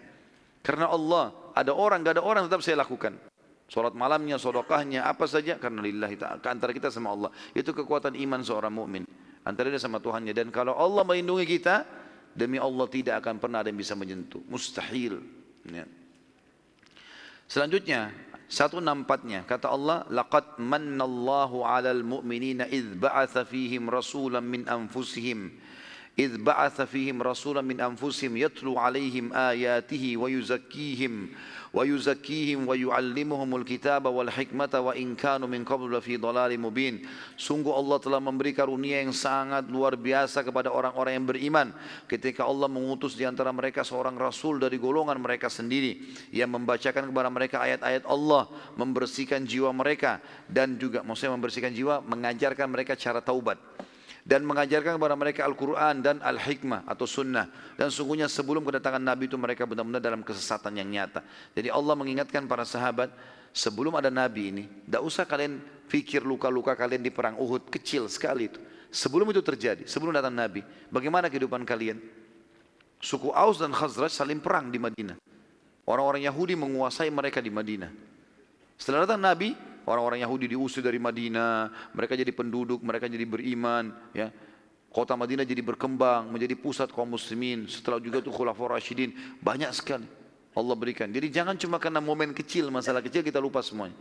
Karena Allah, ada orang, nggak ada orang tetap saya lakukan. Salat malamnya, sodokahnya, apa saja karena lillahi ta'ala. Antara kita sama Allah. Itu kekuatan iman seorang mukmin. Antara dia sama Tuhannya. Dan kalau Allah melindungi kita, demi Allah tidak akan pernah ada yang bisa menyentuh. Mustahil. Ya. Selanjutnya, 164-nya kata Allah, "Laqad mannallahu 'alal mu'minina idz ba'atsa fihim rasulan min anfusihim." إذ بعث فيهم رسولا من أنفسهم يتلو عليهم آياته ويزكيهم ويزكيهم ويعلمهم الكتاب والحكمة وإن كانوا من قبل في ضلال مبين Sungguh Allah telah memberi karunia yang sangat luar biasa kepada orang-orang yang beriman ketika Allah mengutus di antara mereka seorang rasul dari golongan mereka sendiri yang membacakan kepada mereka ayat-ayat Allah membersihkan jiwa mereka dan juga maksudnya membersihkan jiwa mengajarkan mereka cara taubat dan mengajarkan kepada mereka Al-Quran dan Al-Hikmah atau Sunnah. Dan sungguhnya sebelum kedatangan Nabi itu mereka benar-benar dalam kesesatan yang nyata. Jadi Allah mengingatkan para sahabat, sebelum ada Nabi ini, tidak usah kalian fikir luka-luka kalian di perang Uhud, kecil sekali itu. Sebelum itu terjadi, sebelum datang Nabi, bagaimana kehidupan kalian? Suku Aus dan Khazraj saling perang di Madinah. Orang-orang Yahudi menguasai mereka di Madinah. Setelah datang Nabi, Orang-orang Yahudi diusir dari Madinah, mereka jadi penduduk, mereka jadi beriman, ya. Kota Madinah jadi berkembang, menjadi pusat kaum muslimin. Setelah juga itu khulafaur rasyidin, banyak sekali Allah berikan. Jadi jangan cuma karena momen kecil, masalah kecil kita lupa semuanya.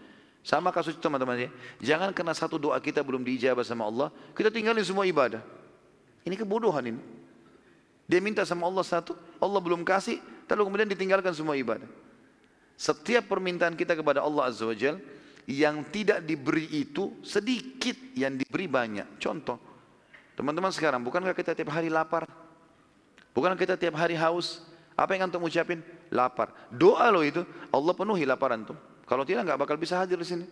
Sama kasus itu teman-teman ya. Jangan karena satu doa kita belum diijabah sama Allah, kita tinggalin semua ibadah. Ini kebodohan ini. Dia minta sama Allah satu, Allah belum kasih, lalu kemudian ditinggalkan semua ibadah. Setiap permintaan kita kepada Allah Azza wa Jalla, yang tidak diberi itu sedikit, yang diberi banyak. Contoh, teman-teman sekarang, bukankah kita tiap hari lapar? Bukankah kita tiap hari haus? Apa yang antum ucapin? Lapar. Doa lo itu, Allah penuhi lapar antum. Kalau tidak nggak bakal bisa hadir di sini.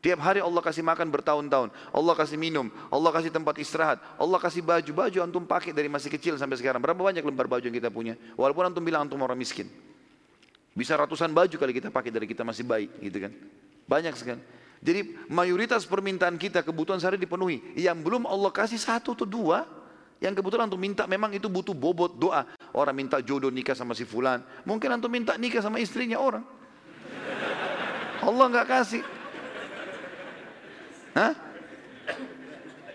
Tiap hari Allah kasih makan bertahun-tahun, Allah kasih minum, Allah kasih tempat istirahat, Allah kasih baju, baju antum pakai dari masih kecil sampai sekarang. Berapa banyak lembar baju yang kita punya? Walaupun antum bilang antum orang miskin. Bisa ratusan baju kali kita pakai dari kita masih baik, gitu kan. Banyak sekali. Jadi mayoritas permintaan kita kebutuhan sehari dipenuhi. Yang belum Allah kasih satu atau dua, yang kebetulan untuk minta memang itu butuh bobot doa. Orang minta jodoh nikah sama si fulan. Mungkin untuk minta nikah sama istrinya orang. Allah nggak kasih. Hah?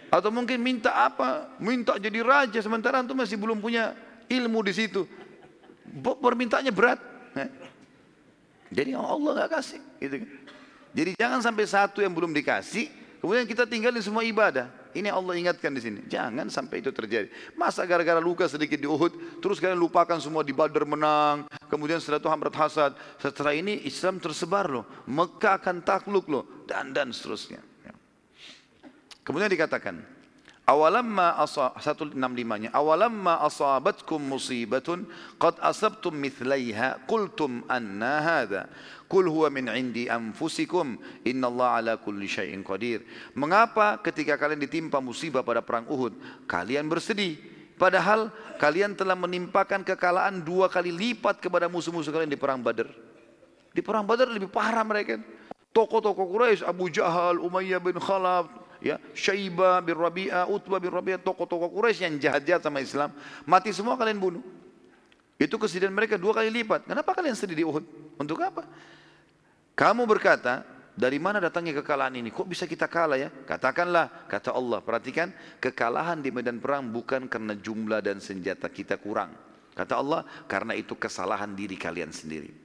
Atau mungkin minta apa? Minta jadi raja sementara antum masih belum punya ilmu di situ. Permintaannya berat. Jadi Allah nggak kasih. Gitu kan. Jadi jangan sampai satu yang belum dikasih, kemudian kita tinggalin semua ibadah. Ini Allah ingatkan di sini. Jangan sampai itu terjadi. Masa gara-gara luka sedikit di Uhud, terus kalian lupakan semua di Badar menang, kemudian setelah itu hamrat hasad. Setelah ini Islam tersebar loh, Mekah akan takluk loh, dan dan seterusnya. Ya. Kemudian dikatakan, awalamma asa 165-nya awalamma asabatkum musibatun qad asabtum mithlaiha qultum anna hadha Kul huwa min indi anfusikum innallaha ala kulli syai'in qadir. Mengapa ketika kalian ditimpa musibah pada perang Uhud, kalian bersedih? Padahal kalian telah menimpakan kekalahan dua kali lipat kepada musuh-musuh kalian di perang Badar. Di perang Badar lebih parah mereka. Tokoh-tokoh Quraisy, Abu Jahal, Umayyah bin Khalaf, ya, Syaibah bin Rabi'ah, Utbah bin Rabi'ah, tokoh-tokoh Quraisy yang jahat-jahat sama Islam, mati semua kalian bunuh. Itu kesedihan mereka dua kali lipat. Kenapa kalian sedih di Uhud? Untuk apa? Kamu berkata, dari mana datangnya kekalahan ini? Kok bisa kita kalah ya? Katakanlah, kata Allah. Perhatikan, kekalahan di medan perang bukan karena jumlah dan senjata kita kurang. Kata Allah, karena itu kesalahan diri kalian sendiri.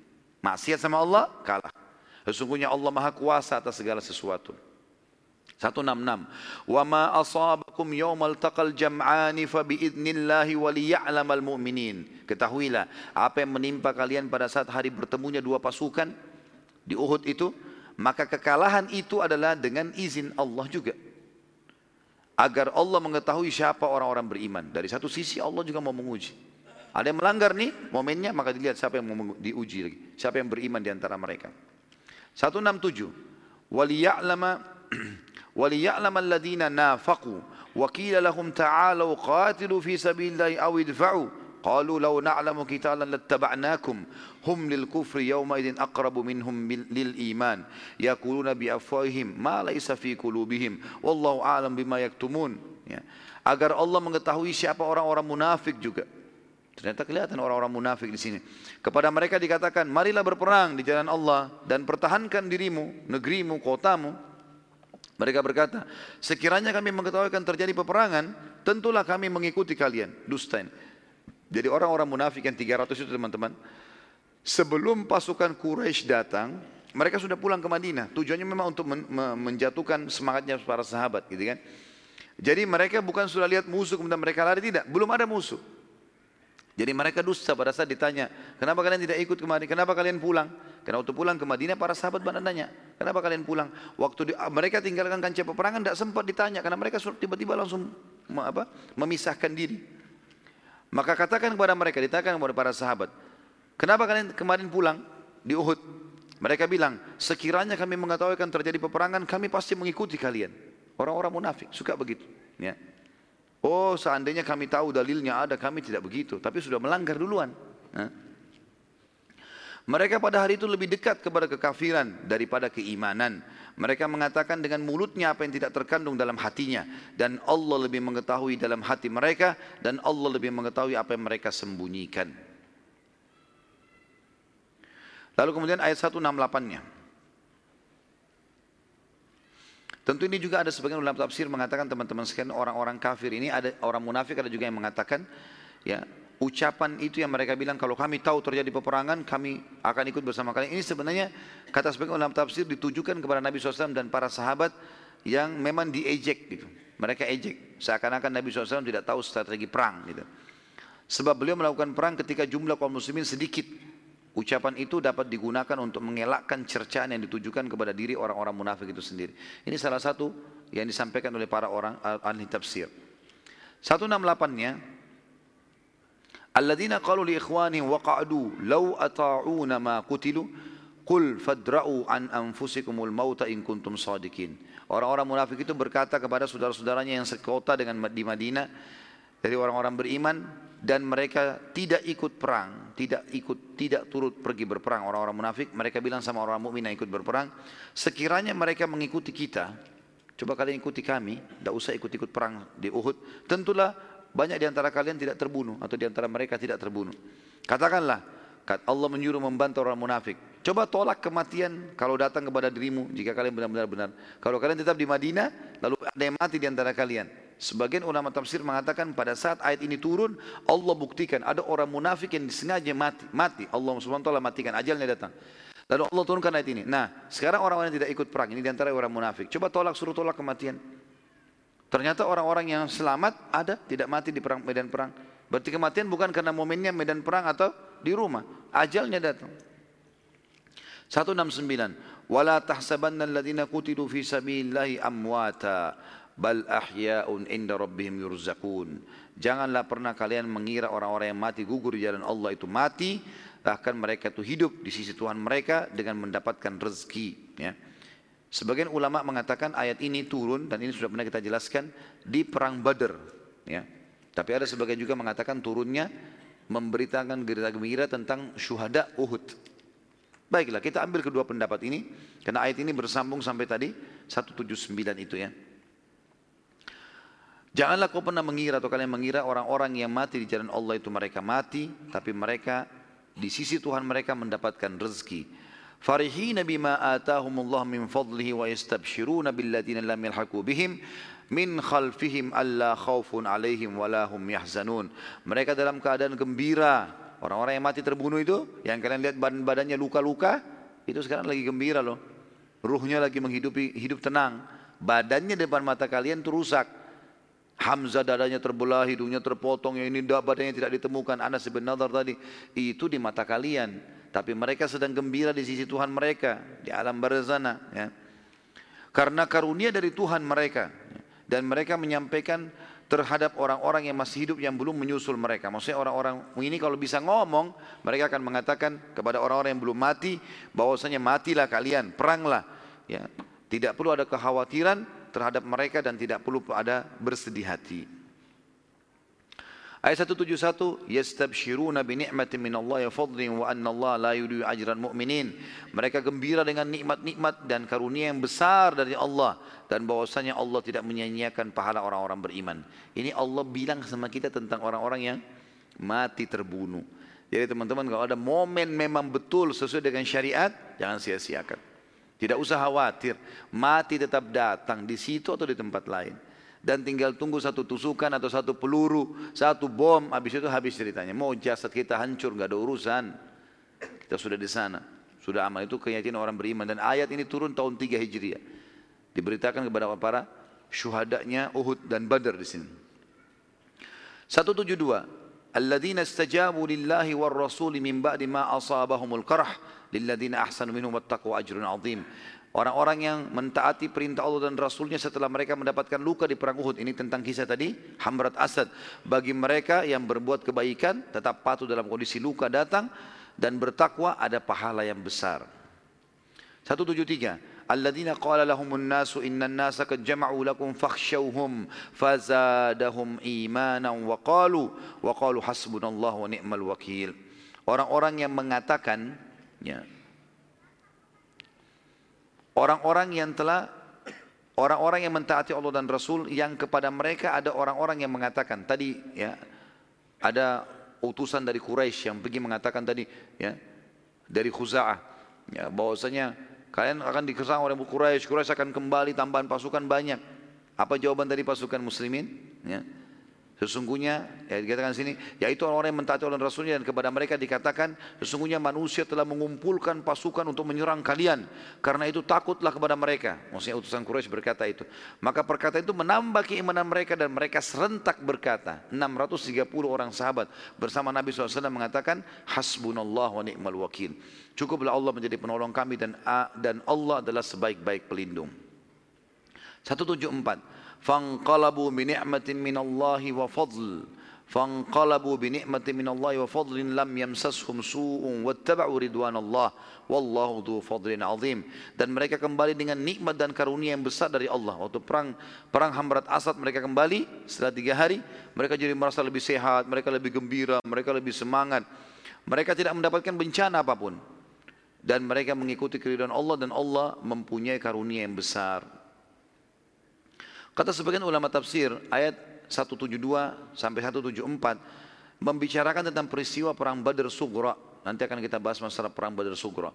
Maksiat sama Allah, kalah. Sesungguhnya Allah maha kuasa atas segala sesuatu. 166. Wa ma asabakum yawmal taqal jam'ani fa biidnillahi wa liya'lamal mu'minin. Ketahuilah, apa yang menimpa kalian pada saat hari bertemunya dua pasukan, di Uhud itu, maka kekalahan itu adalah dengan izin Allah juga. Agar Allah mengetahui siapa orang-orang beriman. Dari satu sisi Allah juga mau menguji. Ada yang melanggar nih momennya maka dilihat siapa yang mau diuji lagi. Siapa yang beriman di antara mereka. 167. Waliya'lama *clears throat* waliya'lama alladhina nafaqu wa qila lahum ta'alu qatilu fi sabilillahi aw idfa'u قالوا لو نعلم قتالا لاتبعناكم هم للكفر يومئذ أقرب منهم للإيمان يقولون بأفواههم ما ليس في قلوبهم والله أعلم بما يكتمون ya. agar Allah mengetahui siapa orang-orang munafik juga Ternyata kelihatan orang-orang munafik di sini. Kepada mereka dikatakan, marilah berperang di jalan Allah dan pertahankan dirimu, negerimu, kotamu. Mereka berkata, sekiranya kami mengetahui akan terjadi peperangan, tentulah kami mengikuti kalian. Dusta. Jadi orang-orang munafik yang 300 itu teman-teman, sebelum pasukan Quraisy datang, mereka sudah pulang ke Madinah. Tujuannya memang untuk men menjatuhkan semangatnya para sahabat, gitu kan. Jadi mereka bukan sudah lihat musuh kemudian mereka lari tidak, belum ada musuh. Jadi mereka dusta pada saat ditanya, kenapa kalian tidak ikut kemarin? Kenapa kalian pulang? Karena waktu pulang ke Madinah para sahabat pada nanya, kenapa kalian pulang? Waktu di, mereka tinggalkan kancah peperangan tidak sempat ditanya karena mereka tiba-tiba langsung apa, memisahkan diri. Maka katakan kepada mereka, ditanyakan kepada para sahabat, kenapa kalian kemarin pulang di Uhud? Mereka bilang, sekiranya kami mengetahui akan terjadi peperangan, kami pasti mengikuti kalian. Orang-orang munafik suka begitu. Ya. Oh seandainya kami tahu dalilnya ada, kami tidak begitu. Tapi sudah melanggar duluan. Mereka pada hari itu lebih dekat kepada kekafiran daripada keimanan. Mereka mengatakan dengan mulutnya apa yang tidak terkandung dalam hatinya. Dan Allah lebih mengetahui dalam hati mereka. Dan Allah lebih mengetahui apa yang mereka sembunyikan. Lalu kemudian ayat 168-nya. Tentu ini juga ada sebagian ulama tafsir mengatakan teman-teman sekalian orang-orang kafir ini ada orang munafik ada juga yang mengatakan ya ucapan itu yang mereka bilang kalau kami tahu terjadi peperangan kami akan ikut bersama kalian. Ini sebenarnya kata sebagian ulama tafsir ditujukan kepada Nabi SAW dan para sahabat yang memang diejek gitu. Mereka ejek. Seakan-akan Nabi SAW tidak tahu strategi perang gitu. Sebab beliau melakukan perang ketika jumlah kaum muslimin sedikit. Ucapan itu dapat digunakan untuk mengelakkan cercaan yang ditujukan kepada diri orang-orang munafik itu sendiri. Ini salah satu yang disampaikan oleh para orang ahli tafsir. 168-nya Alladzina qalu li ikhwanihim waqa'du law ata'una ma qutilu qul fadra'u an anfusikumul mauta in kuntum sadiqin. Orang-orang munafik itu berkata kepada saudara-saudaranya yang sekota dengan di Madinah dari orang-orang beriman dan mereka tidak ikut perang, tidak ikut tidak turut pergi berperang orang-orang munafik, mereka bilang sama orang mukmin yang ikut berperang, sekiranya mereka mengikuti kita, coba kalian ikuti kami, tidak usah ikut-ikut perang di Uhud, tentulah banyak di antara kalian tidak terbunuh atau di antara mereka tidak terbunuh. Katakanlah, Allah menyuruh membantu orang munafik. Coba tolak kematian kalau datang kepada dirimu jika kalian benar-benar benar. Kalau kalian tetap di Madinah, lalu ada yang mati di antara kalian. Sebagian ulama tafsir mengatakan pada saat ayat ini turun, Allah buktikan ada orang munafik yang disengaja mati. Mati. Allah SWT matikan, ajalnya datang. Lalu Allah turunkan ayat ini. Nah, sekarang orang-orang yang tidak ikut perang, ini di antara orang munafik. Coba tolak, suruh tolak kematian. Ternyata orang-orang yang selamat ada, tidak mati di perang, medan perang. Berarti kematian bukan karena momennya medan perang atau di rumah. Ajalnya datang. 169. Wala tahsabanna alladhina kutilu fi sabilillahi amwata bal ahya'un inda rabbihim yurzaqun. Janganlah pernah kalian mengira orang-orang yang mati gugur di jalan Allah itu mati, bahkan mereka itu hidup di sisi Tuhan mereka dengan mendapatkan rezeki. Ya. Sebagian ulama mengatakan ayat ini turun dan ini sudah pernah kita jelaskan di perang Badar. Ya. Tapi ada sebagian juga mengatakan turunnya memberitakan gerita gembira tentang syuhada Uhud. Baiklah, kita ambil kedua pendapat ini karena ayat ini bersambung sampai tadi 179 itu ya. Janganlah kau pernah mengira atau kalian mengira orang-orang yang mati di jalan Allah itu mereka mati, tapi mereka di sisi Tuhan mereka mendapatkan rezeki. Farihina bima atahumullah min fadlihi wa yastabshiruna billadina lam yalhaqu bihim min khalfihim alla khaufun alaihim walahum yahzanun. Mereka dalam keadaan gembira. Orang-orang yang mati terbunuh itu, yang kalian lihat badan-badannya luka-luka, itu sekarang lagi gembira loh. Ruhnya lagi menghidupi hidup tenang. Badannya depan mata kalian itu rusak. Hamzah dadanya terbelah, hidungnya terpotong, yang ini badannya tidak ditemukan. Anas bin Nadar tadi, itu di mata kalian. Tapi mereka sedang gembira di sisi Tuhan mereka, di alam barzana. Ya. Karena karunia dari Tuhan mereka. Dan mereka menyampaikan terhadap orang-orang yang masih hidup yang belum menyusul mereka. Maksudnya orang-orang ini kalau bisa ngomong, mereka akan mengatakan kepada orang-orang yang belum mati, bahwasanya matilah kalian, peranglah. Ya, tidak perlu ada kekhawatiran terhadap mereka dan tidak perlu ada bersedih hati. Ayat 171, yastabshiruna bi ni'matin min Allah wa fadlin wa anna Allah la yudhi'u ajran mu'minin. Mereka gembira dengan nikmat-nikmat dan karunia yang besar dari Allah dan bahwasanya Allah tidak menyia-nyiakan pahala orang-orang beriman. Ini Allah bilang sama kita tentang orang-orang yang mati terbunuh. Jadi teman-teman kalau ada momen memang betul sesuai dengan syariat, jangan sia-siakan. Tidak usah khawatir, mati tetap datang di situ atau di tempat lain dan tinggal tunggu satu tusukan atau satu peluru, satu bom, habis itu habis ceritanya. Mau jasad kita hancur, nggak ada urusan. Kita sudah di sana, sudah aman. Itu keyakinan orang beriman. Dan ayat ini turun tahun 3 Hijriah. Diberitakan kepada para syuhadanya Uhud dan Badar di sini. 172. Alladzina istajabu lillahi war rasuli min ba'di ma asabahumul qarh lilladzina ahsanu minhum wattaqu ajrun azim. Orang-orang yang mentaati perintah Allah dan Rasulnya setelah mereka mendapatkan luka di perang Uhud. Ini tentang kisah tadi, Hamrat Asad. Bagi mereka yang berbuat kebaikan, tetap patuh dalam kondisi luka datang, dan bertakwa ada pahala yang besar. 173. Alladzina qala lahumun nasu innan nasa qad lakum fakhshawhum fazadahum imanan wa qalu wa qalu hasbunallahu wa ni'mal wakil. Orang-orang yang mengatakan ya, Orang-orang yang telah orang-orang yang mentaati Allah dan Rasul yang kepada mereka ada orang-orang yang mengatakan tadi ya ada utusan dari Quraisy yang pergi mengatakan tadi ya dari Khuza'ah ya bahwasanya kalian akan dikerang oleh Quraisy Quraisy akan kembali tambahan pasukan banyak. Apa jawaban dari pasukan muslimin? Ya Sesungguhnya, ya dikatakan sini, yaitu orang-orang yang mentaati oleh Rasulnya dan kepada mereka dikatakan, sesungguhnya manusia telah mengumpulkan pasukan untuk menyerang kalian. Karena itu takutlah kepada mereka. Maksudnya utusan Quraisy berkata itu. Maka perkataan itu menambah keimanan mereka dan mereka serentak berkata. 630 orang sahabat bersama Nabi SAW mengatakan, Hasbunallah wa ni'mal wakil. Cukuplah Allah menjadi penolong kami dan dan Allah adalah sebaik-baik pelindung. 174 fanqalabu bi ni'matin minallahi wa fadl. Fanqalabu bi ni'matin minallahi wa fadlin lam yamsashum su'un wattaba'u ridwanallah. Wallahu dhu fadlin azim. Dan mereka kembali dengan nikmat dan karunia yang besar dari Allah. Waktu perang perang Hamrat Asad mereka kembali setelah tiga hari mereka jadi merasa lebih sehat mereka lebih gembira mereka lebih semangat. Mereka tidak mendapatkan bencana apa pun. Dan mereka mengikuti keridhaan Allah dan Allah mempunyai karunia yang besar Kata sebagian ulama tafsir, ayat 172 sampai 174 membicarakan tentang peristiwa perang Badr Sugra. Nanti akan kita bahas masalah perang Badr Sugra.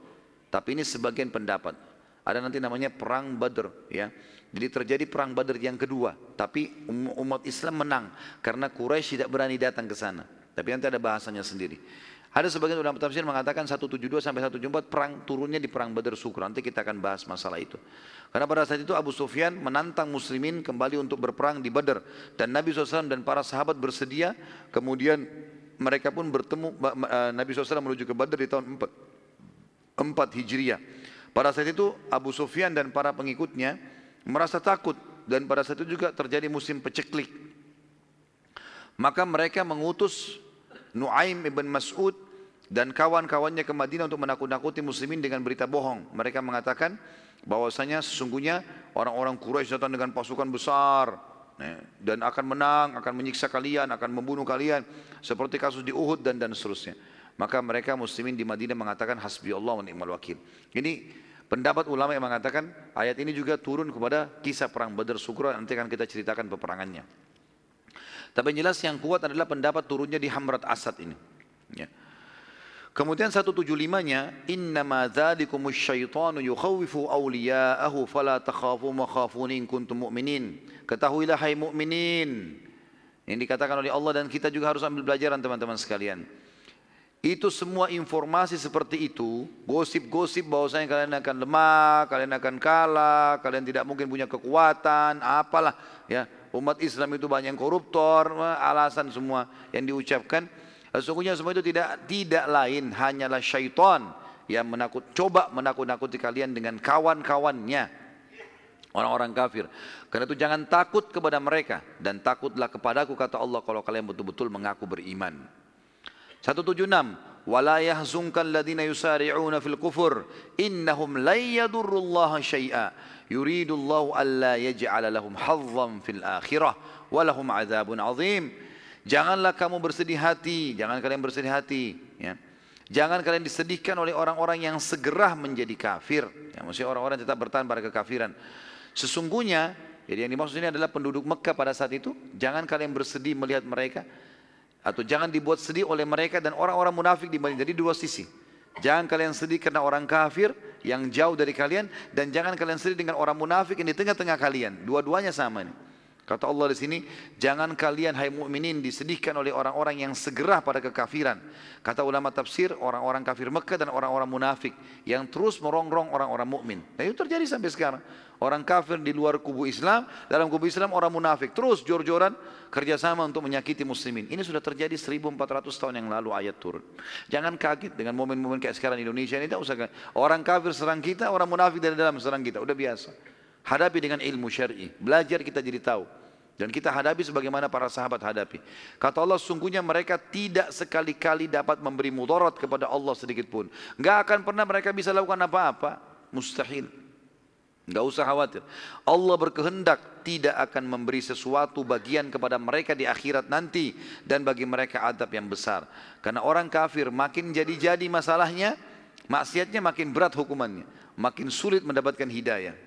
Tapi ini sebagian pendapat. Ada nanti namanya perang Badr ya. Jadi terjadi perang Badr yang kedua, tapi um, umat Islam menang karena Quraisy tidak berani datang ke sana. Tapi nanti ada bahasanya sendiri. Ada sebagian ulama tafsir mengatakan 172 sampai 174 perang turunnya di perang Badar Sukra. Nanti kita akan bahas masalah itu. Karena pada saat itu Abu Sufyan menantang muslimin kembali untuk berperang di Badar. Dan Nabi SAW dan para sahabat bersedia. Kemudian mereka pun bertemu, eh, Nabi SAW menuju ke Badar di tahun 4, 4 Hijriah. Pada saat itu Abu Sufyan dan para pengikutnya merasa takut. Dan pada saat itu juga terjadi musim peceklik. Maka mereka mengutus Nuaim ibn Mas'ud dan kawan-kawannya ke Madinah untuk menakut-nakuti muslimin dengan berita bohong. Mereka mengatakan bahwasanya sesungguhnya orang-orang Quraisy datang dengan pasukan besar eh, dan akan menang, akan menyiksa kalian, akan membunuh kalian seperti kasus di Uhud dan dan seterusnya. Maka mereka muslimin di Madinah mengatakan hasbi Allah wa ni'mal wakil. Ini pendapat ulama yang mengatakan ayat ini juga turun kepada kisah perang Badar Sukra nanti akan kita ceritakan peperangannya. Tapi yang jelas yang kuat adalah pendapat turunnya di Hamrat Asad ini. Ya. Kemudian 175-nya innama dzalikumus syaitanu yukhawifu awliya'ahu fala takhafu ma khafuni in kuntum mu'minin. Ketahuilah hai mukminin. Ini dikatakan oleh Allah dan kita juga harus ambil pelajaran teman-teman sekalian. Itu semua informasi seperti itu, gosip-gosip bahwasanya kalian akan lemah, kalian akan kalah, kalian tidak mungkin punya kekuatan, apalah ya. Umat Islam itu banyak koruptor, alasan semua yang diucapkan Sesungguhnya semua itu tidak tidak lain hanyalah syaitan yang menakut coba menakut-nakuti kalian dengan kawan-kawannya. orang-orang kafir. Karena itu jangan takut kepada mereka dan takutlah kepadaku kata Allah kalau kalian betul-betul mengaku beriman. 176 wala yahzunka alladhina yusari'una fil kufur innahum la yadurrullaha syai'a yuridullahu alla yaj'ala lahum hazzan fil akhirah wa lahum adzabun azim janganlah kamu bersedih hati jangan kalian bersedih hati ya Jangan kalian disedihkan oleh orang-orang yang segera menjadi kafir. Ya, maksudnya orang-orang tetap bertahan pada kekafiran. Sesungguhnya, jadi yang dimaksud ini adalah penduduk Mekah pada saat itu. Jangan kalian bersedih melihat mereka. Atau jangan dibuat sedih oleh mereka dan orang-orang munafik di Madinah. Jadi dua sisi. Jangan kalian sedih karena orang kafir yang jauh dari kalian. Dan jangan kalian sedih dengan orang munafik yang di tengah-tengah kalian. Dua-duanya sama nih. Kata Allah di sini, jangan kalian hai mukminin disedihkan oleh orang-orang yang segera pada kekafiran. Kata ulama tafsir, orang-orang kafir Mekah dan orang-orang munafik yang terus merongrong orang-orang mukmin. Nah itu terjadi sampai sekarang. Orang kafir di luar kubu Islam, dalam kubu Islam orang munafik terus jor-joran kerjasama untuk menyakiti muslimin. Ini sudah terjadi 1400 tahun yang lalu ayat turun. Jangan kaget dengan momen-momen kayak sekarang di Indonesia ini. Tak usah orang kafir serang kita, orang munafik dari dalam serang kita. Udah biasa. Hadapi dengan ilmu syar'i. Belajar kita jadi tahu. Dan kita hadapi sebagaimana para sahabat hadapi. Kata Allah, sungguhnya mereka tidak sekali-kali dapat memberi mudarat kepada Allah sedikit pun. Enggak akan pernah mereka bisa lakukan apa-apa. Mustahil. Enggak usah khawatir. Allah berkehendak tidak akan memberi sesuatu bagian kepada mereka di akhirat nanti. Dan bagi mereka adab yang besar. Karena orang kafir makin jadi-jadi masalahnya, maksiatnya makin berat hukumannya. Makin sulit mendapatkan hidayah.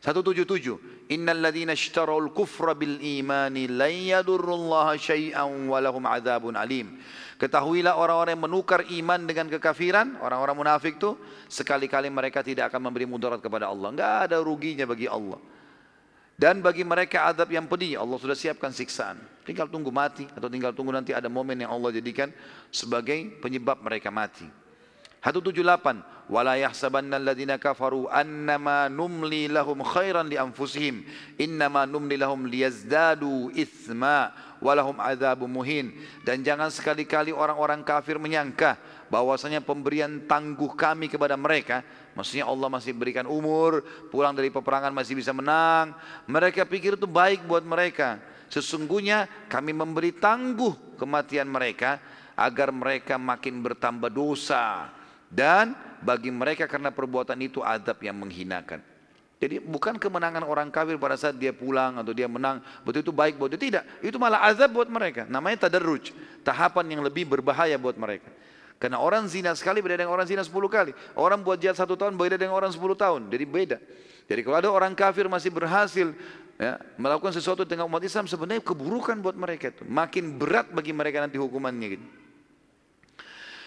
177 Innal ladzina ishtarau kufra bil imani lan yadurrullaha syai'an wa lahum adzabun alim. Ketahuilah orang-orang yang menukar iman dengan kekafiran, orang-orang munafik itu sekali-kali mereka tidak akan memberi mudarat kepada Allah. Enggak ada ruginya bagi Allah. Dan bagi mereka adab yang pedih, Allah sudah siapkan siksaan. Tinggal tunggu mati atau tinggal tunggu nanti ada momen yang Allah jadikan sebagai penyebab mereka mati. 178 wala yahsabanna alladhina kafaru annama numli lahum khairan li anfusihim. Innama numli lahum liyazdadu ithma walahum adzabun muhin. Dan jangan sekali-kali orang-orang kafir menyangka bahwasanya pemberian tangguh kami kepada mereka maksudnya Allah masih berikan umur pulang dari peperangan masih bisa menang. Mereka pikir itu baik buat mereka. Sesungguhnya kami memberi tangguh kematian mereka agar mereka makin bertambah dosa dan bagi mereka karena perbuatan itu adab yang menghinakan. Jadi bukan kemenangan orang kafir pada saat dia pulang atau dia menang, betul itu baik buat dia. Tidak, itu malah azab buat mereka. Namanya tadarruj, tahapan yang lebih berbahaya buat mereka. Karena orang zina sekali beda dengan orang zina sepuluh kali. Orang buat jahat satu tahun beda dengan orang sepuluh tahun. Jadi beda. Jadi kalau ada orang kafir masih berhasil ya, melakukan sesuatu dengan umat Islam sebenarnya keburukan buat mereka itu. Makin berat bagi mereka nanti hukumannya gitu.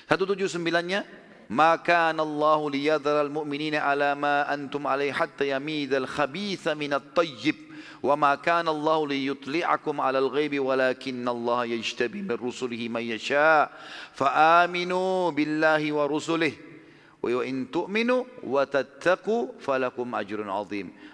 179-nya maka Allahu liyadhara al-mu'minina ala ma antum alaihi hatta yamidal khabitha minat tayyib wa ma kana Allah liyutli'akum 'alal ghaibi walakinna Allah yajtabi min rusulihi man yasha fa aminu billahi wa rusulihi wa in tu'minu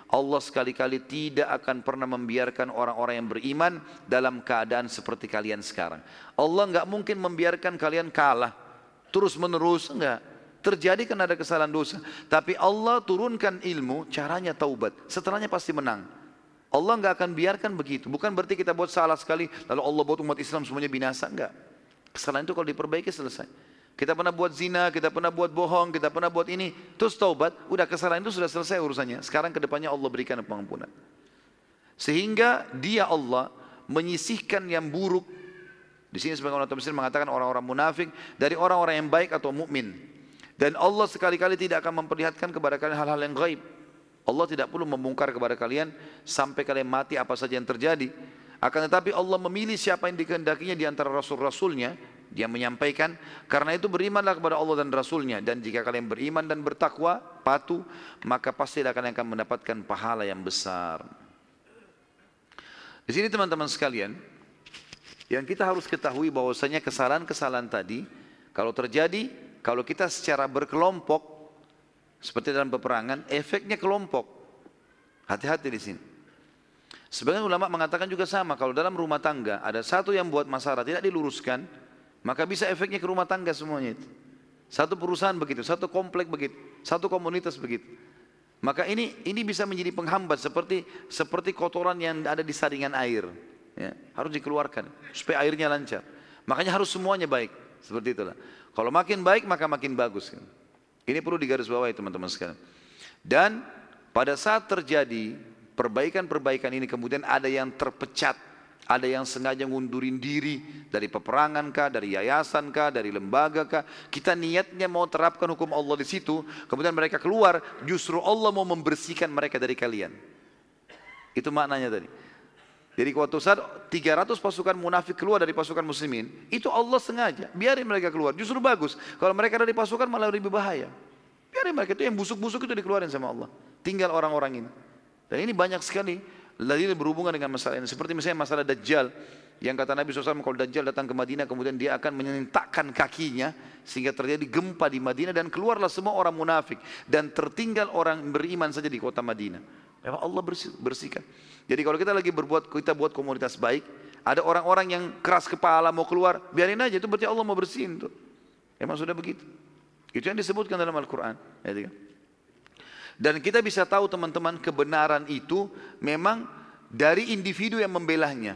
Allah sekali-kali tidak akan pernah membiarkan orang-orang yang beriman dalam keadaan seperti kalian sekarang. Allah nggak mungkin membiarkan kalian kalah terus menerus enggak. Terjadi karena ada kesalahan dosa. Tapi Allah turunkan ilmu caranya taubat. Setelahnya pasti menang. Allah enggak akan biarkan begitu. Bukan berarti kita buat salah sekali lalu Allah buat umat Islam semuanya binasa enggak. Kesalahan itu kalau diperbaiki selesai. Kita pernah buat zina, kita pernah buat bohong, kita pernah buat ini, terus taubat, udah kesalahan itu sudah selesai urusannya. Sekarang ke depannya Allah berikan pengampunan. Sehingga dia Allah menyisihkan yang buruk di sini sebagian orang tafsir mengatakan orang-orang munafik dari orang-orang yang baik atau mukmin. Dan Allah sekali-kali tidak akan memperlihatkan kepada kalian hal-hal yang gaib. Allah tidak perlu membongkar kepada kalian sampai kalian mati apa saja yang terjadi. Akan tetapi Allah memilih siapa yang dikehendakinya di antara rasul-rasulnya. Dia menyampaikan, karena itu berimanlah kepada Allah dan Rasulnya. Dan jika kalian beriman dan bertakwa, patuh, maka pasti kalian akan mendapatkan pahala yang besar. Di sini teman-teman sekalian, yang kita harus ketahui bahwasanya kesalahan-kesalahan tadi kalau terjadi, kalau kita secara berkelompok seperti dalam peperangan, efeknya kelompok. Hati-hati di sini. Sebagian ulama mengatakan juga sama, kalau dalam rumah tangga ada satu yang buat masalah tidak diluruskan, maka bisa efeknya ke rumah tangga semuanya itu. Satu perusahaan begitu, satu komplek begitu, satu komunitas begitu. Maka ini ini bisa menjadi penghambat seperti seperti kotoran yang ada di saringan air. Ya, harus dikeluarkan supaya airnya lancar. Makanya harus semuanya baik. Seperti itulah. Kalau makin baik maka makin bagus. Ini perlu digarisbawahi teman-teman sekalian. Dan pada saat terjadi perbaikan-perbaikan ini kemudian ada yang terpecat ada yang sengaja ngundurin diri dari peperangan kah, dari yayasan kah, dari lembaga kah. Kita niatnya mau terapkan hukum Allah di situ, kemudian mereka keluar, justru Allah mau membersihkan mereka dari kalian. Itu maknanya tadi. Jadi waktu saat 300 pasukan munafik keluar dari pasukan muslimin, itu Allah sengaja, biarin mereka keluar. Justru bagus. Kalau mereka dari pasukan malah lebih bahaya. Biarin mereka itu yang busuk-busuk itu dikeluarin sama Allah. Tinggal orang-orang ini. Dan ini banyak sekali dalil berhubungan dengan masalah ini. Seperti misalnya masalah Dajjal. Yang kata Nabi SAW kalau Dajjal datang ke Madinah kemudian dia akan menyentakkan kakinya sehingga terjadi gempa di Madinah dan keluarlah semua orang munafik dan tertinggal orang beriman saja di kota Madinah. Memang Allah bersih, bersihkan. Jadi kalau kita lagi berbuat kita buat komunitas baik, ada orang-orang yang keras kepala mau keluar, biarin aja itu berarti Allah mau bersihin tuh. Emang sudah begitu. Itu yang disebutkan dalam Al-Quran. Ya? Dan kita bisa tahu teman-teman kebenaran itu memang dari individu yang membelahnya.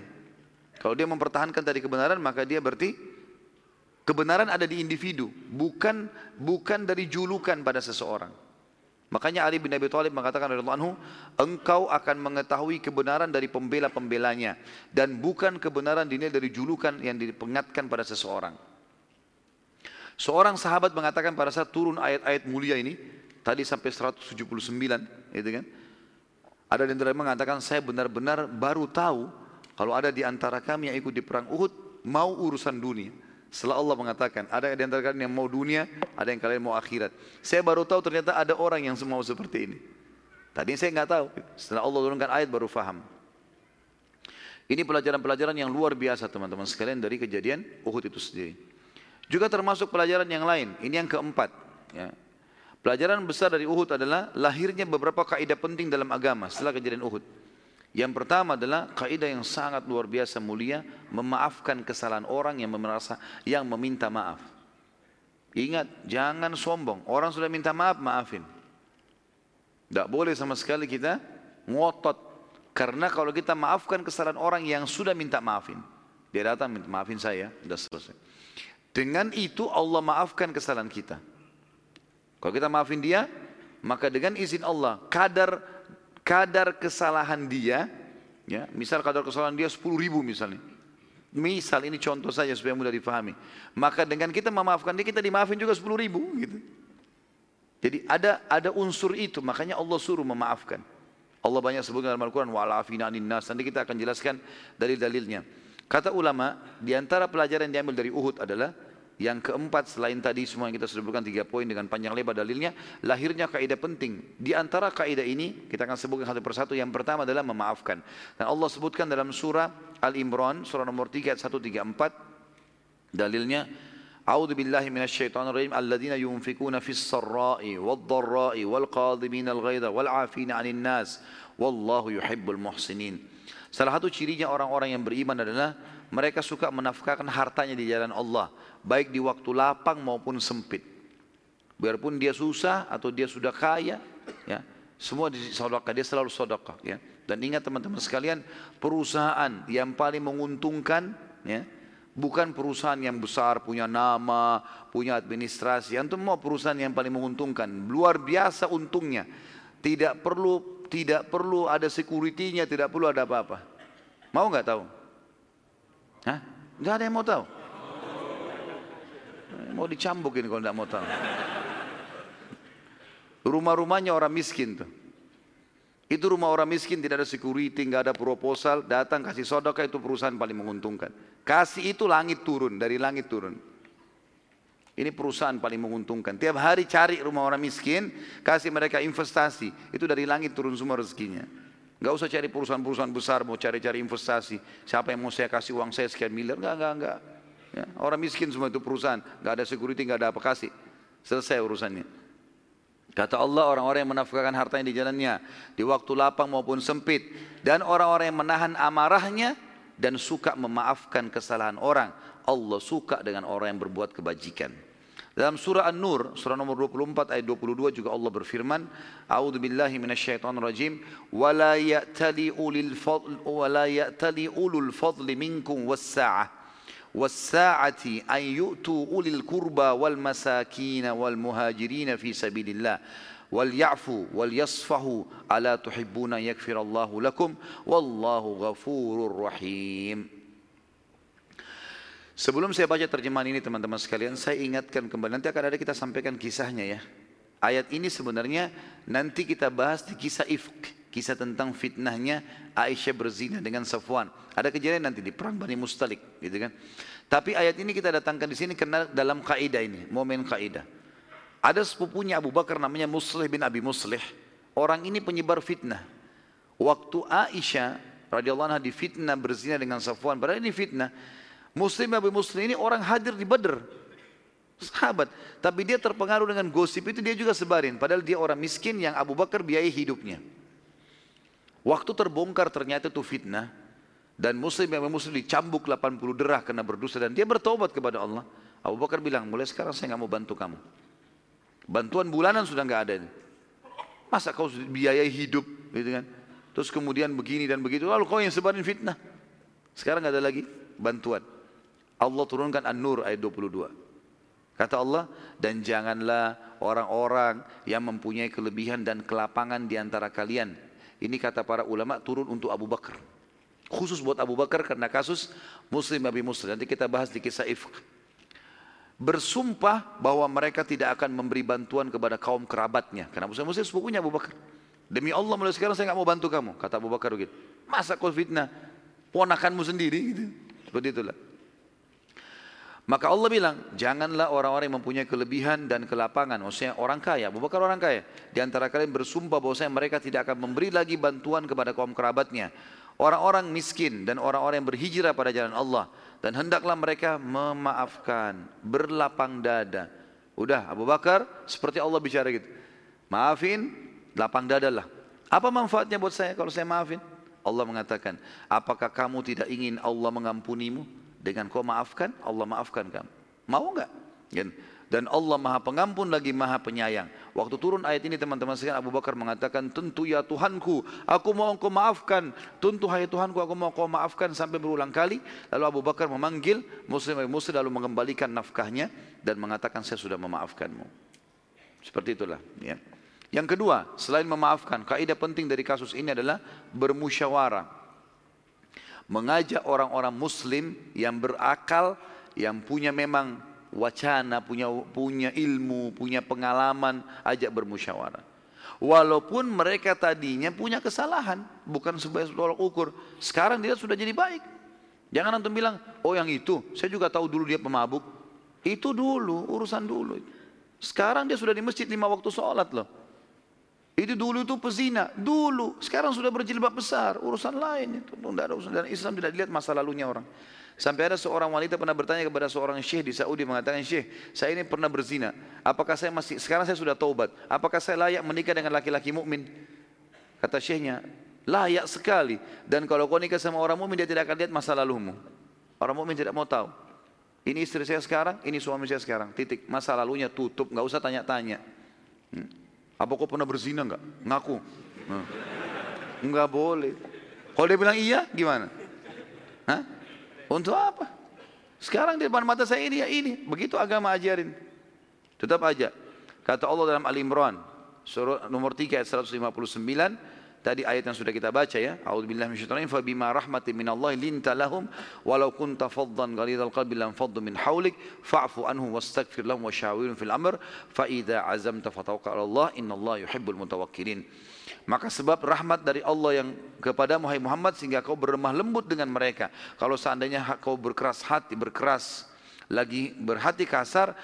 Kalau dia mempertahankan tadi kebenaran maka dia berarti kebenaran ada di individu, bukan bukan dari julukan pada seseorang. Makanya Ali bin Abi Thalib mengatakan radhiyallahu anhu, engkau akan mengetahui kebenaran dari pembela-pembelanya dan bukan kebenaran dinilai dari julukan yang dipengatkan pada seseorang. Seorang sahabat mengatakan pada saat turun ayat-ayat mulia ini, Tadi sampai 179, gitu kan? Ada yang mengatakan saya benar-benar baru tahu kalau ada di antara kami yang ikut di perang Uhud mau urusan dunia. Setelah Allah mengatakan, ada di antara kalian yang mau dunia, ada yang kalian mau akhirat. Saya baru tahu ternyata ada orang yang semua seperti ini. Tadi saya nggak tahu. Setelah Allah turunkan ayat baru faham. Ini pelajaran-pelajaran yang luar biasa teman-teman sekalian dari kejadian Uhud itu sendiri. Juga termasuk pelajaran yang lain. Ini yang keempat. Ya. Pelajaran besar dari Uhud adalah lahirnya beberapa kaidah penting dalam agama setelah kejadian Uhud. Yang pertama adalah kaidah yang sangat luar biasa mulia, memaafkan kesalahan orang yang merasa yang meminta maaf. Ingat, jangan sombong. Orang sudah minta maaf, maafin. Tidak boleh sama sekali kita ngotot. Karena kalau kita maafkan kesalahan orang yang sudah minta maafin. Dia datang minta maafin saya, sudah selesai. Dengan itu Allah maafkan kesalahan kita. Kalau kita maafin dia, maka dengan izin Allah, kadar kadar kesalahan dia, ya, misal kadar kesalahan dia 10 ribu misalnya. Misal ini contoh saja supaya mudah difahami. Maka dengan kita memaafkan dia, kita dimaafin juga 10 ribu. Gitu. Jadi ada ada unsur itu, makanya Allah suruh memaafkan. Allah banyak sebutkan dalam Al-Quran, wa'alafina anin nas. Nanti kita akan jelaskan dari dalilnya. Kata ulama, di antara pelajaran yang diambil dari Uhud adalah yang keempat selain tadi semua yang kita sebutkan tiga poin dengan panjang lebar dalilnya, lahirnya kaidah penting. Di antara kaidah ini kita akan sebutkan satu persatu. Yang pertama adalah memaafkan. Dan Allah sebutkan dalam surah Al-Imran surah nomor 3 ayat 134 dalilnya A'udzu billahi minasyaitonir rajim alladzina yunfikuna fis sarra'i wad dharra'i wal qadhimina al ghaidha wal 'afina 'anil nas wallahu yuhibbul muhsinin. Salah satu cirinya orang-orang yang beriman adalah mereka suka menafkahkan hartanya di jalan Allah baik di waktu lapang maupun sempit. Biarpun dia susah atau dia sudah kaya, ya, semua di sedekah dia selalu sedekah, ya. Dan ingat teman-teman sekalian, perusahaan yang paling menguntungkan, ya, bukan perusahaan yang besar punya nama, punya administrasi. Antum mau perusahaan yang paling menguntungkan, luar biasa untungnya. Tidak perlu tidak perlu ada security-nya, tidak perlu ada apa-apa. Mau nggak tahu? Hah? Nggak ada yang mau tahu. Mau dicambuk ini kalau tidak mau tahu. Rumah-rumahnya orang miskin tuh. Itu rumah orang miskin tidak ada security, nggak ada proposal, datang kasih sodaka itu perusahaan paling menguntungkan. Kasih itu langit turun, dari langit turun. Ini perusahaan paling menguntungkan. Tiap hari cari rumah orang miskin, kasih mereka investasi. Itu dari langit turun semua rezekinya. Gak usah cari perusahaan-perusahaan besar, mau cari-cari investasi. Siapa yang mau saya kasih uang saya sekian miliar? Enggak, enggak, enggak. Ya, orang miskin semua itu perusahaan, nggak ada security, nggak ada apa kasih. Selesai urusannya. Kata Allah orang-orang yang menafkahkan hartanya di jalannya di waktu lapang maupun sempit dan orang-orang yang menahan amarahnya dan suka memaafkan kesalahan orang. Allah suka dengan orang yang berbuat kebajikan. Dalam surah An-Nur, surah nomor 24 ayat 22 juga Allah berfirman, A'udzu billahi "Wa la ya'tali ulil fadl wa la ya'tali ulul fadli minkum was-sa'ah wasa'ati ay yu'tu ulil qurba wal masakin wal muhajirin fi sabilillah wal ya'fu wal yasfahu ala tuhibbuna yakfirallahu lakum wallahu Sebelum saya baca terjemahan ini teman-teman sekalian, saya ingatkan kembali nanti akan ada kita sampaikan kisahnya ya. Ayat ini sebenarnya nanti kita bahas di kisah Ifk kisah tentang fitnahnya Aisyah berzina dengan Safwan. Ada kejadian nanti di perang Bani Mustalik, gitu kan. Tapi ayat ini kita datangkan di sini karena dalam kaidah ini, momen kaidah. Ada sepupunya Abu Bakar namanya Muslih bin Abi Muslih. Orang ini penyebar fitnah. Waktu Aisyah radhiyallahu anha difitnah berzina dengan Safwan, padahal ini fitnah. Muslim Abu Muslim ini orang hadir di Badr. Sahabat. Tapi dia terpengaruh dengan gosip itu dia juga sebarin. Padahal dia orang miskin yang Abu Bakar biayai hidupnya. Waktu terbongkar ternyata itu fitnah. Dan Muslim Abu Muslim dicambuk 80 derah karena berdosa. Dan dia bertobat kepada Allah. Abu Bakar bilang, mulai sekarang saya nggak mau bantu kamu. Bantuan bulanan sudah nggak ada. Masa kau biayai hidup, gitu kan? Terus kemudian begini dan begitu, lalu kau yang sebarin fitnah. Sekarang nggak ada lagi bantuan. Allah turunkan An-Nur ayat 22. Kata Allah, dan janganlah orang-orang yang mempunyai kelebihan dan kelapangan di antara kalian. Ini kata para ulama turun untuk Abu Bakar. Khusus buat Abu Bakar karena kasus Muslim Abi Muslim. Nanti kita bahas di kisah Ifq. Bersumpah bahwa mereka tidak akan memberi bantuan kepada kaum kerabatnya. Karena Muslim Muslim sepupunya Abu Bakar. Demi Allah mulai sekarang saya nggak mau bantu kamu. Kata Abu Bakar begitu. Masa kau fitnah? Ponakanmu sendiri gitu. Seperti itulah. Maka Allah bilang, janganlah orang-orang yang mempunyai kelebihan dan kelapangan, maksudnya orang kaya, Abu Bakar orang kaya, di antara kalian bersumpah bahwa mereka tidak akan memberi lagi bantuan kepada kaum kerabatnya, orang-orang miskin dan orang-orang yang berhijrah pada jalan Allah, dan hendaklah mereka memaafkan, berlapang dada. Udah, Abu Bakar seperti Allah bicara gitu, maafin, lapang dada lah. Apa manfaatnya buat saya kalau saya maafin? Allah mengatakan, apakah kamu tidak ingin Allah mengampunimu? Dengan kau maafkan, Allah maafkan kamu. Mau enggak? Dan Allah maha pengampun lagi maha penyayang. Waktu turun ayat ini teman-teman sekalian Abu Bakar mengatakan, tentu ya Tuhanku, aku mau engkau maafkan. Tentu hai Tuhanku, aku mau engkau maafkan sampai berulang kali. Lalu Abu Bakar memanggil Muslim Muslim lalu mengembalikan nafkahnya dan mengatakan saya sudah memaafkanmu. Seperti itulah. Ya. Yang kedua, selain memaafkan, kaidah penting dari kasus ini adalah bermusyawarah mengajak orang-orang muslim yang berakal, yang punya memang wacana, punya punya ilmu, punya pengalaman, ajak bermusyawarah. Walaupun mereka tadinya punya kesalahan, bukan sebagai tolak ukur. Sekarang dia sudah jadi baik. Jangan antum bilang, oh yang itu, saya juga tahu dulu dia pemabuk. Itu dulu, urusan dulu. Sekarang dia sudah di masjid lima waktu sholat loh. Itu dulu itu pezina, dulu. Sekarang sudah berjilbab besar, urusan lain itu. Tidak ada urusan. Dan Islam tidak dilihat masa lalunya orang. Sampai ada seorang wanita pernah bertanya kepada seorang syekh di Saudi mengatakan, Syekh, saya ini pernah berzina. Apakah saya masih, sekarang saya sudah taubat. Apakah saya layak menikah dengan laki-laki mukmin? Kata syekhnya, layak sekali. Dan kalau kau nikah sama orang mukmin dia tidak akan lihat masa lalumu. Orang mukmin tidak mau tahu. Ini istri saya sekarang, ini suami saya sekarang. Titik. Masa lalunya tutup, nggak usah tanya-tanya. Hmm. Apa kau pernah berzina enggak? Ngaku. Nah. Enggak boleh. Kalau dia bilang iya, gimana? Hah? Untuk apa? Sekarang di depan mata saya ini ya ini. Begitu agama ajarin. Tetap aja. Kata Allah dalam Al-Imran, surah nomor 3 ayat 159, Tadi ayat yang sudah kita baca ya. A'udzubillahi minasyaitonir fa bima rahmatin minallahi linta lahum walau kunta faddan ghalidhal qalbi lam faddu min hawlik fa'fu anhum wastaghfir lahum wasyawirhum fil amr fa idza azamta fatawakkal 'ala Allah innallaha yuhibbul mutawakkilin. Maka sebab rahmat dari Allah yang kepada Muhammad sehingga kau berlemah lembut dengan mereka. Kalau seandainya kau berkeras hati, berkeras lagi berhati kasar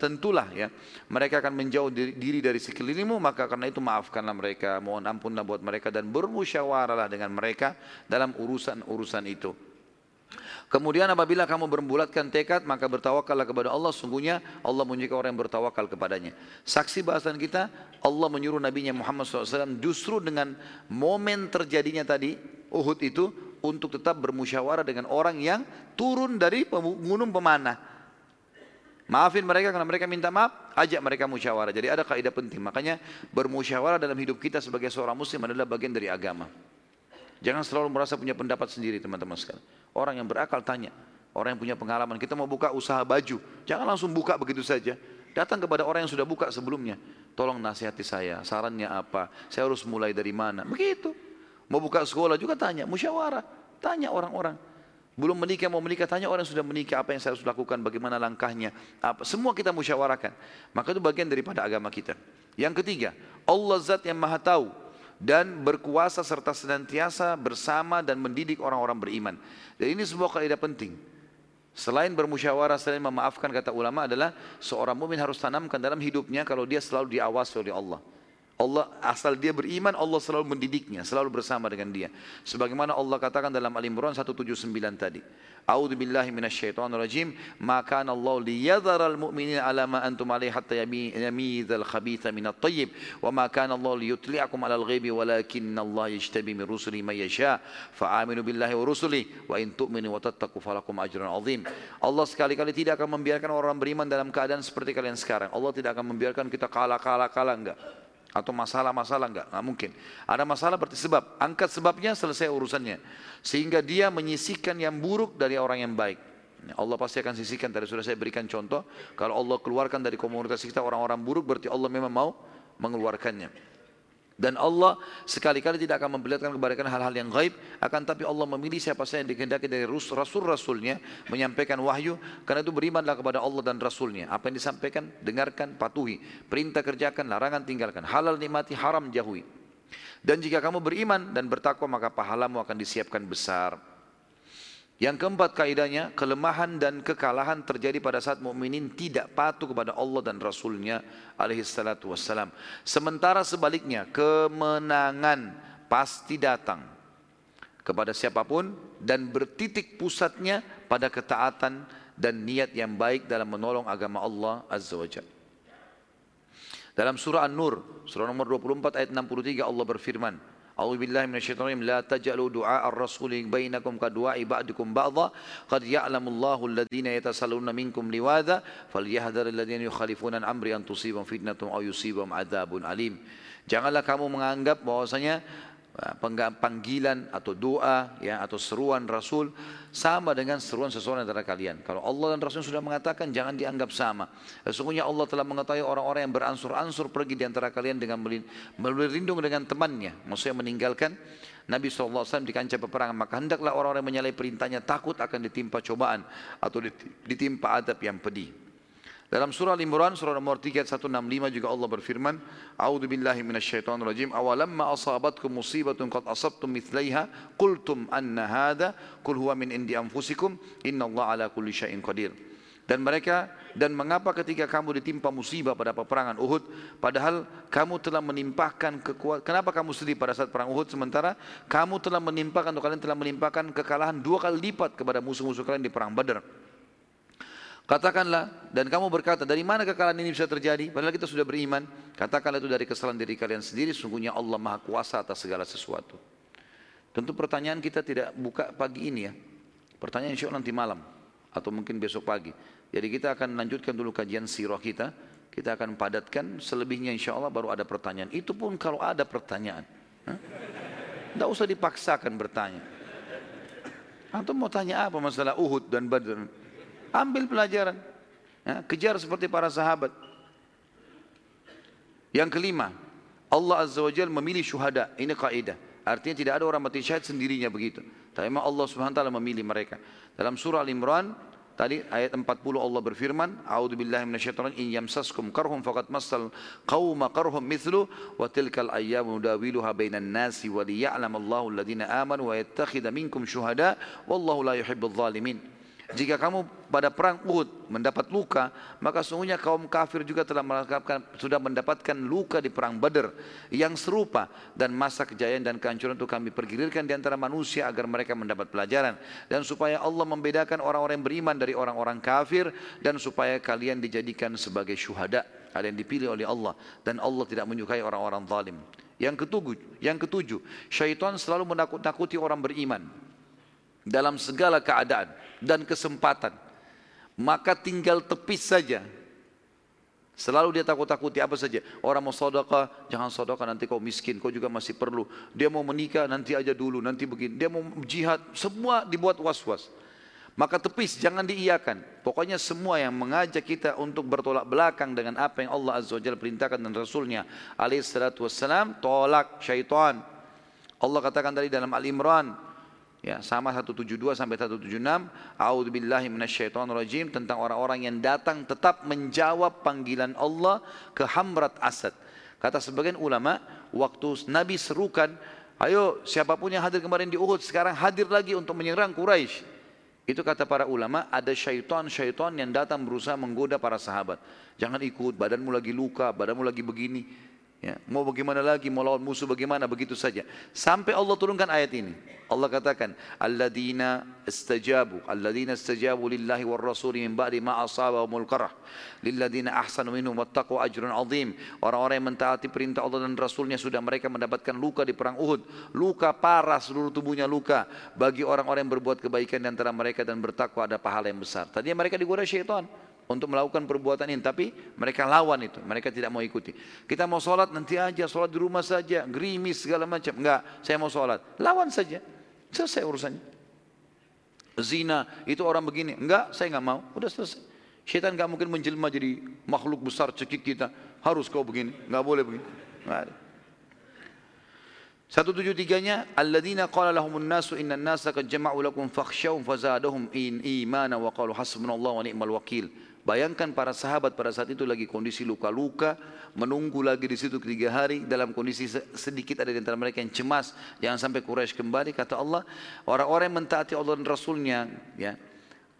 tentulah ya mereka akan menjauh diri dari sekelilingmu maka karena itu maafkanlah mereka mohon ampunlah buat mereka dan bermusyawarahlah dengan mereka dalam urusan-urusan itu Kemudian apabila kamu berbulatkan tekad maka bertawakallah kepada Allah sungguhnya Allah menyukai orang yang bertawakal kepadanya. Saksi bahasan kita Allah menyuruh Nabi Muhammad SAW justru dengan momen terjadinya tadi Uhud itu untuk tetap bermusyawarah dengan orang yang turun dari gunung pemanah. Maafin mereka karena mereka minta maaf, ajak mereka musyawarah. Jadi ada kaidah penting. Makanya bermusyawarah dalam hidup kita sebagai seorang muslim adalah bagian dari agama. Jangan selalu merasa punya pendapat sendiri teman-teman sekalian. Orang yang berakal tanya. Orang yang punya pengalaman. Kita mau buka usaha baju. Jangan langsung buka begitu saja. Datang kepada orang yang sudah buka sebelumnya. Tolong nasihati saya. Sarannya apa? Saya harus mulai dari mana? Begitu. Mau buka sekolah juga tanya. Musyawarah. Tanya orang-orang. Belum menikah, mau menikah, tanya orang yang sudah menikah apa yang saya harus lakukan, bagaimana langkahnya. Apa. Semua kita musyawarahkan. Maka itu bagian daripada agama kita. Yang ketiga, Allah zat yang maha tahu dan berkuasa serta senantiasa bersama dan mendidik orang-orang beriman. Dan ini sebuah kaidah penting. Selain bermusyawarah, selain memaafkan kata ulama adalah seorang mukmin harus tanamkan dalam hidupnya kalau dia selalu diawasi oleh Allah. Allah asal dia beriman Allah selalu mendidiknya, selalu bersama dengan dia. Sebagaimana Allah katakan dalam Al-Imran 179 tadi. A'udzu billahi minasyaitonir rajim. Ma kana Allah liyadhara al-mu'minina ala ma antum alaihi hatta yamizal khabitha minat thayyib wa ma kana Allah liyutli'akum 'alal ghaibi walakinna Allah yajtabi min rusuli man yasha. Fa'aminu billahi wa rusuli wa in tu'minu wa tattaqu falakum ajrun 'azim. Allah sekali-kali tidak akan membiarkan orang beriman dalam keadaan seperti kalian sekarang. Allah tidak akan membiarkan kita kalah-kalah-kalah enggak atau masalah-masalah enggak, enggak mungkin. Ada masalah berarti sebab, angkat sebabnya selesai urusannya. Sehingga dia menyisihkan yang buruk dari orang yang baik. Allah pasti akan sisihkan, tadi sudah saya berikan contoh, kalau Allah keluarkan dari komunitas kita orang-orang buruk berarti Allah memang mau mengeluarkannya. Dan Allah sekali-kali tidak akan memperlihatkan kepada hal-hal yang gaib, akan tapi Allah memilih siapa saja yang dikehendaki dari rasul-rasulnya menyampaikan wahyu, karena itu berimanlah kepada Allah dan rasulnya. Apa yang disampaikan, dengarkan, patuhi. Perintah kerjakan, larangan tinggalkan. Halal nikmati, haram jauhi. Dan jika kamu beriman dan bertakwa maka pahalamu akan disiapkan besar. Yang keempat kaidahnya, kelemahan dan kekalahan terjadi pada saat mukminin tidak patuh kepada Allah dan Rasulnya alaihi salatu wassalam. Sementara sebaliknya, kemenangan pasti datang kepada siapa pun dan bertitik pusatnya pada ketaatan dan niat yang baik dalam menolong agama Allah Azza wa Jalla. Dalam surah An-Nur, surah nomor 24 ayat 63 Allah berfirman, A'udzu billahi minasyaitonir rajim la taj'alu du'a ar-rasul bainakum ka du'a ba'dikum ba'dha. Qad ya'lamu Allahu alladhina yatasalluna minkum liwadha falyahdhar alladhina yukhalifuna amri an tusibam fitnatun aw yusibam 'adzabun alim. Janganlah kamu menganggap bahwasanya panggilan atau doa ya atau seruan Rasul sama dengan seruan seseorang antara kalian. Kalau Allah dan Rasul sudah mengatakan jangan dianggap sama. Sesungguhnya Allah telah mengetahui orang-orang yang beransur-ansur pergi di antara kalian dengan berlindung dengan temannya. Maksudnya meninggalkan Nabi SAW di kancah peperangan. Maka hendaklah orang-orang menyalahi perintahnya takut akan ditimpa cobaan atau ditimpa adab yang pedih. Dalam surah Al-Imran surah nomor 3165 juga Allah berfirman, A'udzu billahi minasyaitonir rajim. Awalamma asabatkum musibatun qad asabtum mithlaiha qultum anna hadha qul huwa min indi anfusikum innallaha ala kulli syai'in qadir. Dan mereka dan mengapa ketika kamu ditimpa musibah pada peperangan Uhud padahal kamu telah menimpahkan kekuatan kenapa kamu sedih pada saat perang Uhud sementara kamu telah menimpahkan atau kalian telah menimpahkan kekalahan dua kali lipat kepada musuh-musuh kalian di perang Badar Katakanlah dan kamu berkata dari mana kekalahan ini bisa terjadi? Padahal kita sudah beriman. Katakanlah itu dari kesalahan diri kalian sendiri. Sungguhnya Allah maha kuasa atas segala sesuatu. Tentu pertanyaan kita tidak buka pagi ini ya. Pertanyaan insya Allah nanti malam. Atau mungkin besok pagi. Jadi kita akan lanjutkan dulu kajian sirah kita. Kita akan padatkan. Selebihnya insya Allah baru ada pertanyaan. Itu pun kalau ada pertanyaan. Tidak usah dipaksakan bertanya. Atau mau tanya apa masalah Uhud dan Badr. Ambil pelajaran. Ya, kejar seperti para sahabat. Yang kelima, Allah Azza wa Jalla memilih syuhada. Ini kaidah. Artinya tidak ada orang mati syahid sendirinya begitu. Tapi memang Allah Subhanahu taala memilih mereka. Dalam surah Al-Imran tadi ayat 40 Allah berfirman, A'udzu billahi minasyaitonir in yamsaskum karhum faqad massal qauma karhum mithlu wa tilkal ayyamu nudawiluha bainan nasi wa liya'lam Allahu alladhina amanu wa yattakhidha minkum syuhada wallahu la yuhibbul zalimin. Jika kamu pada perang Uhud mendapat luka, maka sungguhnya kaum kafir juga telah mendapatkan, sudah mendapatkan luka di perang Badar yang serupa. Dan masa kejayaan dan kehancuran itu kami pergilirkan di antara manusia agar mereka mendapat pelajaran. Dan supaya Allah membedakan orang-orang yang beriman dari orang-orang kafir dan supaya kalian dijadikan sebagai syuhada. Ada yang dipilih oleh Allah dan Allah tidak menyukai orang-orang zalim. Yang ketujuh, yang ketujuh, syaitan selalu menakut-nakuti orang beriman dalam segala keadaan dan kesempatan. maka tinggal tepis saja. Selalu dia takut-takuti apa saja. Orang mau sodaka, jangan sodaka nanti kau miskin, kau juga masih perlu. Dia mau menikah, nanti aja dulu, nanti begini. Dia mau jihad, semua dibuat was-was. Maka tepis, jangan diiyakan. Pokoknya semua yang mengajak kita untuk bertolak belakang dengan apa yang Allah Azza wa Jalla perintahkan dan Rasulnya alaihi salatu wassalam, tolak syaitan. Allah katakan tadi dalam Al-Imran Ya, sama 172 sampai 176. A'udzubillahi minasyaitonirrajim tentang orang-orang yang datang tetap menjawab panggilan Allah ke Hamrat Asad. Kata sebagian ulama, waktu Nabi serukan, ayo siapapun yang hadir kemarin di Uhud sekarang hadir lagi untuk menyerang Quraisy. Itu kata para ulama, ada syaitan-syaitan yang datang berusaha menggoda para sahabat. Jangan ikut, badanmu lagi luka, badanmu lagi begini. Ya, mau bagaimana lagi, mau lawan musuh bagaimana, begitu saja. Sampai Allah turunkan ayat ini. Allah katakan, Alladzina istajabu, Alladzina istajabu lillahi war rasuli min ba'di ma asabahumul qarah. Lilladzina ahsanu minhum wattaqu ajrun azim. Orang-orang yang mentaati perintah Allah dan Rasulnya sudah mereka mendapatkan luka di perang Uhud. Luka parah, seluruh tubuhnya luka. Bagi orang-orang yang berbuat kebaikan di antara mereka dan bertakwa ada pahala yang besar. Tadinya mereka digoda syaitan untuk melakukan perbuatan ini tapi mereka lawan itu mereka tidak mau ikuti. Kita mau sholat nanti aja sholat di rumah saja gerimis segala macam. Enggak saya mau sholat. Lawan saja selesai urusannya. Zina itu orang begini. Enggak saya enggak mau. Udah selesai. Syaitan enggak mungkin menjelma jadi makhluk besar cekik kita. Harus kau begini. Enggak boleh begini. Enggak ada. Satu tujuh tiganya, alladzina qala lahumun nasu inna nasa qad jama'u lakum fakhshawhum fazadahum in imana wa qalu hasbunallahu wa ni'mal wakil. Bayangkan para sahabat pada saat itu lagi kondisi luka-luka, menunggu lagi di situ tiga hari dalam kondisi sedikit ada di antara mereka yang cemas, jangan sampai Quraisy kembali. Kata Allah, orang-orang yang mentaati Allah dan Rasulnya, ya,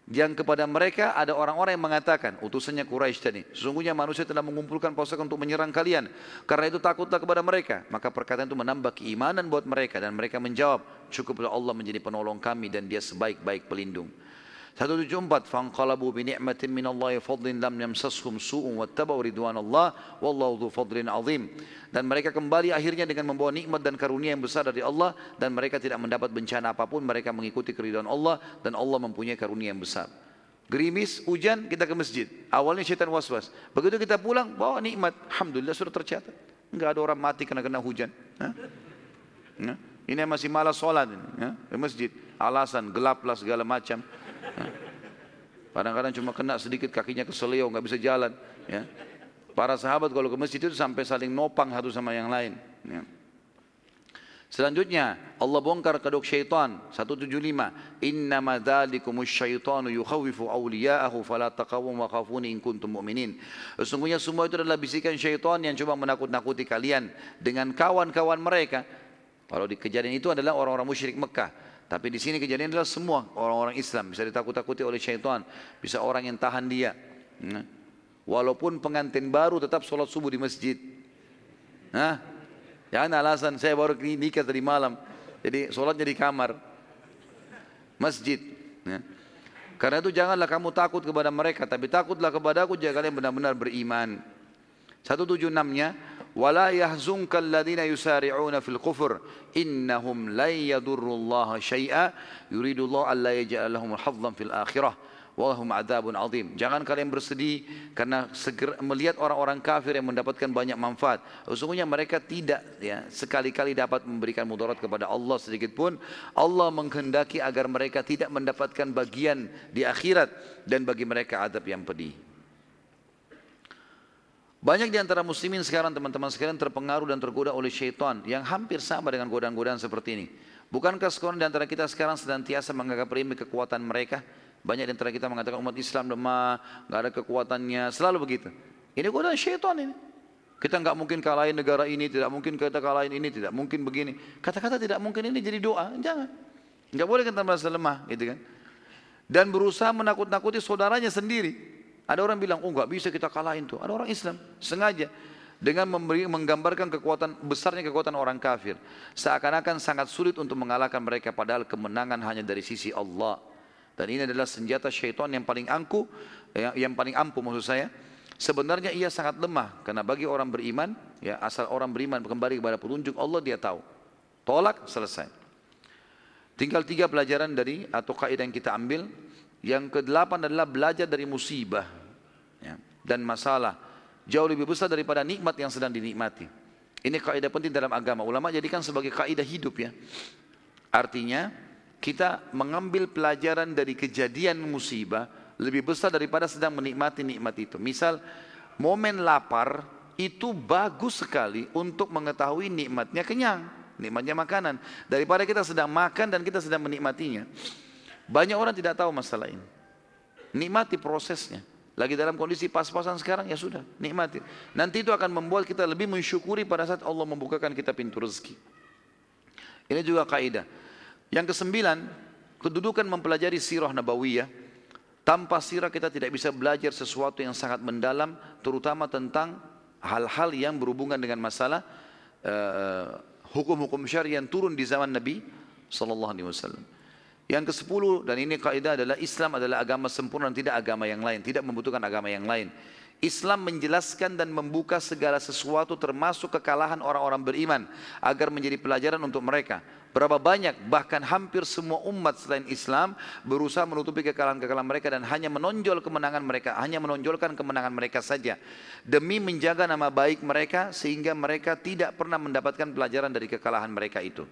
yang kepada mereka ada orang-orang yang mengatakan utusannya Quraisy tadi sesungguhnya manusia telah mengumpulkan pasukan untuk menyerang kalian. Karena itu takutlah kepada mereka. Maka perkataan itu menambah keimanan buat mereka dan mereka menjawab cukuplah Allah menjadi penolong kami dan dia sebaik-baik pelindung 174 fanqalabu bi ni'matin min Allah fadlin lam yamsashum su'un wattaba'u ridwanallah wallahu dzu fadlin azim. Dan mereka kembali akhirnya dengan membawa nikmat dan karunia yang besar dari Allah dan mereka tidak mendapat bencana apa pun mereka mengikuti keridhaan Allah dan Allah mempunyai karunia yang besar. Gerimis hujan kita ke masjid. Awalnya syaitan was-was. Begitu kita pulang bawa nikmat. Alhamdulillah sudah tercatat. Enggak ada orang mati karena kena hujan. Ini masih malas sholat ya, ke masjid. Alasan gelaplah segala macam Kadang-kadang cuma kena sedikit kakinya keselio, nggak bisa jalan. Ya. Para sahabat kalau ke masjid itu sampai saling nopang satu sama yang lain. Ya. Selanjutnya Allah bongkar kedok syaitan 175 Innama dzalikumus syaitanu yukhawifu awliya'ahu fala taqawum wa khafuni in kuntum mu'minin Sesungguhnya semua itu adalah bisikan syaitan yang coba menakut-nakuti kalian dengan kawan-kawan mereka Kalau di kejadian itu adalah orang-orang musyrik Mekah tapi di sini kejadian adalah semua orang-orang Islam bisa ditakut-takuti oleh syaitan, bisa orang yang tahan dia. Nah, walaupun pengantin baru tetap sholat subuh di masjid. Nah, jangan alasan saya baru nikah tadi malam, jadi sholatnya di kamar masjid. Nah, karena itu janganlah kamu takut kepada mereka, tapi takutlah kepada aku jika kalian benar-benar beriman. 176-nya ولا يحزنك الذين يسارعون في الكفر إنهم لن يضروا الله شيئا يريد الله ألا يجعل لهم حظا في الآخرة Wahum adabun azim. Jangan kalian bersedih karena segera melihat orang-orang kafir yang mendapatkan banyak manfaat. Sesungguhnya mereka tidak ya sekali-kali dapat memberikan mudarat kepada Allah sedikit pun. Allah menghendaki agar mereka tidak mendapatkan bagian di akhirat dan bagi mereka adab yang pedih. Banyak di antara muslimin sekarang teman-teman sekalian terpengaruh dan tergoda oleh syaitan yang hampir sama dengan godaan-godaan seperti ini. Bukankah sekarang di antara kita sekarang senantiasa menganggap remeh kekuatan mereka? Banyak di antara kita mengatakan umat Islam lemah, nggak ada kekuatannya, selalu begitu. Ini godaan syaitan ini. Kita nggak mungkin kalahin negara ini, tidak mungkin kita kalahin ini, tidak mungkin begini. Kata-kata tidak mungkin ini jadi doa, jangan. Nggak boleh kita merasa lemah, gitu kan? Dan berusaha menakut-nakuti saudaranya sendiri. Ada orang bilang, oh nggak bisa kita kalahin tuh. Ada orang Islam sengaja dengan memberi, menggambarkan kekuatan besarnya kekuatan orang kafir. Seakan-akan sangat sulit untuk mengalahkan mereka padahal kemenangan hanya dari sisi Allah. Dan ini adalah senjata syaitan yang paling angku, yang, yang paling ampuh maksud saya. Sebenarnya ia sangat lemah karena bagi orang beriman, ya asal orang beriman kembali kepada petunjuk Allah dia tahu. Tolak selesai. Tinggal tiga pelajaran dari atau kaidah yang kita ambil Yang kedelapan adalah belajar dari musibah dan masalah. Jauh lebih besar daripada nikmat yang sedang dinikmati. Ini kaidah penting dalam agama. Ulama jadikan sebagai kaidah hidup ya. Artinya kita mengambil pelajaran dari kejadian musibah lebih besar daripada sedang menikmati nikmat itu. Misal momen lapar itu bagus sekali untuk mengetahui nikmatnya kenyang, nikmatnya makanan. Daripada kita sedang makan dan kita sedang menikmatinya. Banyak orang tidak tahu masalah ini. Nikmati prosesnya. Lagi dalam kondisi pas-pasan sekarang ya sudah, nikmati. Nanti itu akan membuat kita lebih mensyukuri pada saat Allah membukakan kita pintu rezeki. Ini juga kaidah. Yang kesembilan, kedudukan mempelajari sirah nabawiyah. Tanpa sirah kita tidak bisa belajar sesuatu yang sangat mendalam, terutama tentang hal-hal yang berhubungan dengan masalah eh, hukum-hukum uh, syariah yang turun di zaman Nabi sallallahu alaihi wasallam. Yang ke-10 dan ini kaidah adalah Islam adalah agama sempurna dan tidak agama yang lain, tidak membutuhkan agama yang lain. Islam menjelaskan dan membuka segala sesuatu termasuk kekalahan orang-orang beriman agar menjadi pelajaran untuk mereka. Berapa banyak bahkan hampir semua umat selain Islam berusaha menutupi kekalahan-kekalahan mereka dan hanya menonjol kemenangan mereka, hanya menonjolkan kemenangan mereka saja demi menjaga nama baik mereka sehingga mereka tidak pernah mendapatkan pelajaran dari kekalahan mereka itu.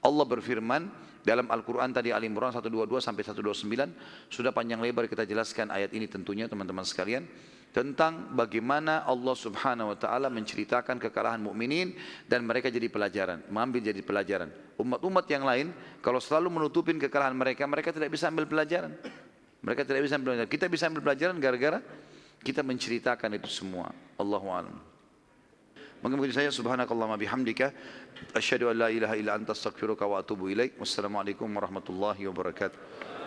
Allah berfirman dalam Al-Quran tadi Al Imran 122 sampai 129 sudah panjang lebar kita jelaskan ayat ini tentunya teman-teman sekalian tentang bagaimana Allah Subhanahu wa taala menceritakan kekalahan mukminin dan mereka jadi pelajaran, mengambil jadi pelajaran. Umat-umat yang lain kalau selalu menutupin kekalahan mereka, mereka tidak bisa ambil pelajaran. Mereka tidak bisa ambil pelajaran. Kita bisa ambil pelajaran gara-gara kita menceritakan itu semua. Allahu a'lam. Mungkin saya subhanakallahumma bihamdika asyhadu an la ilaha illa anta astaghfiruka wa atubu ilaik. Wassalamualaikum warahmatullahi wabarakatuh.